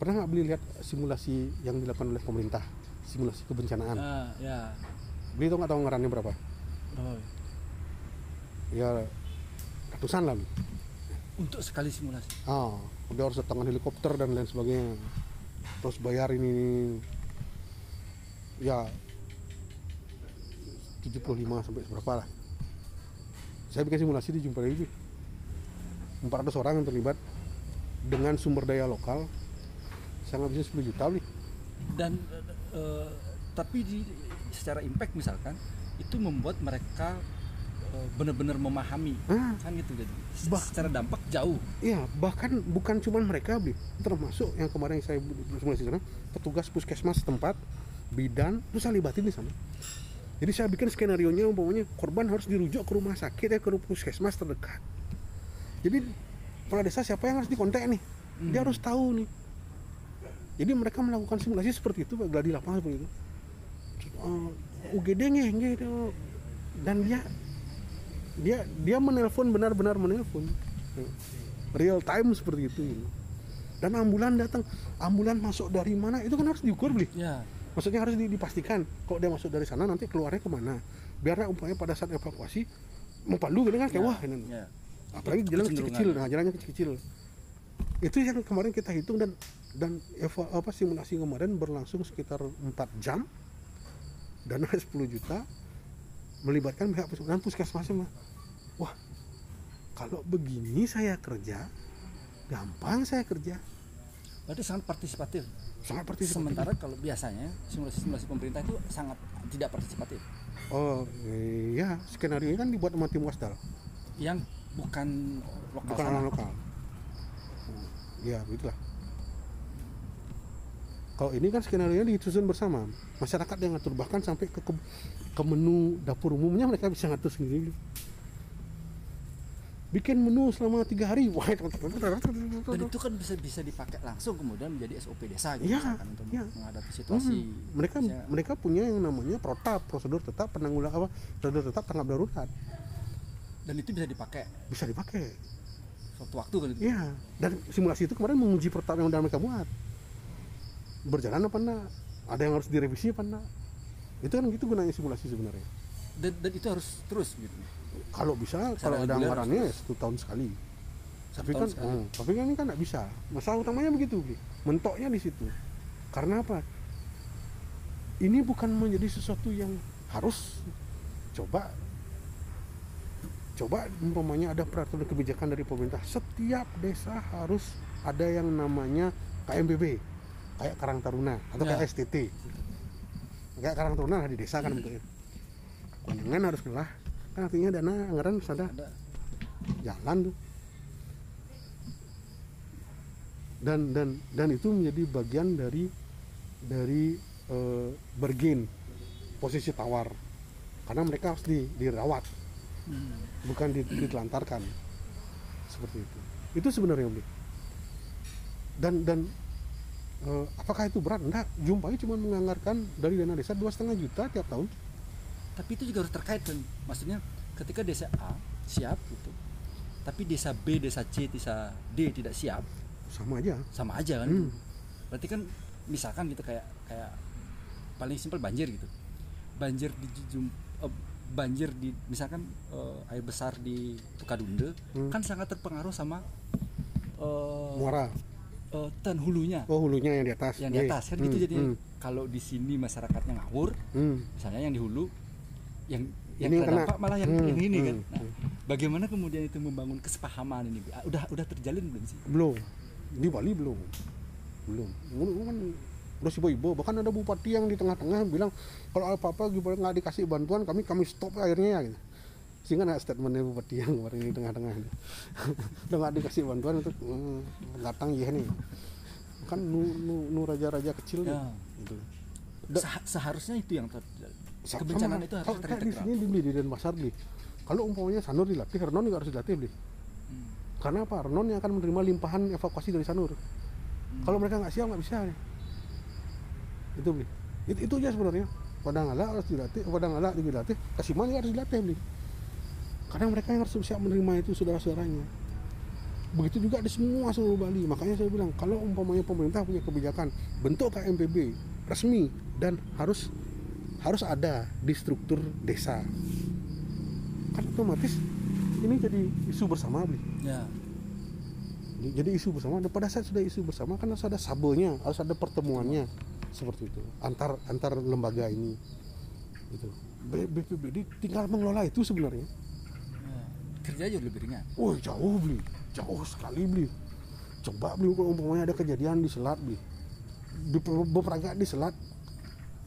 C: pernah nggak beli lihat simulasi yang dilakukan oleh pemerintah simulasi kebencanaan?
B: Ah, ya.
C: Beli tau nggak tahu anggarannya berapa?
B: Oh.
C: ya ratusan lah
B: untuk sekali simulasi?
C: Ah udah harus datangkan helikopter dan lain sebagainya terus bayar ini, ya 75 sampai berapa lah. Saya bikin simulasi di Jumpa Dewi. 400 orang yang terlibat. Dengan sumber daya lokal saya ngabisin 10 juta beli
B: dan eh, tapi di secara impact misalkan itu membuat mereka benar-benar memahami
C: Ah.
B: kan gitu jadi
C: Bah-
B: secara dampak jauh
C: Iya, bahkan bukan cuma mereka termasuk yang kemarin saya simulasi sana, petugas puskesmas tempat, bidan, itu saya libatin di sana. Jadi saya bikin skenario nya umpamanya korban harus dirujuk ke rumah sakit ya ke rumah puskesmas terdekat. Jadi kepala desa siapa yang harus dikontak nih? Dia harus tahu nih. Jadi mereka melakukan simulasi seperti itu, Pak, gladi lapangan seperti itu. Eh, UGD nge, nge, itu. dan dia dia dia menelpon benar-benar menelpon. Real time seperti itu. Dan ambulan datang. Ambulan masuk dari mana? Itu kan harus diukur beli
B: ya.
C: Maksudnya harus di- dipastikan kalau dia masuk dari sana nanti keluarnya ke mana. Biar umpamanya pada saat evakuasi mau palu gitu kan kayak
B: Ya,
C: wah ini.
B: Ya.
C: apalagi jalan kecil-kecil nah jalannya kecil-kecil. Itu yang kemarin kita hitung dan dan eva, apa simulasi kemarin berlangsung sekitar 4 jam dana 10 juta melibatkan pihak puskesmas semua wah kalau begini saya kerja gampang saya kerja.
B: Berarti sangat partisipatif.
C: sangat partisipatif.
B: Sementara kalau biasanya simulasi-simulasi pemerintah itu sangat tidak partisipatif.
C: oh iya. Skenario ini kan dibuat sama tim wasdal.
B: Yang bukan lokal
C: bukan orang lokal. Ya begitulah kalau ini kan skenario nya disusun bersama masyarakat yang ngatur bahkan sampai ke, ke, ke menu dapur umumnya mereka bisa ngatur sendiri bikin menu selama tiga hari wah
B: Dan itu kan bisa bisa dipakai langsung kemudian menjadi SOP desa gitu misalkan untuk
C: iya.
B: menghadapi situasi.
C: Hmm, mereka
B: Misalnya-
C: mereka punya yang namanya protap prosedur tetap penanggulangan apa prosedur tetap tanggap darurat
B: dan itu bisa dipakai
C: bisa dipakai
B: suatu waktu kan itu.
C: Iya, dan simulasi itu kemarin menguji protap yang udah mereka buat. Berjalan apa enggak? Ada yang harus direvisi apa enggak? Itu kan gitu gunanya simulasi sebenarnya.
B: Dan, dan itu harus terus gitu.
C: Kalau bisa,
B: Secara
C: kalau ada anggarannya ya satu tahun sekali. Tapi
B: tahun
C: kan,
B: sekali.
C: hmm, tapi kan ini kan nggak bisa. Masalah utamanya begitu, Bli. Mentoknya di situ. Karena apa? Ini bukan menjadi sesuatu yang harus coba coba umpamanya ada peraturan kebijakan dari pemerintah setiap desa harus ada yang namanya KMBB kayak Karang Taruna atau
B: Ya.
C: kayak STT kayak Karang Taruna lah di desa kan bentuknya. Kuningan harus ngelah. Kan artinya dana anggaran harus ada. Jalan tuh. Dan dan dan itu menjadi bagian dari dari eh, bergain posisi tawar. Karena mereka harus di, dirawat.
B: Hmm,
C: bukan di- ditelantarkan. Seperti itu. Itu sebenarnya dan dan eh, apakah itu berat? Enggak. Jumpai cuma menganggarkan dari dana desa dua setengah juta tiap tahun.
B: Tapi itu juga harus terkait kan maksudnya ketika desa A siap gitu tapi desa B desa C desa D tidak siap
C: sama aja.
B: sama aja kan?
C: Hmm.
B: berarti kan misalkan gitu kayak kayak paling simpel banjir gitu. Banjir di Jum- eh, banjir di misalkan eh, air besar di Tukadunde
C: Hmm.
B: kan sangat terpengaruh sama eh,
C: muara
B: eh, tan hulunya.
C: Oh hulunya yang di atas.
B: Yang di
C: Iya.
B: atas kan
C: Hmm,
B: gitu jadi
C: hmm,
B: kalau di sini masyarakatnya ngawur
C: hmm.
B: misalnya yang di hulu yang yang
C: Ini yang
B: kena. malah yang,
C: Hmm,
B: ini
C: hmm,
B: kan nah, bagaimana kemudian itu membangun kesepahaman ini? Ah, udah udah terjalin belum sih?
C: Belum. Di Bali belum. Belum. Kan udah si ibu bahkan ada bupati yang di tengah-tengah bilang kalau apa-apa gimana nggak dikasih bantuan kami kami stop akhirnya ya gitu. Sehingga ada statementnya bupati yang kemarin di tengah-tengah itu udah nggak dikasih bantuan itu hmm, datang iya nih. Kan nu, nu, nu raja-raja kecil
B: Ya.
C: gitu. Da-
B: Seha- seharusnya itu yang terjadi kebencanaan itu harus
C: Kalau kayak di
B: terintegrasi
C: sini dibeli di Denpasar beli. Kalau umpamanya Sanur dilatih Renon juga harus dilatih beli.
B: Hmm.
C: karena apa? Renon yang akan menerima limpahan evakuasi dari Sanur. Kalau mereka nggak siap nggak bisa nih. Itu beli. Itu, itu aja sebenarnya. Padang ala harus dilatih padang ala dilatih. Kasiman harus dilatih beli karena mereka yang harus siap menerima itu saudara-saudaranya. Begitu juga di semua seluruh Bali. Makanya saya bilang kalau umpamanya pemerintah punya kebijakan bentuk KMPB resmi dan harus harus ada di struktur desa. Kan otomatis ini jadi isu bersama beli
B: ya.
C: Jadi isu bersama. Dan pada saat sudah isu bersama kan harus ada sabelnya harus ada pertemuannya. Seperti itu. Antar antar lembaga ini. Gitu. BPBD tinggal mengelola itu sebenarnya.
B: ya. Kerja jauh lebih ringan.
C: Oh jauh beli. Jauh sekali beli. Coba beli kalau umpamanya ada kejadian di selat beli. Di beberapa di selat.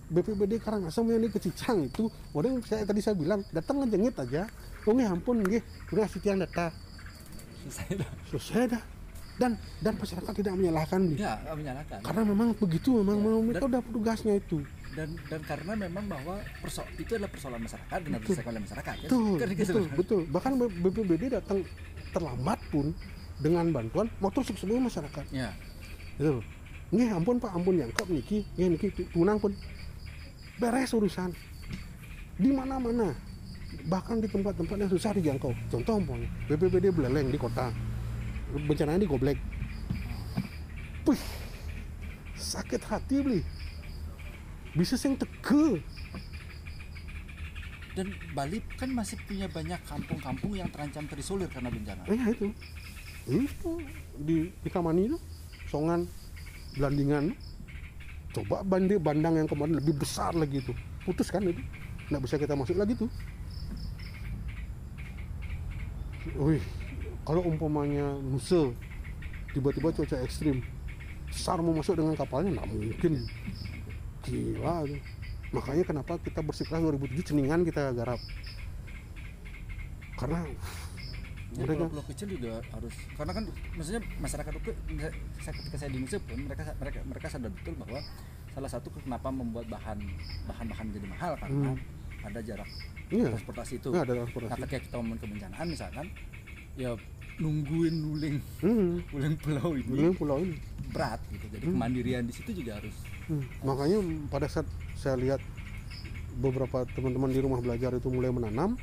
C: BPBD Karangasem yang di Kecicang itu orang saya tadi saya bilang datang ngejengit aja. Oh ampun nggih udah sitian data
B: selesai dah.
C: Selesai dah dan dan masyarakat tidak menyalahkan beli
B: ya menyalahkan.
C: Karena memang begitu memang
B: Ya,
C: udah tugasnya itu.
B: Dan dan karena memang bahwa perso itu adalah persoalan masyarakat dan harus oleh masyarakat kan?
C: betul
B: Kan gitu.
C: betul betul. Bahkan BPBD datang terlambat pun dengan bantuan motor seluruh masyarakat.
B: Ya.
C: Gitu nggih ampun pak ampun nyangkep niki nggih niki tu- tunang pun. Beres urusan. Di mana mana bahkan di tempat-tempat yang susah dijangkau. Contoh umpamanya BPBD Beleleng di kota bencananya di Goblek Wih, sakit hati beli bisa yang teke
B: dan Bali kan masih punya banyak kampung-kampung yang terancam terisolir karena bencana.
C: Eh, ya itu. Itu di di Kamani itu Songan Belandingan. Coba banding bandang yang kemarin lebih besar lagi itu. Putus kan itu. Nggak bisa kita masuk lagi tuh. Wih kalau umpamanya Nusa tiba-tiba cuaca ekstrim SAR mau masuk dengan kapalnya nggak mungkin. Gila makanya kenapa kita bersikeras 2007 ceningan kita garap. Karena
B: Ya,
C: mereka
B: pulau-pulau kecil juga harus karena kan maksudnya masyarakat itu saya- ketika saya di Indonesia pun mereka mereka mereka sadar betul bahwa salah satu kenapa membuat bahan bahan-bahan jadi mahal karena ada jarak
C: iya.
B: transportasi itu.
C: Nah, ada
B: Nah,
C: transportasi
B: ketika kita ngomongin kebencanaan misalkan ya nungguin nuling
C: hmm.
B: nuling pulau ini.
C: Dulu pulau ini.
B: Berat gitu. Jadi kemandirian di situ juga harus
C: Hmm, makanya pada saat saya lihat beberapa teman-teman di rumah belajar itu mulai menanam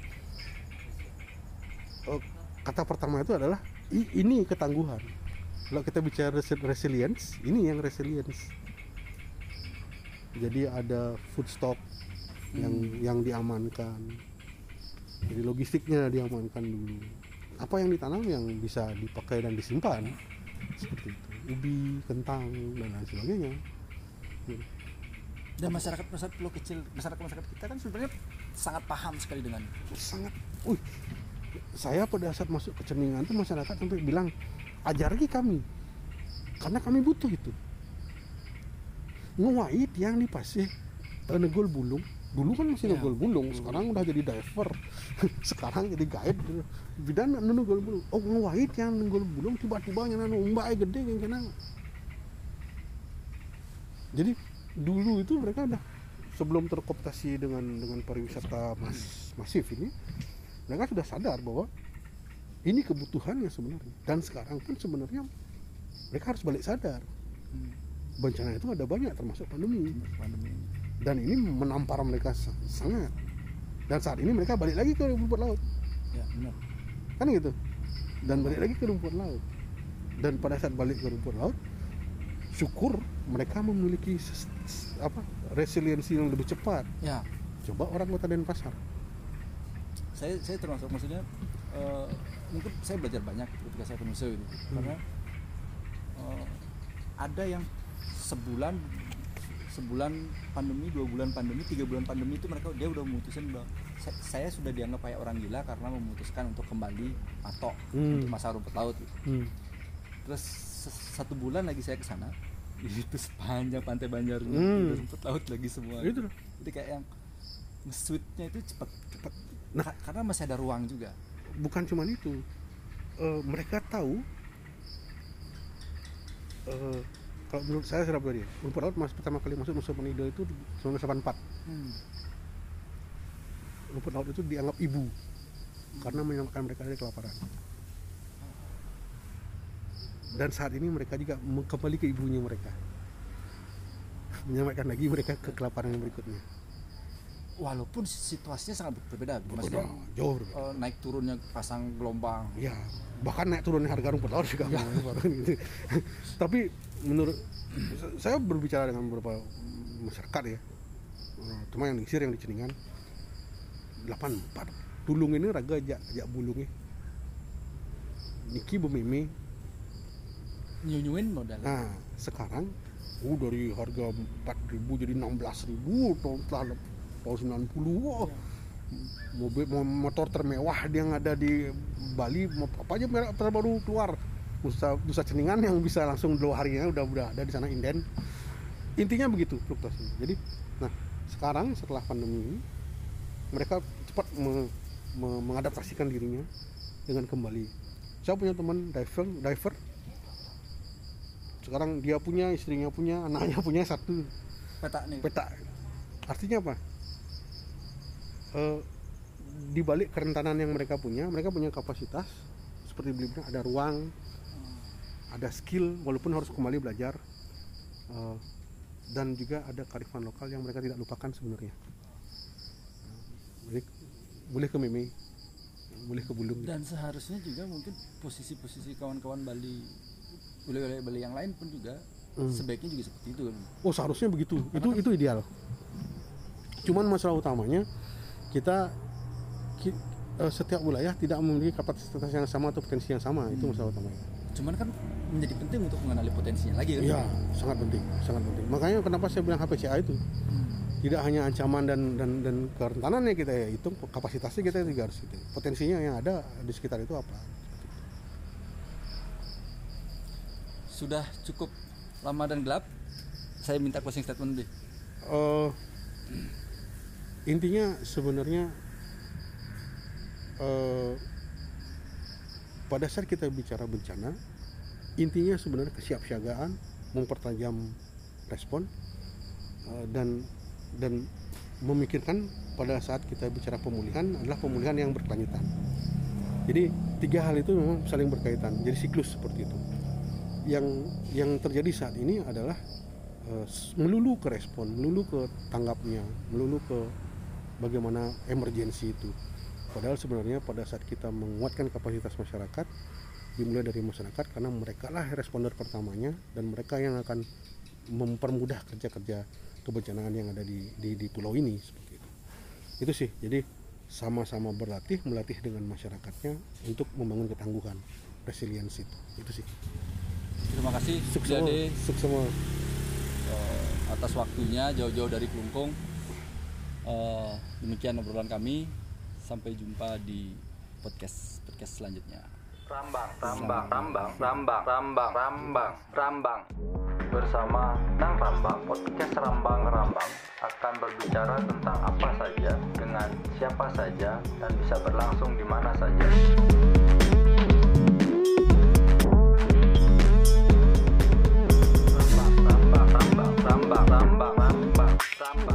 C: eh, kata pertama itu adalah "I- ini ketangguhan. Kalau kita bicara resi- resilience ini yang resilience. Jadi ada food stock yang yang diamankan. Jadi logistiknya diamankan dulu apa yang ditanam yang bisa dipakai dan disimpan? Seperti itu. Ubi kentang dan lain sebagainya.
B: Dan masyarakat masyarakat pulau kecil masyarakat masyarakat kita kan sebenarnya sangat paham sekali dengan
C: sangat. Uh saya pada saat masuk ke ceningan tuh masyarakat sampai bilang ajar lagi kami karena kami butuh itu. Ngewait yang di pasir eh, negol bulung dulu kan masih
B: Ya.
C: negol bulung sekarang udah jadi diver. Sekarang jadi guide. Bidan negol bulung. Oh ngewait yang negol bulung tiba-tiba yang anu umbai gede yang kena jadi dulu itu mereka udah sebelum terkooptasi dengan dengan pariwisata mas, masif ini mereka sudah sadar bahwa ini kebutuhannya sebenarnya. Dan sekarang pun sebenarnya mereka harus balik sadar.
B: Hmm.
C: bencana itu ada banyak termasuk pandemi.
B: Pandemi.
C: Dan ini menampar mereka sa- sangat. Dan saat ini mereka balik lagi ke rumput laut.
B: Ya benar.
C: Kan gitu? Dan balik lagi ke rumput laut. Dan pada saat balik ke rumput laut syukur mereka memiliki apa resiliensi yang lebih cepat.
B: Ya.
C: Coba orang kota Denpasar.
B: Saya saya termasuk maksudnya eh, mungkin saya belajar banyak ketika saya ke Nusa gitu karena eh, ada yang sebulan sebulan pandemi dua bulan pandemi tiga bulan pandemi itu mereka dia udah memutuskan bahwa saya, sudah dianggap kayak orang gila karena memutuskan untuk kembali patok
C: Hmm.
B: untuk masa rumput laut gitu.
C: hmm.
B: terus satu bulan lagi saya ke sana itu sepanjang pantai Banjarnya
C: Hmm.
B: rumput laut lagi semua
C: Itu
B: jadi kayak yang nge-sweetnya itu cepet cepet
C: Nah.
B: Ka- karena masih ada ruang juga
C: bukan cuma itu Eh, mereka tahu eh, kalau menurut saya pribadi rumput laut mas pertama kali masuk Nusa Penida itu 1984
B: hmm.
C: rumput laut itu dianggap ibu karena menyelamatkan mereka dari kelaparan. Dan saat ini mereka juga kembali ke ibunya mereka. Menyelamatkan lagi mereka ke kelaparan yang berikutnya
B: walaupun situasinya sangat berbeda maksudnya
C: Berbeda, jauh berbeda.
B: eh, naik turunnya pasang gelombang.
C: Ya bahkan naik turunnya harga rumput laut juga. Gitu. tapi menurut saya berbicara dengan beberapa masyarakat ya Eh, cuma yang di Sir yang di Ceningan 84 tulung ini raga jak jak bulungnya Niki bememe
B: nyunyuin modal.
C: Nah sekarang uh dari harga 4000 jadi 16000 tahun tahun tahun 90 wah mobil mo- motor termewah yang ada di Bali apa aja merek terbaru keluar. Nusa, Nusa Ceningan yang bisa langsung dua harinya udah udah ada di sana inden. Intinya begitu fluktuasinya. Jadi nah sekarang setelah pandemi mereka cepat me- me- mengadaptasikan dirinya dengan kembali. Saya punya teman diver diver sekarang dia punya istrinya punya anaknya punya satu
B: peta nih.
C: peta artinya apa Eh, di balik kerentanan yang mereka punya mereka punya kapasitas seperti beli bilang ada ruang ada skill walaupun harus kembali belajar Eh, dan juga ada kearifan lokal yang mereka tidak lupakan sebenarnya. Boleh boleh ke meme boleh ke bulung.
B: Dan seharusnya juga mungkin posisi-posisi kawan-kawan Bali wilayah Bali yang lain pun juga
C: Hmm.
B: sebaiknya juga seperti itu kan?
C: Oh seharusnya begitu. Itu itu ideal. Cuman masalah utamanya kita ki- eh, setiap wilayah tidak memiliki kapasitas yang sama atau potensi yang sama itu masalah utamanya
B: Cuman kan menjadi penting untuk mengenali potensinya lagi kan?
C: Iya, sangat penting, sangat penting. Makanya kenapa saya bilang HPCA itu tidak hanya ancaman dan dan dan kerentanannya kita ya hitung kapasitasnya kita juga harus hitung. Potensinya yang ada di sekitar itu apa?
B: Sudah cukup lama dan gelap. Saya minta closing statement deh.
C: Eh, intinya sebenarnya eh, pada saat kita bicara bencana, intinya sebenarnya kesiapsiagaan, mempertajam respon eh, dan dan memikirkan pada saat kita bicara pemulihan adalah pemulihan yang berkelanjutan. Jadi tiga hal itu memang saling berkaitan. Jadi siklus seperti itu. Yang yang terjadi saat ini adalah eh, melulu ke respon, melulu ke tanggapnya, melulu ke bagaimana emergensi itu. Padahal sebenarnya pada saat kita menguatkan kapasitas masyarakat, dimulai dari masyarakat karena mereka lah responder pertamanya dan mereka yang akan mempermudah kerja-kerja kebencanaan yang ada di, di, di pulau ini seperti itu. Itu sih. Jadi sama-sama berlatih, melatih dengan masyarakatnya untuk membangun ketangguhan, resiliensi itu. Itu sih.
B: Terima kasih
C: Sukses Sukses
B: eh, atas waktunya jauh-jauh dari Kelungkung. Eh, demikian obrolan kami sampai jumpa di podcast podcast selanjutnya
A: Rambang, Rambang, Rambang, Rambang, Rambang, Rambang, Rambang. Bersama Nang Rambang, podcast Rambang Rambang akan berbicara tentang apa saja, dengan siapa saja, dan bisa berlangsung di mana saja. Rambang, rambang, rambang, rambang, rambang, rambang.